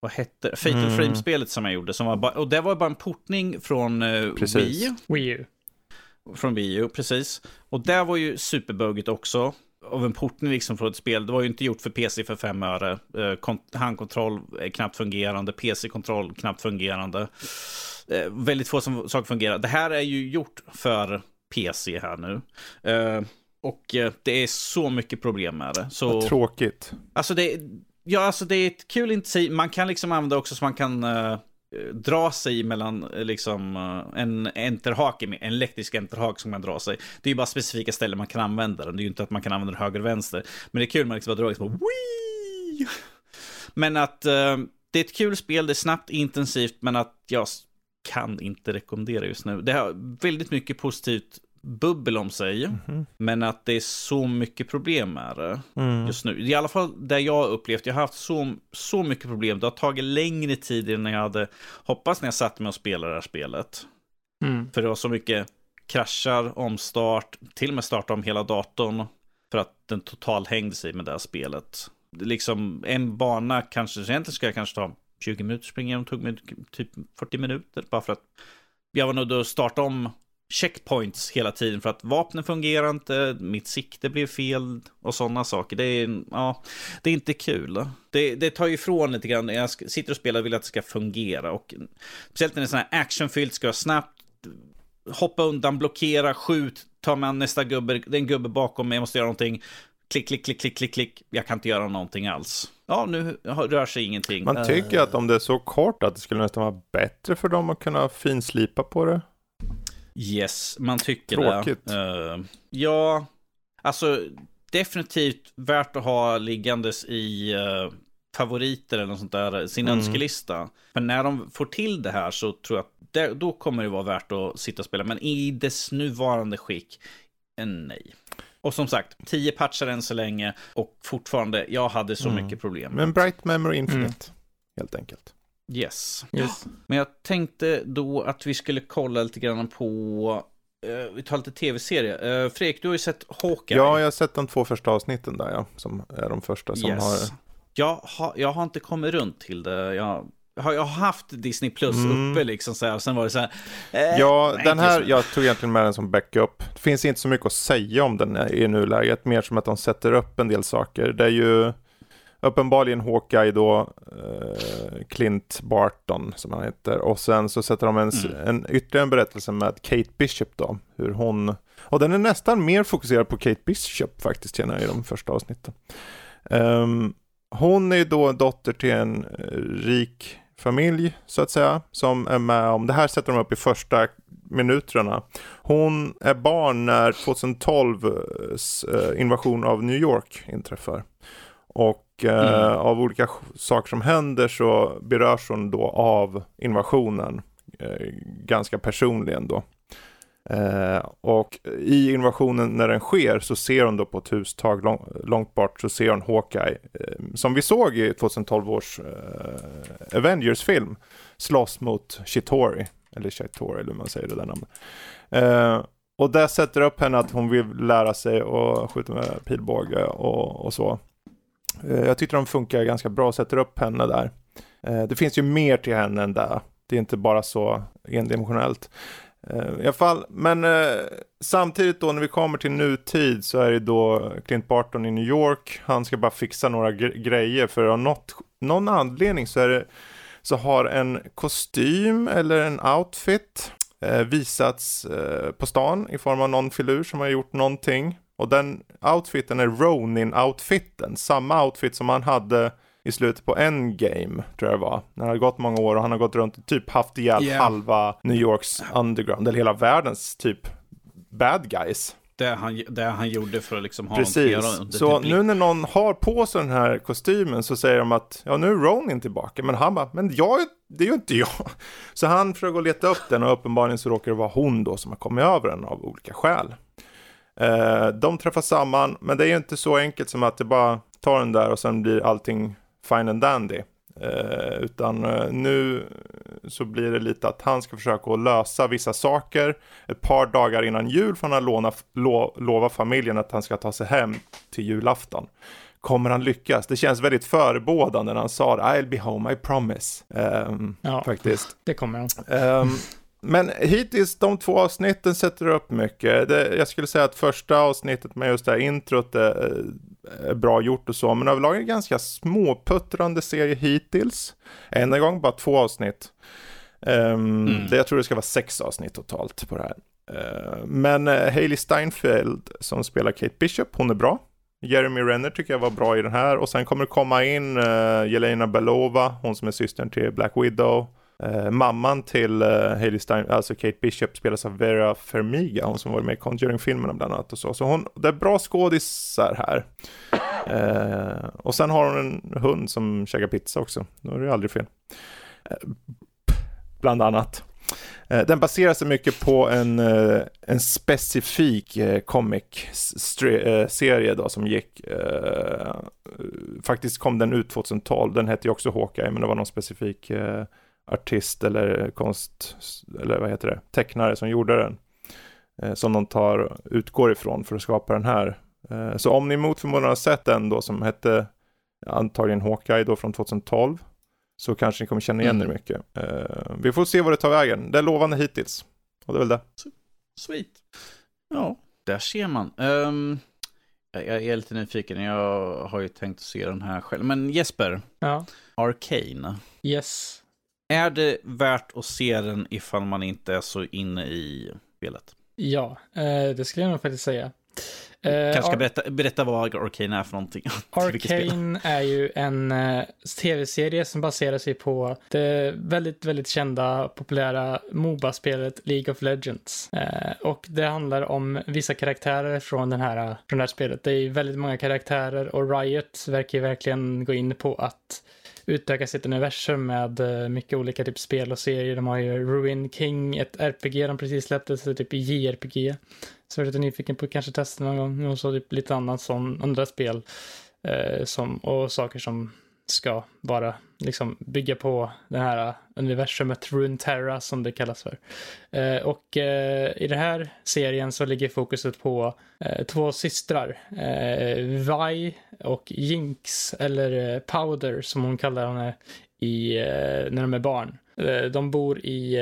vad hette Fatal mm. Frame-spelet som jag gjorde. Som var bara, och det var bara en portning från uh, Wii. Wii U. Från Wii U, precis. Och det var ju superbuggigt också av en portning liksom från ett spel. Det var ju inte gjort för PC för fem öre. Eh, handkontroll knappt fungerande, PC-kontroll knappt fungerande. Eh, väldigt få som, saker fungerar. Det här är ju gjort för PC här nu. Eh, och det är så mycket problem med det. Så, Vad tråkigt. Alltså det, ja, alltså det är ett kul initiativ. Man kan liksom använda också så man kan dra sig mellan eh, liksom eh, en enterhake, en elektrisk enterhake som man drar sig. Det är ju bara specifika ställen man kan använda den. Det är ju inte att man kan använda den höger och vänster. Men det är kul, man liksom bara drar liksom, Wii! Men att eh, det är ett kul spel, det är snabbt, intensivt, men att jag kan inte rekommendera just nu. Det har väldigt mycket positivt bubbel om sig. Mm. Men att det är så mycket problem med det mm. just nu. I alla fall det jag har upplevt. Jag har haft så, så mycket problem. Det har tagit längre tid än jag hade hoppats när jag satte mig och spelade det här spelet. Mm. För det var så mycket kraschar, omstart, till och med starta om hela datorn. För att den total hängde sig med det här spelet. Liksom en bana kanske, egentligen ska jag kanske ta 20 minuter springa igenom, tog mig typ 40 minuter. Bara för att jag var nöjd att starta om checkpoints hela tiden för att vapnen fungerar inte, mitt sikte blev fel och sådana saker. Det är, ja, det är inte kul. Det, det tar ju ifrån lite grann. Jag sitter och spelar och vill att det ska fungera. Och, speciellt när det är sådana här actionfyllt, ska jag snabbt hoppa undan, blockera, skjut, ta med nästa gubbe, det är en gubbe bakom mig, jag måste göra någonting. Klick, klick, klick, klick, klick, klick. Jag kan inte göra någonting alls. Ja, nu rör sig ingenting. Man tycker uh... att om det är så kort att det skulle nästan vara bättre för dem att kunna finslipa på det. Yes, man tycker Tråkigt. det. Uh, ja, alltså definitivt värt att ha liggandes i uh, favoriter eller något sånt där, sin mm. önskelista. Men när de får till det här så tror jag att det, då kommer det vara värt att sitta och spela. Men i dess nuvarande skick, eh, nej. Och som sagt, tio patchar än så länge och fortfarande, jag hade så mm. mycket problem. Men Bright Memory Infinite, mm. helt enkelt. Yes. yes. Men jag tänkte då att vi skulle kolla lite grann på Uh, vi tar lite tv-serie. Uh, Fredrik, du har ju sett Hawkeye. Ja, jag har sett de två första avsnitten där, ja. Som är de första som yes. har... Jag, har... jag har inte kommit runt till det. Jag har, jag har haft Disney Plus mm. uppe liksom så här. Sen var det så här. Eh, ja, nej, den här, jag tog egentligen med den som backup. Det finns inte så mycket att säga om den i nuläget. Mer som att de sätter upp en del saker. Det är ju uppenbarligen Hawkeye då, eh, Clint Barton som han heter. Och sen så sätter de en, mm. en ytterligare en berättelse med Kate Bishop då. Hur hon, och den är nästan mer fokuserad på Kate Bishop faktiskt, känner jag i de första avsnitten. Um, hon är då dotter till en eh, rik familj så att säga, som är med om, det här sätter de upp i första minuterna. Hon är barn när 2012 eh, invasion av New York inträffar. Och mm. av olika saker som händer så berörs hon då av invasionen eh, ganska personligen då. Eh, och i invasionen när den sker så ser hon då på ett hustag lång, långt bort så ser hon Hawkeye eh, som vi såg i 2012 års eh, Avengers-film slåss mot Chitori eller Chitori eller hur man säger det där namnet. Eh, och det sätter upp henne att hon vill lära sig att skjuta med pilbåge och, och så. Eh, jag tyckte de funkar ganska bra, sätter upp henne där. Eh, det finns ju mer till henne än det. Det är inte bara så endimensionellt. Eh, I alla fall, men samtidigt då när vi kommer till nutid så är det då Clint Barton i New York. Han ska bara fixa några grejer för av något, någon anledning så är det så har en kostym eller en outfit visats på stan i form av någon filur som har gjort någonting. Och den outfiten är Ronin-outfiten. Samma outfit som han hade i slutet på Endgame, tror jag det var. När det har gått många år och han har gått runt och typ haft ihjäl yeah. halva New Yorks underground, eller hela världens typ bad guys. det han, det han gjorde för att liksom ha Precis, någon så nu när någon har på sig den här kostymen så säger de att ja nu är Ronin tillbaka, men han bara, men jag, det är ju inte jag. Så han försöker leta upp den och uppenbarligen så råkar det vara hon då som har kommit över den av olika skäl. Eh, de träffar samman, men det är ju inte så enkelt som att det bara tar den där och sen blir allting fine and dandy. Eh, utan eh, nu så blir det lite att han ska försöka att lösa vissa saker ett par dagar innan jul för han låna, lo, lovat familjen att han ska ta sig hem till julafton. Kommer han lyckas? Det känns väldigt förebådande när han sa I'll be home, I promise. Um, ja, faktiskt. Det kommer han. Um, men hittills de två avsnitten sätter upp mycket. Det, jag skulle säga att första avsnittet med just det här introt är, är bra gjort och så. Men överlag är det ganska småputtrande serie hittills. Än en gång bara två avsnitt. Um, mm. det, jag tror det ska vara sex avsnitt totalt på det här. Uh, men uh, Hailey Steinfeld som spelar Kate Bishop, hon är bra. Jeremy Renner tycker jag var bra i den här. Och sen kommer det komma in uh, Jelena Belova, hon som är systern till Black Widow. Uh, mamman till uh, Hailey Stein, alltså Kate Bishop, spelas av Vera Fermiga, hon som var med i Conjuring-filmerna bland annat och så. Så hon, det är bra skådisar här. Uh, och sen har hon en hund som käkar pizza också, då är det aldrig fel. Uh, bland annat. Den baserar sig mycket på en, en specifik comic-serie då som gick, faktiskt kom den ut 2012, den hette ju också Hawkeye, men det var någon specifik artist eller konst, eller vad heter det, tecknare som gjorde den. Eh, som de tar, utgår ifrån för att skapa den här. Eh, så om ni mot förmodan har sett den då som hette antagligen Hawkeye då från 2012 så kanske ni kommer känna igen mm. er mycket. Eh, vi får se vad det tar vägen. Det är lovande hittills. Och det är väl det. Sweet. Ja, där ser man. Um, jag är lite nyfiken. Jag har ju tänkt att se den här själv. Men Jesper. Ja. Arcane. Yes. Är det värt att se den ifall man inte är så inne i spelet? Ja, eh, det skulle jag nog faktiskt säga. Eh, Kanske ska berätta, berätta vad Arcane är för någonting. Arcane är ju en uh, tv-serie som baserar sig på det väldigt, väldigt kända populära Moba-spelet League of Legends. Och det handlar om vissa karaktärer från, den här, från det här spelet. Det är väldigt många karaktärer och Riot verkar verkligen gå in på att utöka sitt universum med eh, mycket olika typ spel och serier. De har ju Ruin King, ett RPG de precis släppte, så typ JRPG. Så jag är lite nyfiken på att kanske testa någon gång. Och så typ lite annat som andra spel. Eh, som, och saker som ska bara liksom bygga på det här eh, universumet Runeterra som det kallas för. Eh, och eh, i den här serien så ligger fokuset på eh, två systrar, eh, Vi och Jinx, eller eh, Powder som hon kallar henne i, eh, när de är barn. Eh, de bor i,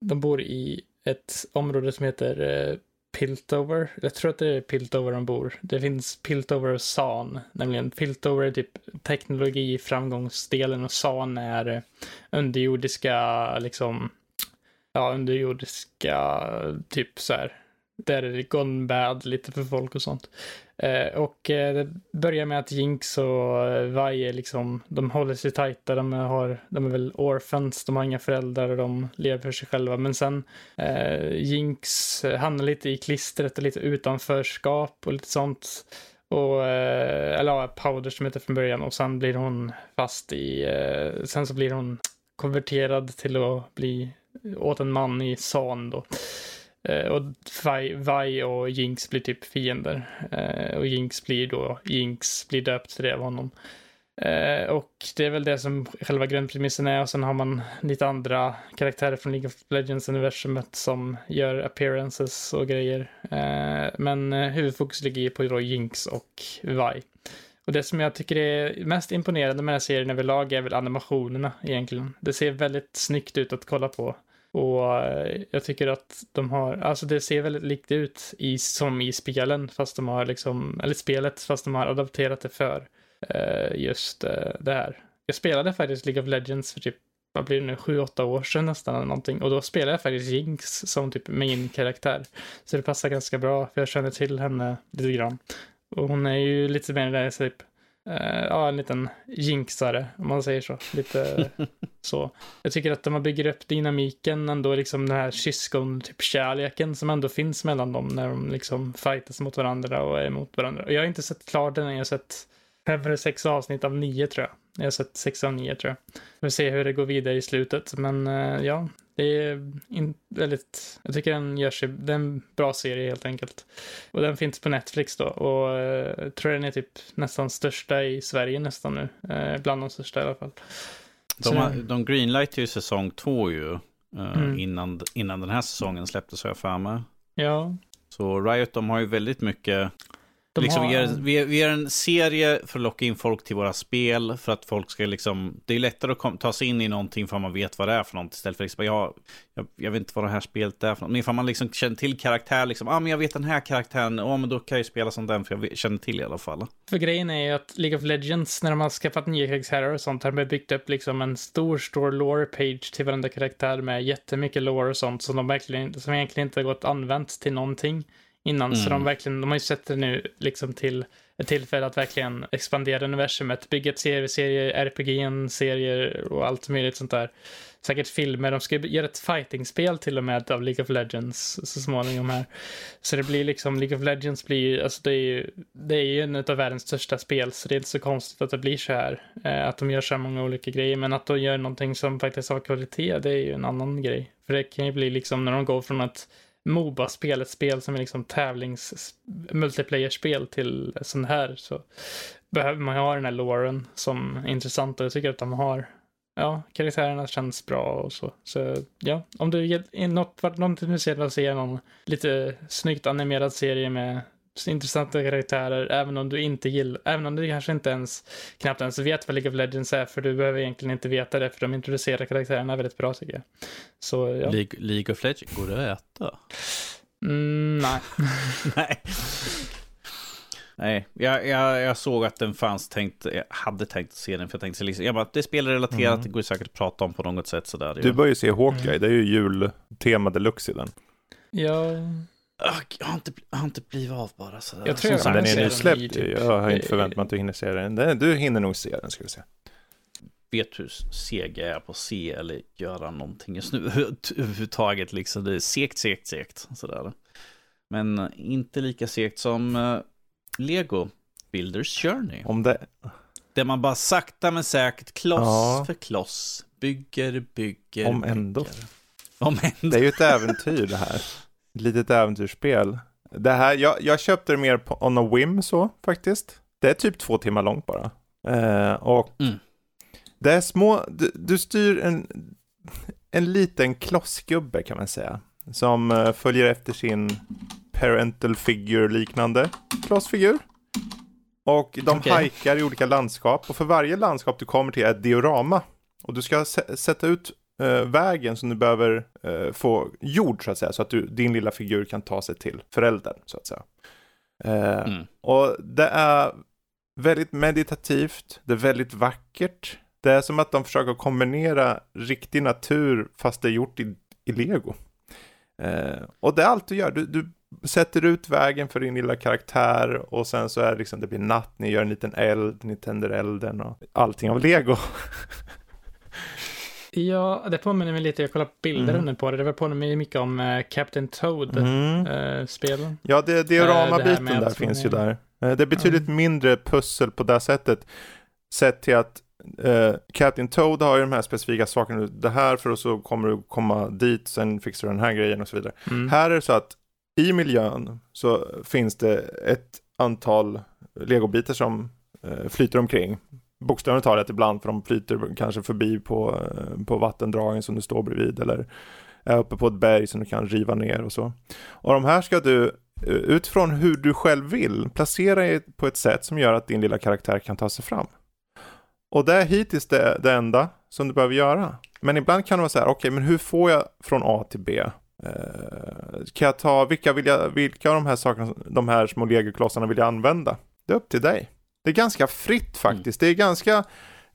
de bor i ett område som heter Piltover. Jag tror att det är Piltover de bor. Det finns Piltover och San. Nämligen Piltover är typ teknologi framgångsdelen och San är underjordiska liksom ja, underjordiska typ så här. Där är det gone bad lite för folk och sånt. Eh, och eh, det börjar med att Jinx och eh, Vi liksom, de håller sig tajta, de, har, de är väl orphans, de har inga föräldrar och de lever för sig själva. Men sen eh, Jinx eh, hamnar lite i klistret och lite utanförskap och lite sånt. Och, eh, eller ja, Powder som heter från början och sen blir hon fast i, eh, sen så blir hon konverterad till att bli åt en man i San då. Eh, och Vi, och Jinx blir typ fiender. Eh, och Jinx blir då, Jinx blir döpt till det av honom. Eh, och det är väl det som själva grundpremissen är och sen har man lite andra karaktärer från League of Legends-universumet som gör appearances och grejer. men huvudfokus ligger på då Jinx och Vi. Och det som jag tycker är mest imponerande med den här serien överlag är väl animationerna egentligen. Det ser väldigt snyggt ut att kolla på. Och eh, jag tycker att de har, alltså det ser väldigt likt ut i, som i spelen, fast de har liksom, eller spelet, fast de har adapterat det för uh, just uh, det här. Jag spelade faktiskt League of Legends för typ, vad blir det nu, sju, åtta år sedan nästan eller någonting. Och då spelade jag faktiskt Jinx som typ min karaktär. Så det passar ganska bra, för jag känner till henne lite grann. Och hon är ju lite mer där, typ, eh, ja, en liten jinxare, om man säger så. Lite så. Jag tycker att man bygger upp dynamiken ändå, liksom den här syskon, typ kärleken som ändå finns mellan dem när de liksom fightas mot varandra och är emot varandra. Och jag har inte sett klart den, jag har sett fem eller sex avsnitt av nio tror jag. Jag har sett sex av nio tror jag. Vi får se hur det går vidare i slutet, men uh, ja, det är väldigt, jag tycker den gör sig, det är en bra serie helt enkelt. Och den finns på Netflix då och jag uh, tror den är typ nästan största i Sverige nästan nu. Uh, bland de största i alla fall. De, har, de greenlight ju säsong två ju. Mm. innan, innan den här säsongen släpptes har jag för mig. Ja. Så Riot de har ju väldigt mycket de liksom, har... vi, gör, vi, vi, gör, en serie för att locka in folk till våra spel. För att folk ska liksom... Det är lättare att kom, ta sig in i någonting för att man vet vad det är för något. Istället för liksom, jag, jag, jag vet inte vad det här spelet är för något. Men ifall man liksom känner till karaktär, liksom, ah, men jag vet den här karaktären, ja men då kan jag spela som den för jag känner till i alla fall. För grejen är ju att League of Legends, när de har skaffat nya karaktärer och sånt, har de byggt upp liksom en stor, stor lore-page till varenda karaktär med jättemycket lore och sånt som de verkligen, som egentligen inte har gått använt till någonting innan. Mm. Så de verkligen, de har ju sett det nu liksom till ett tillfälle att verkligen expandera universumet, bygga ett serie, serier, RPG, serier och allt möjligt sånt där. Säkert filmer, de ska göra ett fightingspel till och med av League of Legends så småningom här. Så det blir liksom, League of Legends blir alltså det är ju, det är ju en av världens största spel, så det är inte så konstigt att det blir så här. Eh, att de gör så här många olika grejer, men att de gör någonting som faktiskt har kvalitet, det är ju en annan grej. För det kan ju bli liksom när de går från att Moba-spel, ett spel som är liksom tävlings multiplayer-spel till sån här så behöver man ha den här loren som är intressant och jag tycker att de har ja, karaktärerna känns bra och så. Så ja, om du är något, någonting något intresserad av att se någon lite snyggt animerad serie med intressanta karaktärer, även om du inte gillar, även om du kanske inte ens, knappt ens vet vad League of Legends är, för du behöver egentligen inte veta det, för de introducerar karaktärerna väldigt bra tycker jag. Så, ja. League, League of Legends, går det att äta? Mm, nej. nej. Nej, jag, jag, jag, såg att den fanns, tänkt, jag hade tänkt se den, för jag tänkte liksom, jag bara, det är spelrelaterat, mm. det går säkert att prata om på något sätt sådär. Du bör ju se Hawkeye, mm. det är ju jultema deluxe i den. Ja, jag har inte, jag har inte blivit av bara sådär. Jag tror jag den är nysläppt typ. Jag har inte förväntat mig att du hinner se den. Du hinner nog se den, ska vi se. Vet hur seg jag är på att se eller göra någonting just nu överhuvudtaget. Liksom. Det är segt, segt, segt. Sådär. Men inte lika segt som uh, Lego Builders Journey. Om det... Där man bara sakta men säkert, kloss ja. för kloss, bygger, bygger, Om ändå. Bygger. Om ändå. Det är ju ett äventyr det här litet äventyrsspel. Det här, jag, jag köpte det mer på, on a whim så faktiskt. Det är typ två timmar långt bara. Eh, och mm. det är små, du, du, styr en, en liten klossgubbe kan man säga. Som eh, följer efter sin parental figure liknande klossfigur. Och de okay. hajkar i olika landskap och för varje landskap du kommer till är ett diorama. Och du ska sätta ut eh, vägen som du behöver eh, få gjord så att säga. Så att du, din lilla figur kan ta sig till föräldern så att säga. Eh, mm. Och det är väldigt meditativt, det är väldigt vackert. Det är som att de försöker kombinera riktig natur fast det är gjort i, i lego. Eh, och det är allt du gör. Du, du sätter ut vägen för din lilla karaktär och sen så är det liksom, det blir natt, ni gör en liten eld, ni tänder elden och allting av lego. Ja, det påminner mig lite, jag kollar bilder mm. på det, det påminner mig mycket om uh, Captain Toad-spelen. Mm. Uh, ja, det, diorama-biten uh, där finns ju där. Uh, det är betydligt mm. mindre pussel på det sättet. Sett till att uh, Captain Toad har ju de här specifika sakerna, det här för att så kommer du komma dit, sen fixar du den här grejen och så vidare. Mm. Här är det så att i miljön så finns det ett antal legobitar som flyter omkring bokstavligt talat ibland för de flyter kanske förbi på, eh, på vattendragen som du står bredvid eller är uppe på ett berg som du kan riva ner och så. Och de här ska du eh, utifrån hur du själv vill placera på ett sätt som gör att din lilla karaktär kan ta sig fram. Och det är hittills det, det enda som du behöver göra. Men ibland kan det vara så här, okej, okay, men hur får jag från A till B? Eh, kan jag ta, vilka, vill jag, vilka av de här sakerna, de här små legoklossarna vill jag använda? Det är upp till dig. Det är ganska fritt faktiskt. Mm. Det är ganska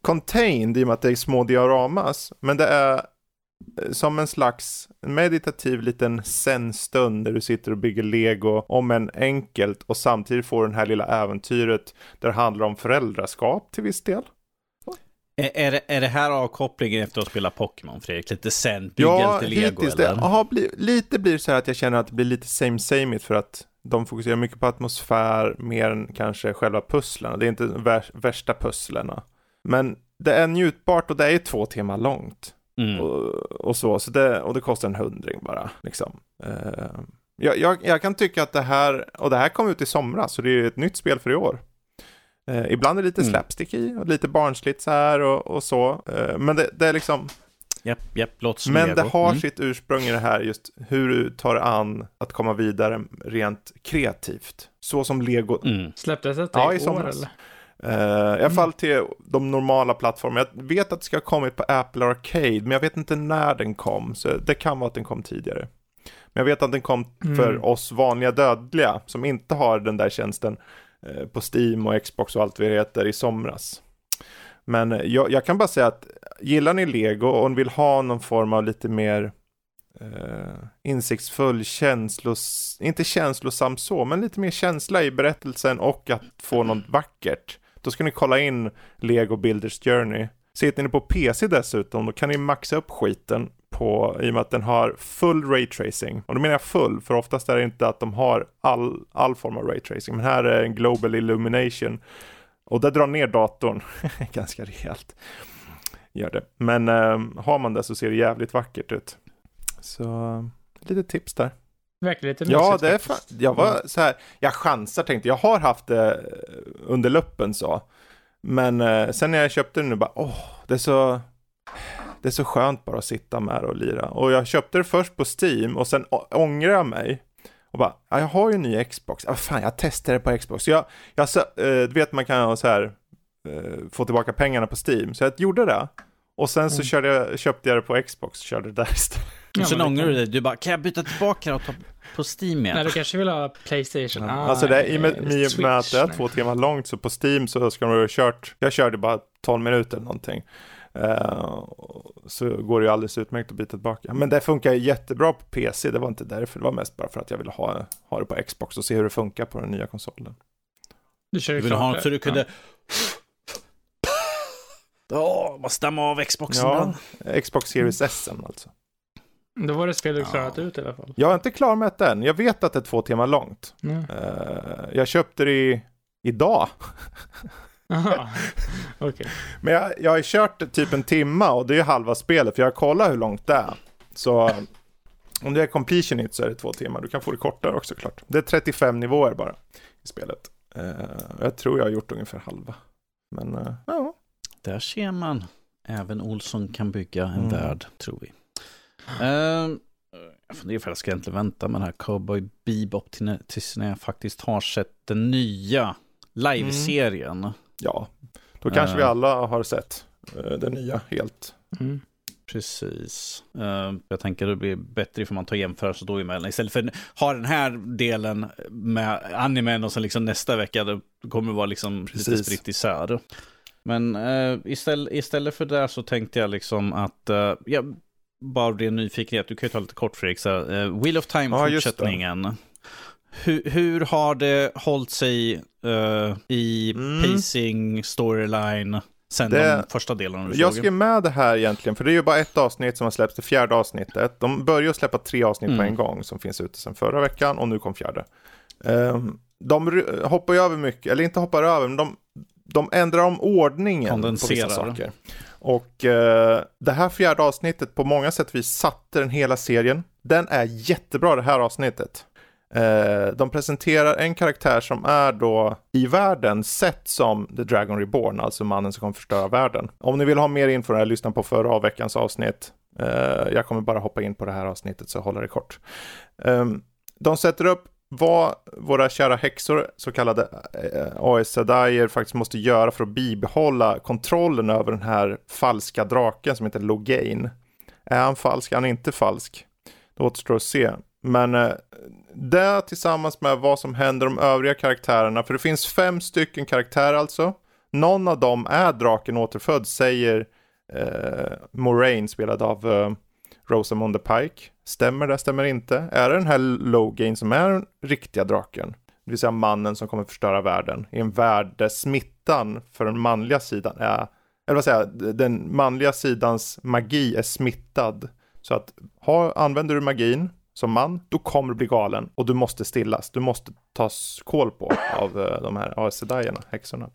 contained i och med att det är små dioramas. Men det är eh, som en slags meditativ liten zen-stund där du sitter och bygger lego om en enkelt och samtidigt får den här lilla äventyret där det handlar om föräldraskap till viss del. Är, det, är det här avkopplingen efter att ha spelat Pokémon, Fredrik? Lite sen, bygga Ja, lite lego hittills eller? det. Aha, bli, lite blir det så här att jag känner att det blir lite same same för att de fokuserar mycket på atmosfär mer än kanske själva pusslen. Det är inte vär, värsta pusslerna. Men det är njutbart och det är ju två timmar långt. Mm. Och, och så, så det, och det kostar en hundring bara. Liksom. Eh, jag, jag, jag kan tycka att det här, och det här kom ut i somras, så det är ju ett nytt spel för i år. Eh, ibland är det lite Mm. slapstick i och lite barnsligt så här och, och så. Eh, men det, det är liksom, Japp, japp, låter som men lego. det har Mm. sitt ursprung i det här just hur du tar an att komma vidare rent kreativt. Så som lego Mm. Släpptes det Ja, i år somras. eller? Uh, I alla fall till de normala plattformarna. Jag vet att det ska ha kommit på Apple Arcade, men jag vet inte när den kom. Så det kan vara att den kom tidigare. Men jag vet att den kom Mm. för oss vanliga dödliga, som inte har den där tjänsten eh, på Steam och Xbox och allt vad det heter i somras. Men jag, jag kan bara säga att gillar ni Lego och vill ha någon form av lite mer eh, insiktsfull, känslos, inte känslosam så, men lite mer känsla i berättelsen och att få något vackert. Då ska ni kolla in Lego Builders Journey. Sitter ni på PC dessutom, då kan ni maxa upp skiten på, i och med att den har full raytracing. Och då menar jag full, för oftast är det inte att de har all, all form av raytracing, men här är en global illumination. Och det drar ner datorn ganska rejält. Gör det. Men eh, har man det så ser det jävligt vackert ut. Så lite tips där. Verkar lite Ja, mysigt det är fan, jag var så här, jag chansar tänkte, jag har haft det under luppen så. Men eh, sen när jag köpte den nu bara, åh, det är så, det är så skönt bara att sitta med och lira. Och jag köpte det först på Steam och sen ångrar jag mig. Och bara, ja, jag har ju en ny Xbox, ah, fan jag testade det på Xbox. Så jag, jag så, eh, du vet man kan så här, eh, få tillbaka pengarna på Steam. Så jag gjorde det. Och sen så Mm. körde jag, köpte jag det på Xbox och körde det där istället. Ja, sen ångrar kan- du dig. Du bara, kan jag byta tillbaka och ta på Steam igen? Nej, du kanske vill ha Playstation. Ja. Ah, alltså det är, i och med, med att det är två timmar långt så på Steam så ska de ha kört, jag körde bara 12 minuter eller någonting. Eh, så går det ju alldeles utmärkt att byta tillbaka. Men det funkar jättebra på PC, det var inte därför, det var mest bara för att jag ville ha, ha det på Xbox och se hur det funkar på den nya konsolen. Du kör ju Du vill ha det. något så du kunde... Ja. Ja, man stämma av Xboxen Ja, ibland. Xbox Series S alltså. Då var det spel du Ja. klarat ut i alla fall. Jag är inte klar med det än, jag vet att det är två timmar långt. Mm. Eh, jag köpte det i, idag. Aha. Okej. Men jag, jag har kört typ en timma och det är ju halva spelet för jag kollar hur långt det är. Så om det är completion it så är det två timmar. Du kan få det kortare också klart. Det är 35 nivåer bara i spelet. Eh, jag tror jag har gjort ungefär halva. Men eh, ja, Där ser man. Även Olsson kan bygga en Mm. värld, tror vi. Ehm, jag funderar för jag ska egentligen vänta med den här Cowboy Bebop tills när jag faktiskt har sett den nya live-serien. Ja. Då kanske vi Eh. alla har sett eh, det nya helt. Mm. Precis. Ehm, jag tänker det blir bättre ifall man tar jämförelse då emellan. Istället för att ha den här delen med animen och sen liksom nästa vecka det kommer det vara liksom lite spritt isär. Men istället, istället för det så tänkte jag liksom att, ja, bara ren nyfikenhet, du kan ju ta lite kort Fredrik, så, eh, Wheel of Time Ja, det. Hur, hur har det hållit sig eh, i Mm. pacing, storyline, sen Det- de första du Jag såg? skrev med det här egentligen, för det är ju bara ett avsnitt som har släppts, det fjärde avsnittet. De börjar släppa tre avsnitt på Mm. en gång som finns ute sedan förra veckan och nu kom fjärde. Ehm, de hoppar ju över mycket, eller inte hoppar över, men de, de ändrar om ordningen på vissa saker. Och eh, det här fjärde avsnittet på många sätt vi satte den hela serien. Den är jättebra det här avsnittet. Eh, de presenterar en karaktär som är då i världen sett som The Dragon Reborn, alltså mannen som kommer förstöra världen. Om ni vill ha mer info, här, lyssna på förra veckans avsnitt. Eh, jag kommer bara hoppa in på det här avsnittet så jag håller det kort. Eh, de sätter upp vad våra kära häxor, så kallade eh, AS Sedaier, faktiskt måste göra för att bibehålla kontrollen över den här falska draken som heter Logain. Är han falsk? Är han inte falsk? Det återstår att se. Men eh, det tillsammans med vad som händer de övriga karaktärerna, för det finns fem stycken karaktärer alltså. Någon av dem är draken återfödd, säger eh, Moraine, spelad av eh, Rosamund Pike. Stämmer det, stämmer inte? Är det den här Logan som är den riktiga draken? Det vill säga mannen som kommer förstöra världen i en värld där smittan för den manliga sidan är, eller vad säger jag, den manliga sidans magi är smittad. Så att ha, använder du magin som man, då kommer du bli galen och du måste stillas. Du måste tas koll på av uh, de här Aes Sedai'erna, häxorna.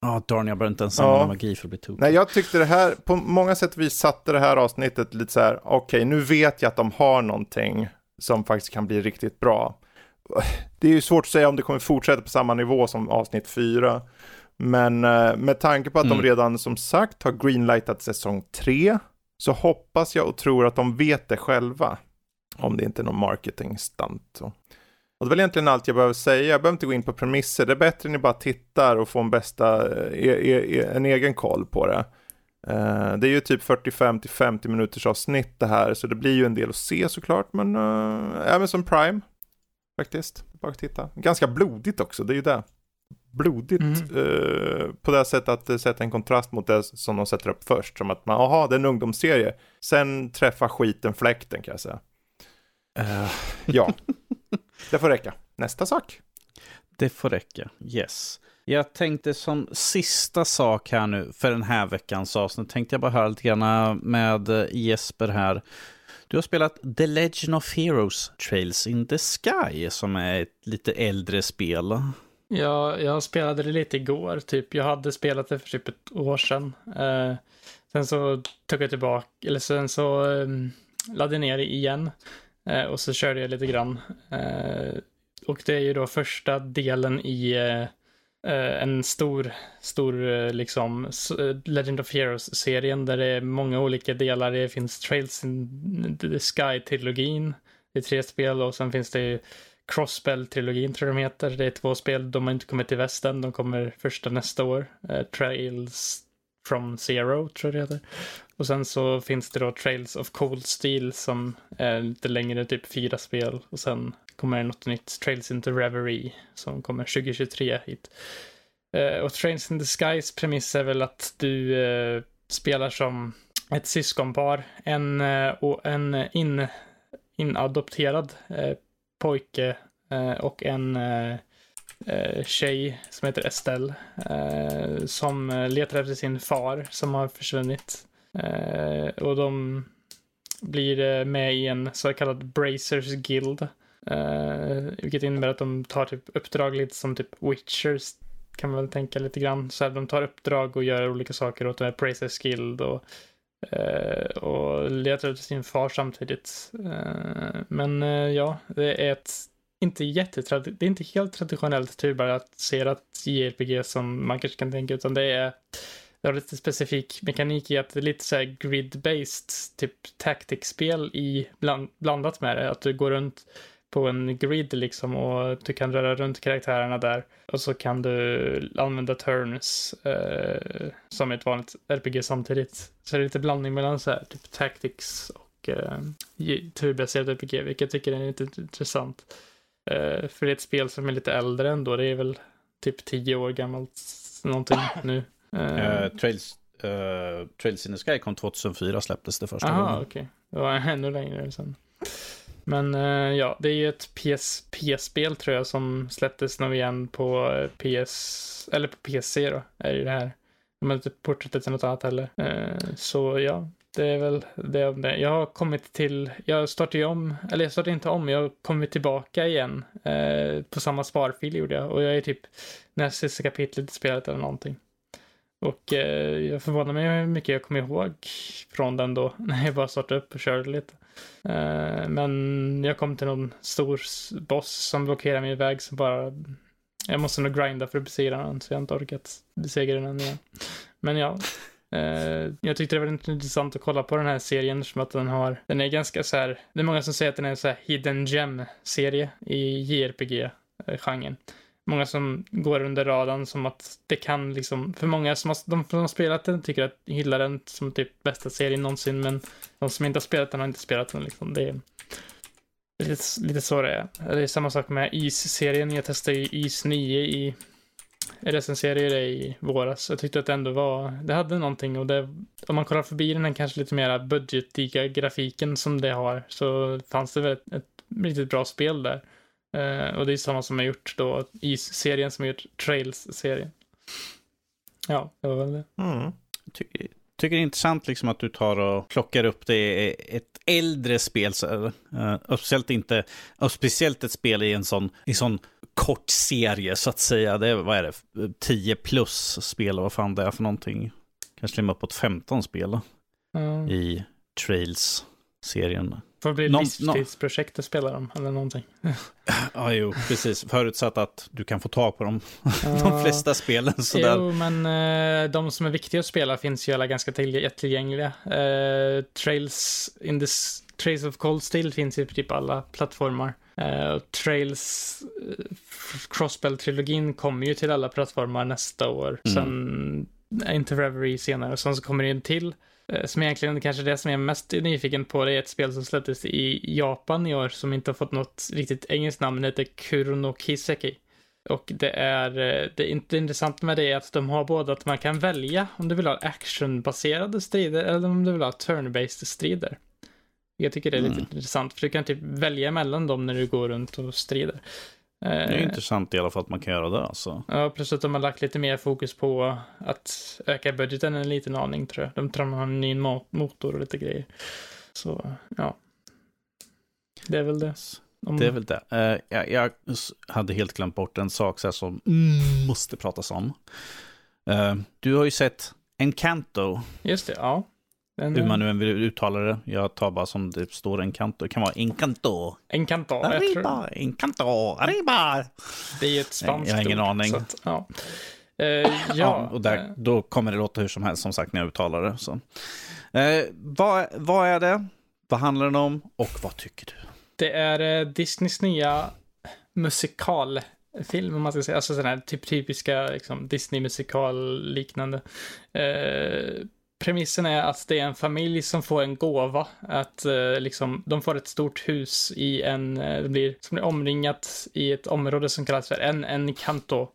Ja, oh, darn, jag börjar inte ens använda ja. magi för att bli tokig. Nej, jag tyckte det här, på många sätt vi satte det här avsnittet lite så här, okej, okay, nu vet jag att de har någonting som faktiskt kan bli riktigt bra. Det är ju svårt att säga om det kommer fortsätta på samma nivå som avsnitt 4. Men uh, med tanke på att mm. de redan som sagt har greenlightat säsong 3 så hoppas jag och tror att de vet det själva. Om det inte är någon marketing stunt. Och det är väl egentligen allt jag behöver säga. Jag behöver inte gå in på premisser. Det är bättre att ni bara tittar och får en bästa, e, e, e, en egen koll på det. Uh, det är ju typ 45 50 minuters avsnitt det här, så det blir ju en del att se såklart, men uh, även som Prime faktiskt. Bara titta. Ganska blodigt också, det är ju det. Blodigt mm. uh, på det sättet att det sätter en kontrast mot det som de sätter upp först. Som att man, aha, det är en ungdomsserie. Sen träffar skiten fläkten kan jag säga. Ja. Det får räcka. Nästa sak. Det får räcka, yes. Jag tänkte som sista sak här nu för den här veckans avsnitt tänkte jag bara höra lite grann med Jesper här. Du har spelat The Legend of Heroes Trails in the Sky som är ett lite äldre spel. Ja, jag spelade det lite igår, typ. Jag hade spelat det för typ ett år sedan. Eh, sen så tog jag tillbaka, eller sen så eh, laddade jag ner det igen. Eh, och så körde jag lite grann. Eh, och det är ju då första delen i eh, eh en stor, stor eh, liksom eh, Legend of Heroes-serien där det är många olika delar. Det finns Trails in the Sky-trilogin. Det är tre spel och sen finns det Crossbell-trilogin tror jag de heter. Det är två spel. De har inte kommit till västen. De kommer första nästa år. Trails from Zero tror jag det heter. Och sen så finns det då Trails of Cold Steel som är lite längre, typ fyra spel. Och sen kommer det något nytt, Trails into Reverie, som kommer 2023 hit. Eh, och Trails in the Skies premiss är väl att du eh, spelar som ett syskonpar, en, eh, och en in, inadopterad pojke och en tjej som heter Estelle som letar efter sin far som har försvunnit Eh, och de blir eh, med i en så kallad Bracers Guild. Eh, vilket innebär att de tar typ uppdrag lite som typ Witchers kan man väl tänka lite grann. Så här, de tar uppdrag och gör olika saker åt den här Bracers Guild och, eh, och letar efter sin far samtidigt. Eh, men eh, ja, det är ett inte jättetrad det är inte helt traditionellt typ turbaserat JRPG som man kanske kan tänka, utan det är det har lite specifik mekanik i att det är lite så här grid-based, typ tactics-spel i bland, blandat med det. Att du går runt på en grid liksom och du kan röra runt karaktärerna där. Och så kan du använda turns eh, som ett vanligt RPG samtidigt. Så det är lite blandning mellan så här, typ tactics och eh, turbaserat RPG, vilket jag tycker är lite intressant. Eh, för det är ett spel som är lite äldre ändå, det är väl typ tio år gammalt någonting nu. Uh, Trails, uh, Trails in the Sky kom 2004 släpptes det första Aha, gången. okej. Okay. Det var ännu längre sen. Men uh, ja, det är ju ett PSP-spel tror jag som släpptes nu igen på PS, eller på PC då, är ju det här. De har inte porträttat till något annat heller. Så ja, det är väl det om det. Jag har kommit till, jag startade ju om, eller jag startade inte om, jag har kommit tillbaka igen. Uh, på samma sparfil gjorde jag och jag är typ näst sista kapitlet i spelet eller någonting. Och eh, jag förvånar mig hur mycket jag kommer ihåg från den då, när jag bara startade upp och körde lite. Eh, men jag kom till någon stor boss som blockerade min väg som bara... Jag måste nog grinda för att besegra den, så jag har inte orkat besegra den igen. Men ja, Uh, jag tyckte det var intressant att kolla på den här serien som att den har, den är ganska så här, det är många som säger att den är en så här hidden gem-serie i JRPG-genren många som går under radarn som att det kan liksom, för många som har, de som har spelat den tycker att hyllar den som typ bästa serien någonsin, men de som inte har spelat den har inte spelat den liksom. Det är lite, lite så det är. Det är samma sak med Is-serien. Jag testade ju Is 9 i recenserade det i våras. Jag tyckte att det ändå var, det hade någonting och det, om man kollar förbi den här kanske lite mera budgetiga grafiken som det har så fanns det väl ett, ett riktigt bra spel där. Uh, och det är samma som har gjort då i serien som har gjort Trails-serien. Ja, det var väl det. Mm. Tycker, tycker det är intressant liksom att du tar och plockar upp det ett äldre spel. Så, och speciellt inte, och speciellt ett spel i en sån, i sån kort serie så att säga. Det är, vad är det, 10 plus spel och vad fan det är för någonting. Kanske till uppåt 15 spel mm. i Trails-serien. Får bli Någon, livstidsprojekt att spela dem eller någonting. ja, jo, precis. Förutsatt att du kan få tag på dem. de flesta spelen sådär. Jo, men uh, de som är viktiga att spela finns ju alla ganska tillgängliga. Uh, Trails in this Trails of Cold Steel finns ju på typ alla plattformar. Uh, Trails uh, Crossbell-trilogin kommer ju till alla plattformar nästa år. Mm. Sen Into Reverie senare. Och sen så kommer det en till Eh, som egentligen kanske det som jag är mest nyfiken på, det är ett spel som släpptes i Japan i år som inte har fått något riktigt engelskt namn, det heter Kurono Kiseki. Och det är, eh, det är intressant med det är att de har både att man kan välja om du vill ha actionbaserade strider eller om du vill ha turn-based strider. Jag tycker det är lite mm. intressant, för du kan typ välja mellan dem när du går runt och strider. Det är eh, intressant i alla fall att man kan göra det. Alltså. Ja, plus att de har lagt lite mer fokus på att öka budgeten en liten aning tror jag. De tror de har en ny motor och lite grejer. Så, ja. Det är väl det. Om... Det är väl det. Uh, jag, jag, hade helt glömt bort en sak så som mm, måste pratas om. Uh, du har ju sett Encanto. Just det, ja. Den, Hur man nu än vill uttala det. Jag tar bara som det står Encanto. Det kan vara Encanto. Encanto. Arriba. Encanto, arriba. Det är ett spanskt Jag har ingen ord, aning. Att, ja. Uh, ja. ja. och där, då kommer det låta hur som helst, som sagt, när jag uttalar det. Så. Uh, vad, vad är det? Vad handlar den om? Och vad tycker du? Det är uh, Disneys nya musikalfilm, om man ska säga. Alltså sådana här typ, typiska liksom, Disney-musikal liknande. Uh, premissen är att det är en familj som får en gåva. Att eh, liksom, de får ett stort hus i en, eh, det blir, som blir omringat i ett område som kallas för en, en kanto.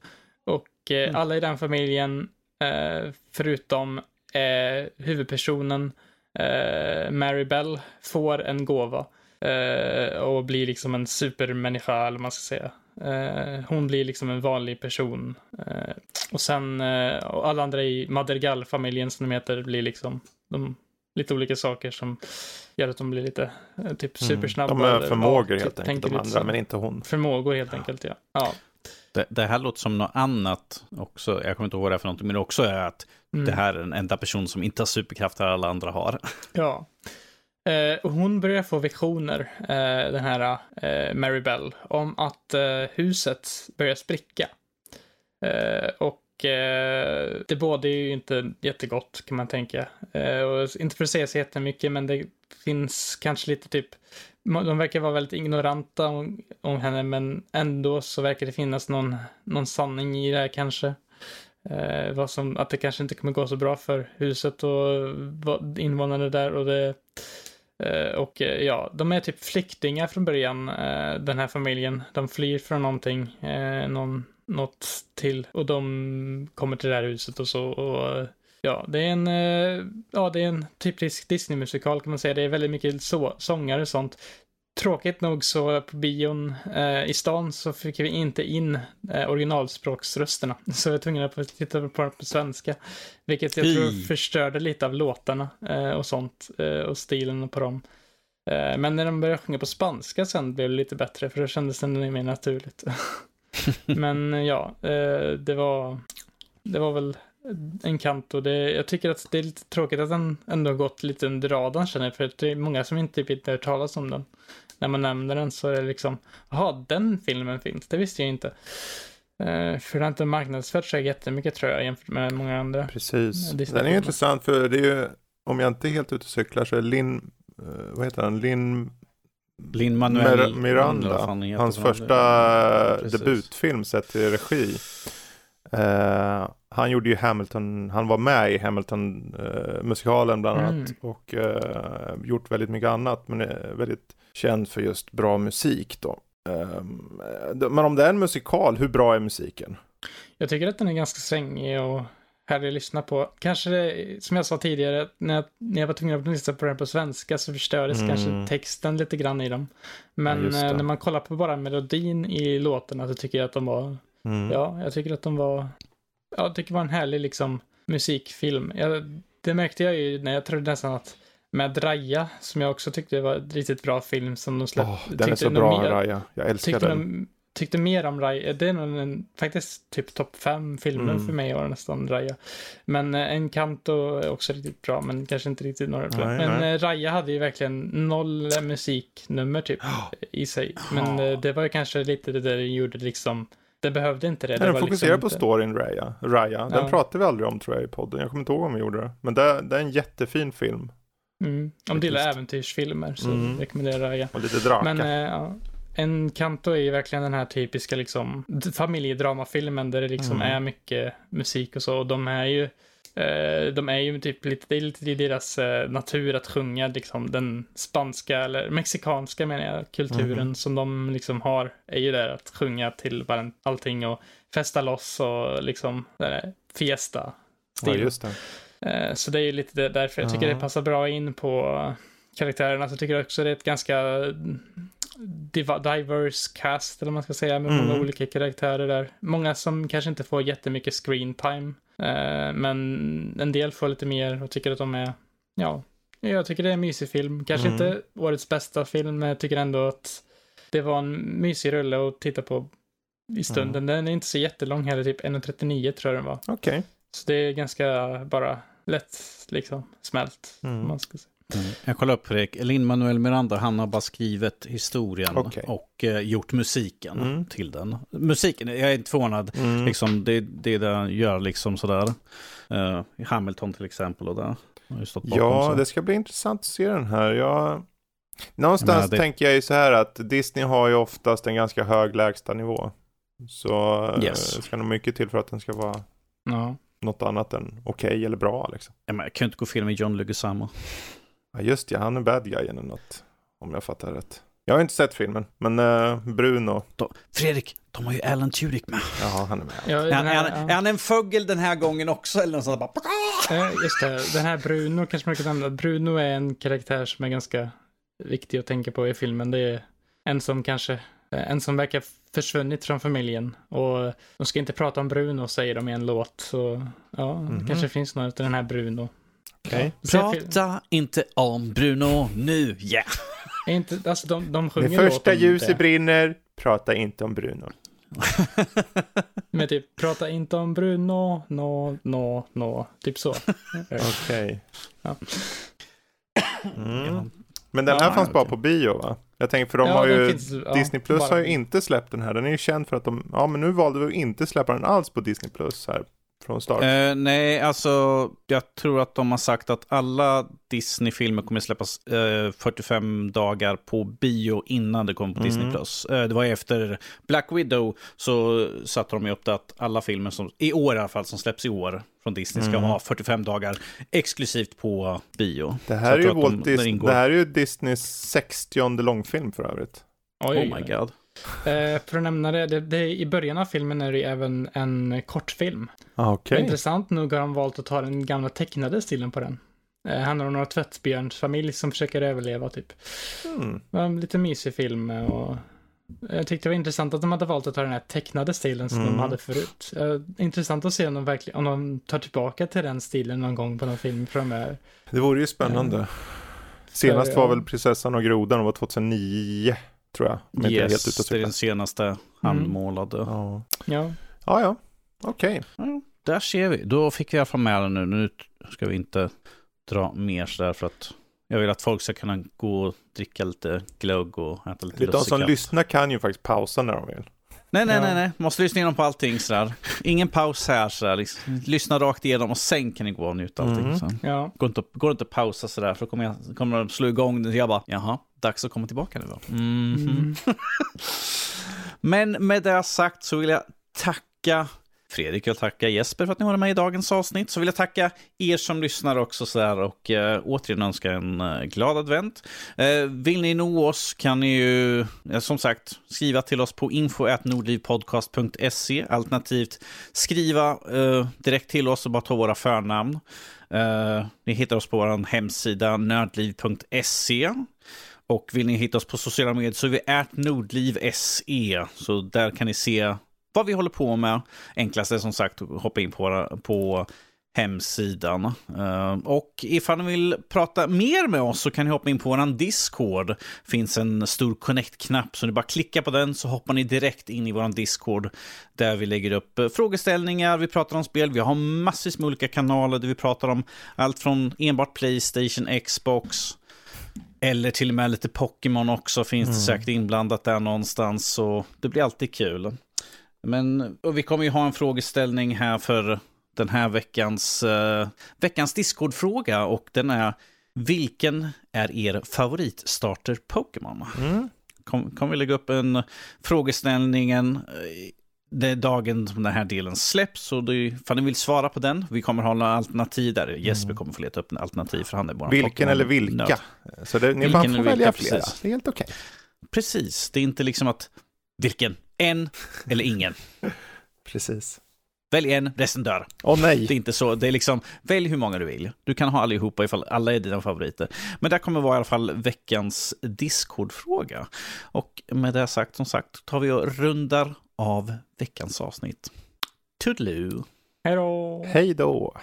Och eh, mm. alla i den familjen, eh, förutom eh, huvudpersonen eh, Mary Bell, får en gåva. och blir liksom en supermänniska, eller vad man ska säga. Uh, hon blir liksom en vanlig person. Uh, och sen, uh, och alla andra i Madrigal-familjen som de heter blir liksom de, lite olika saker som gör att de blir lite typ mm. supersnabba. De är förmågor helt typ, enkelt, de andra, men inte hon. Förmågor helt enkelt, ja. ja. Det, det, här låter som något annat också. Jag kommer inte ihåg vad det är för någonting, men det också är att mm. det här är den enda person som inte har superkrafter alla andra har. Ja. Eh, hon börjar få visioner, eh, den här eh, Mary Bell, om att eh, huset börjar spricka. Eh, och eh, det båda är ju inte jättegott kan man tänka. Eh, och inte för att säga så jättemycket, men det finns kanske lite typ de verkar vara väldigt ignoranta om, om henne, men ändå så verkar det finnas någon, någon sanning i det här kanske. Eh, vad som, att det kanske inte kommer gå så bra för huset och invånarna där och det Eh, och eh, ja, de är typ flyktingar från början, eh, den här familjen. De flyr från någonting, någon, något till och de kommer till det här huset och så. Och, ja, det är en, ja, det är en typisk Disney-musikal kan man säga. Det är väldigt mycket så, sångare och sånt. Tråkigt nog så på bion eh, i stan så fick vi inte in eh, originalspråksrösterna. Så jag var tvungen att titta på dem på svenska. Vilket jag tror förstörde lite av låtarna eh, och sånt. Eh, och stilen på dem. Eh, men när de började sjunga på spanska sen blev det lite bättre. För då kändes det mer naturligt. men ja, eh, det var... Det var väl en kant och det, jag tycker att det är lite tråkigt att den ändå gått lite under radarn känner jag, för det är många som inte typ inte hört talas om den när man nämner den så är det liksom, jaha, den filmen finns, det visste jag inte. Uh, för den har inte marknadsfört sig jättemycket tror jag jämfört med många andra. Precis, den är ju intressant för det är ju, om jag inte är helt ute och cyklar så är Lin, uh, vad heter han, Lin Lin Manuel Miranda, hans första debutfilm sett till regi. Uh, han gjorde ju Hamilton, han var med i Hamilton-musikalen bland annat mm. och gjort väldigt mycket annat men väldigt känd för just bra musik då. Um, men om det är en musikal, hur bra är musiken? Jag tycker att den är ganska svängig och härlig att lyssna på. Kanske, som jag sa tidigare, när jag, när jag var tvungen att lyssna på den på svenska så förstördes Mm. kanske texten lite grann i dem. Ja, Men det. eh, när man kollar på bara melodin i låtarna så tycker jag att de var, Mm. ja, jag tycker att de var, ja, jag tycker det var en härlig liksom musikfilm. Jag, det märkte jag ju när jag trodde nästan att med Raja, som jag också tyckte var en riktigt bra film som de släppte. Åh, den är tyckte så bra, mer- Raja. Jag älskar den. de, tyckte mer om Raya. Det är nog en, faktiskt typ topp fem filmer Mm. för mig var nästan Raya. Men eh, Encanto är också riktigt bra, men kanske inte riktigt några bra. Nej, Men nej. eh, Raya hade ju verkligen noll musiknummer typ i sig. Men eh, det var ju kanske lite det där det gjorde liksom. Det behövde inte det. Nej, den var fokuserar liksom på inte- storyn Raya. Raya. Den Ja. pratade vi aldrig om tror jag i podden. Jag kommer inte ihåg om vi gjorde det. Men det, det är en jättefin film. Mm. Om du gillar äventyrsfilmer så Mm. rekommenderar jag. Och lite draka. Men eh, ja, Encanto är ju verkligen den här typiska liksom familjedramafilmen där det liksom Mm. är mycket musik och så. Och de är ju eh, de är ju typ lite, det är lite i deras eh, natur att sjunga liksom den spanska eller mexikanska menar jag, kulturen Mhm. som de liksom har är ju där att sjunga till allting och festa loss och liksom där fiesta ja, stil. just det. Eh, Så det är lite därför jag tycker Ja. det passar bra in på karaktärerna. Så jag tycker också det är ett ganska div- diverse cast, eller vad man ska säga, med många Mm. olika karaktärer där. Många som kanske inte får jättemycket screen time, eh, men en del får lite mer och tycker att de är, ja, jag tycker det är en mysig film. Kanske Mm. inte årets bästa film, men jag tycker ändå att det var en mysig rulle att titta på i stunden. Den är inte så jättelång heller, typ 1.39 tror jag den var. Okej. Så det är ganska bara lätt liksom smält. Mm. Man ska säga. Mm. Jag kollar upp Fredrik. Lin-Manuel Miranda, han har bara skrivit historien Okej. och eh, gjort musiken Mm. till den. Musiken, jag är inte förvånad. Mm. Liksom, det, det är det han gör liksom sådär. Uh, I Hamilton till exempel och där. Ja, så. det ska bli intressant att se den här. Jag... Någonstans Nej, det- tänker jag ju så här att Disney har ju oftast en ganska hög lägstanivå. Så eh, Yes. det ska nog mycket till för att den ska vara Ja. Något annat än okej eller bra liksom. Ja, men jag kan ju inte gå fel med John Leguizamo. Ja, just ja, han är bad guy eller något. Om jag fattar rätt. Jag har inte sett filmen, men eh, Bruno, Då, Fredrik, de har ju Alan Tudyk med. ja han är med. Ja, Är den han, är, här, han, är han en fågel den här gången också? Eller något sånt bara... ja. Just det, den här Bruno kanske man kan nämna. Bruno är en karaktär som är ganska viktig att tänka på i filmen. Det är en som kanske, en som verkar försvunnit från familjen. Och de ska inte prata om Bruno, säger de i en låt. Så ja, Mhm. det kanske finns något av den här Bruno. Fil- Prata inte om Bruno nu, ja. Är inte, alltså de, de sjunger Det första ljuset det. brinner, prata inte om Bruno. Men typ, prata inte om Bruno, no, no, no. Typ så. Okej. Ja. Mm. Men den här Ja, fanns bara på bio va? Jag tänker för de Ja, har ju, finns, Disney Plus bara- har ju inte släppt den här. Den är ju känd för att de, ja men nu valde vi att inte släppa den alls på Disney Plus här från start. Eh, nej, alltså jag tror att de har sagt att alla Disney-filmer kommer släppas eh, 45 dagar på bio innan det kommer på Mm. Disney+. Plus. Eh, det var efter Black Widow så satte de ju upp det att alla filmer som, i år i alla fall, som släpps i år från Disney ska Mm. ha 45 dagar exklusivt på bio. det här är ju de- ingår- det här är ju Disneys 60 långfilm för övrigt. Oj, Oh my god. Eh, för att nämna det, det, det, i början av filmen är det även en kortfilm. Ah, Okej. Intressant nog har de valt att ta den gamla tecknade stilen på den. Eh, handlar om några tvättbjörnsfamilj som försöker överleva typ. Mm. En lite mysig film eh, och jag tyckte det var intressant att de hade valt att ta den här tecknade stilen som Mm. de hade förut. Eh, intressant att se om de verkligen, om de tar tillbaka till den stilen någon gång på någon film framöver. Det vore ju spännande. Senast För, var väl Prinsessan och grodan, det var 2009 tror jag. Om helt Yes, och det är den senaste handmålade. Ja, Ja, ja. ja. Okej. Ja, där ser vi. Då fick vi i alla fall med den nu. Nu ska vi inte dra mer sådär för att jag vill att folk ska kunna gå och dricka lite glögg och äta lite De som lussekatt. lyssnar kan ju faktiskt pausa när de vill. Nej, nej, Ja. nej, nej. Måste lyssna igenom på allting sådär. Ingen paus här sådär. Liksom. Lyssna rakt igenom och sen kan ni gå och njuta allting. Mm. Så. ja. Går inte, går inte att pausa sådär för då kommer, jag, kommer de slå igång. Jag bara, jaha, dags att komma tillbaka nu då. Mhm. Mm. Men med det sagt så vill jag tacka Fredrik, jag tackar Jesper för att ni var med i dagens avsnitt. Så vill jag tacka er som lyssnar också så där och eh, återigen önska en eh, glad advent. Eh, vill ni nå oss kan ni ju eh, som sagt skriva till oss på info.nordlivpodcast.se alternativt skriva eh, direkt till oss och bara ta våra förnamn. Eh, ni hittar oss på vår hemsida nördliv.se. Och vill ni hitta oss på sociala medier så är vi nordliv.se. Så där kan ni se vad vi håller på med. Enklast är som sagt att hoppa in på, på hemsidan. Eh, och ifall ni vill prata mer med oss så kan ni hoppa in på vår Discord. Det finns en stor connect-knapp så ni bara klickar på den så hoppar ni direkt in i vår Discord där vi lägger upp eh, frågeställningar, vi pratar om spel, vi har massvis med olika kanaler där vi pratar om allt från enbart Playstation, Xbox, eller till och med lite Pokémon också finns det mm. säkert inblandat där någonstans. Så det blir alltid kul. Men vi kommer ju ha en frågeställning här för den här veckans, uh, veckans Discord-fråga. Och den är, vilken är er favorit starter Pokémon? Mm. Kommer kom vi lägga upp en frågeställningen eh, det är dagen som den här delen släpps. Och det, för ni vill svara på den. Vi kommer ha några alternativ där. Jesper mm. kommer få leta upp en alternativ för han är bara Vilken eller vilka? Så det, ni Vilken får välja flera. Precis. Det är helt okej. Okay. Precis, det är inte liksom att vilken, en eller ingen. precis. Välj en, resten dör. Åh oh, nej. Det är inte så. Det är liksom, välj hur många du vill. Du kan ha allihopa ifall alla är dina favoriter. Men det kommer vara i alla fall veckans Discord-fråga. Och med det sagt, som sagt, tar vi och rundar av veckans avsnitt. Toodaloo! Hej då! Hej då!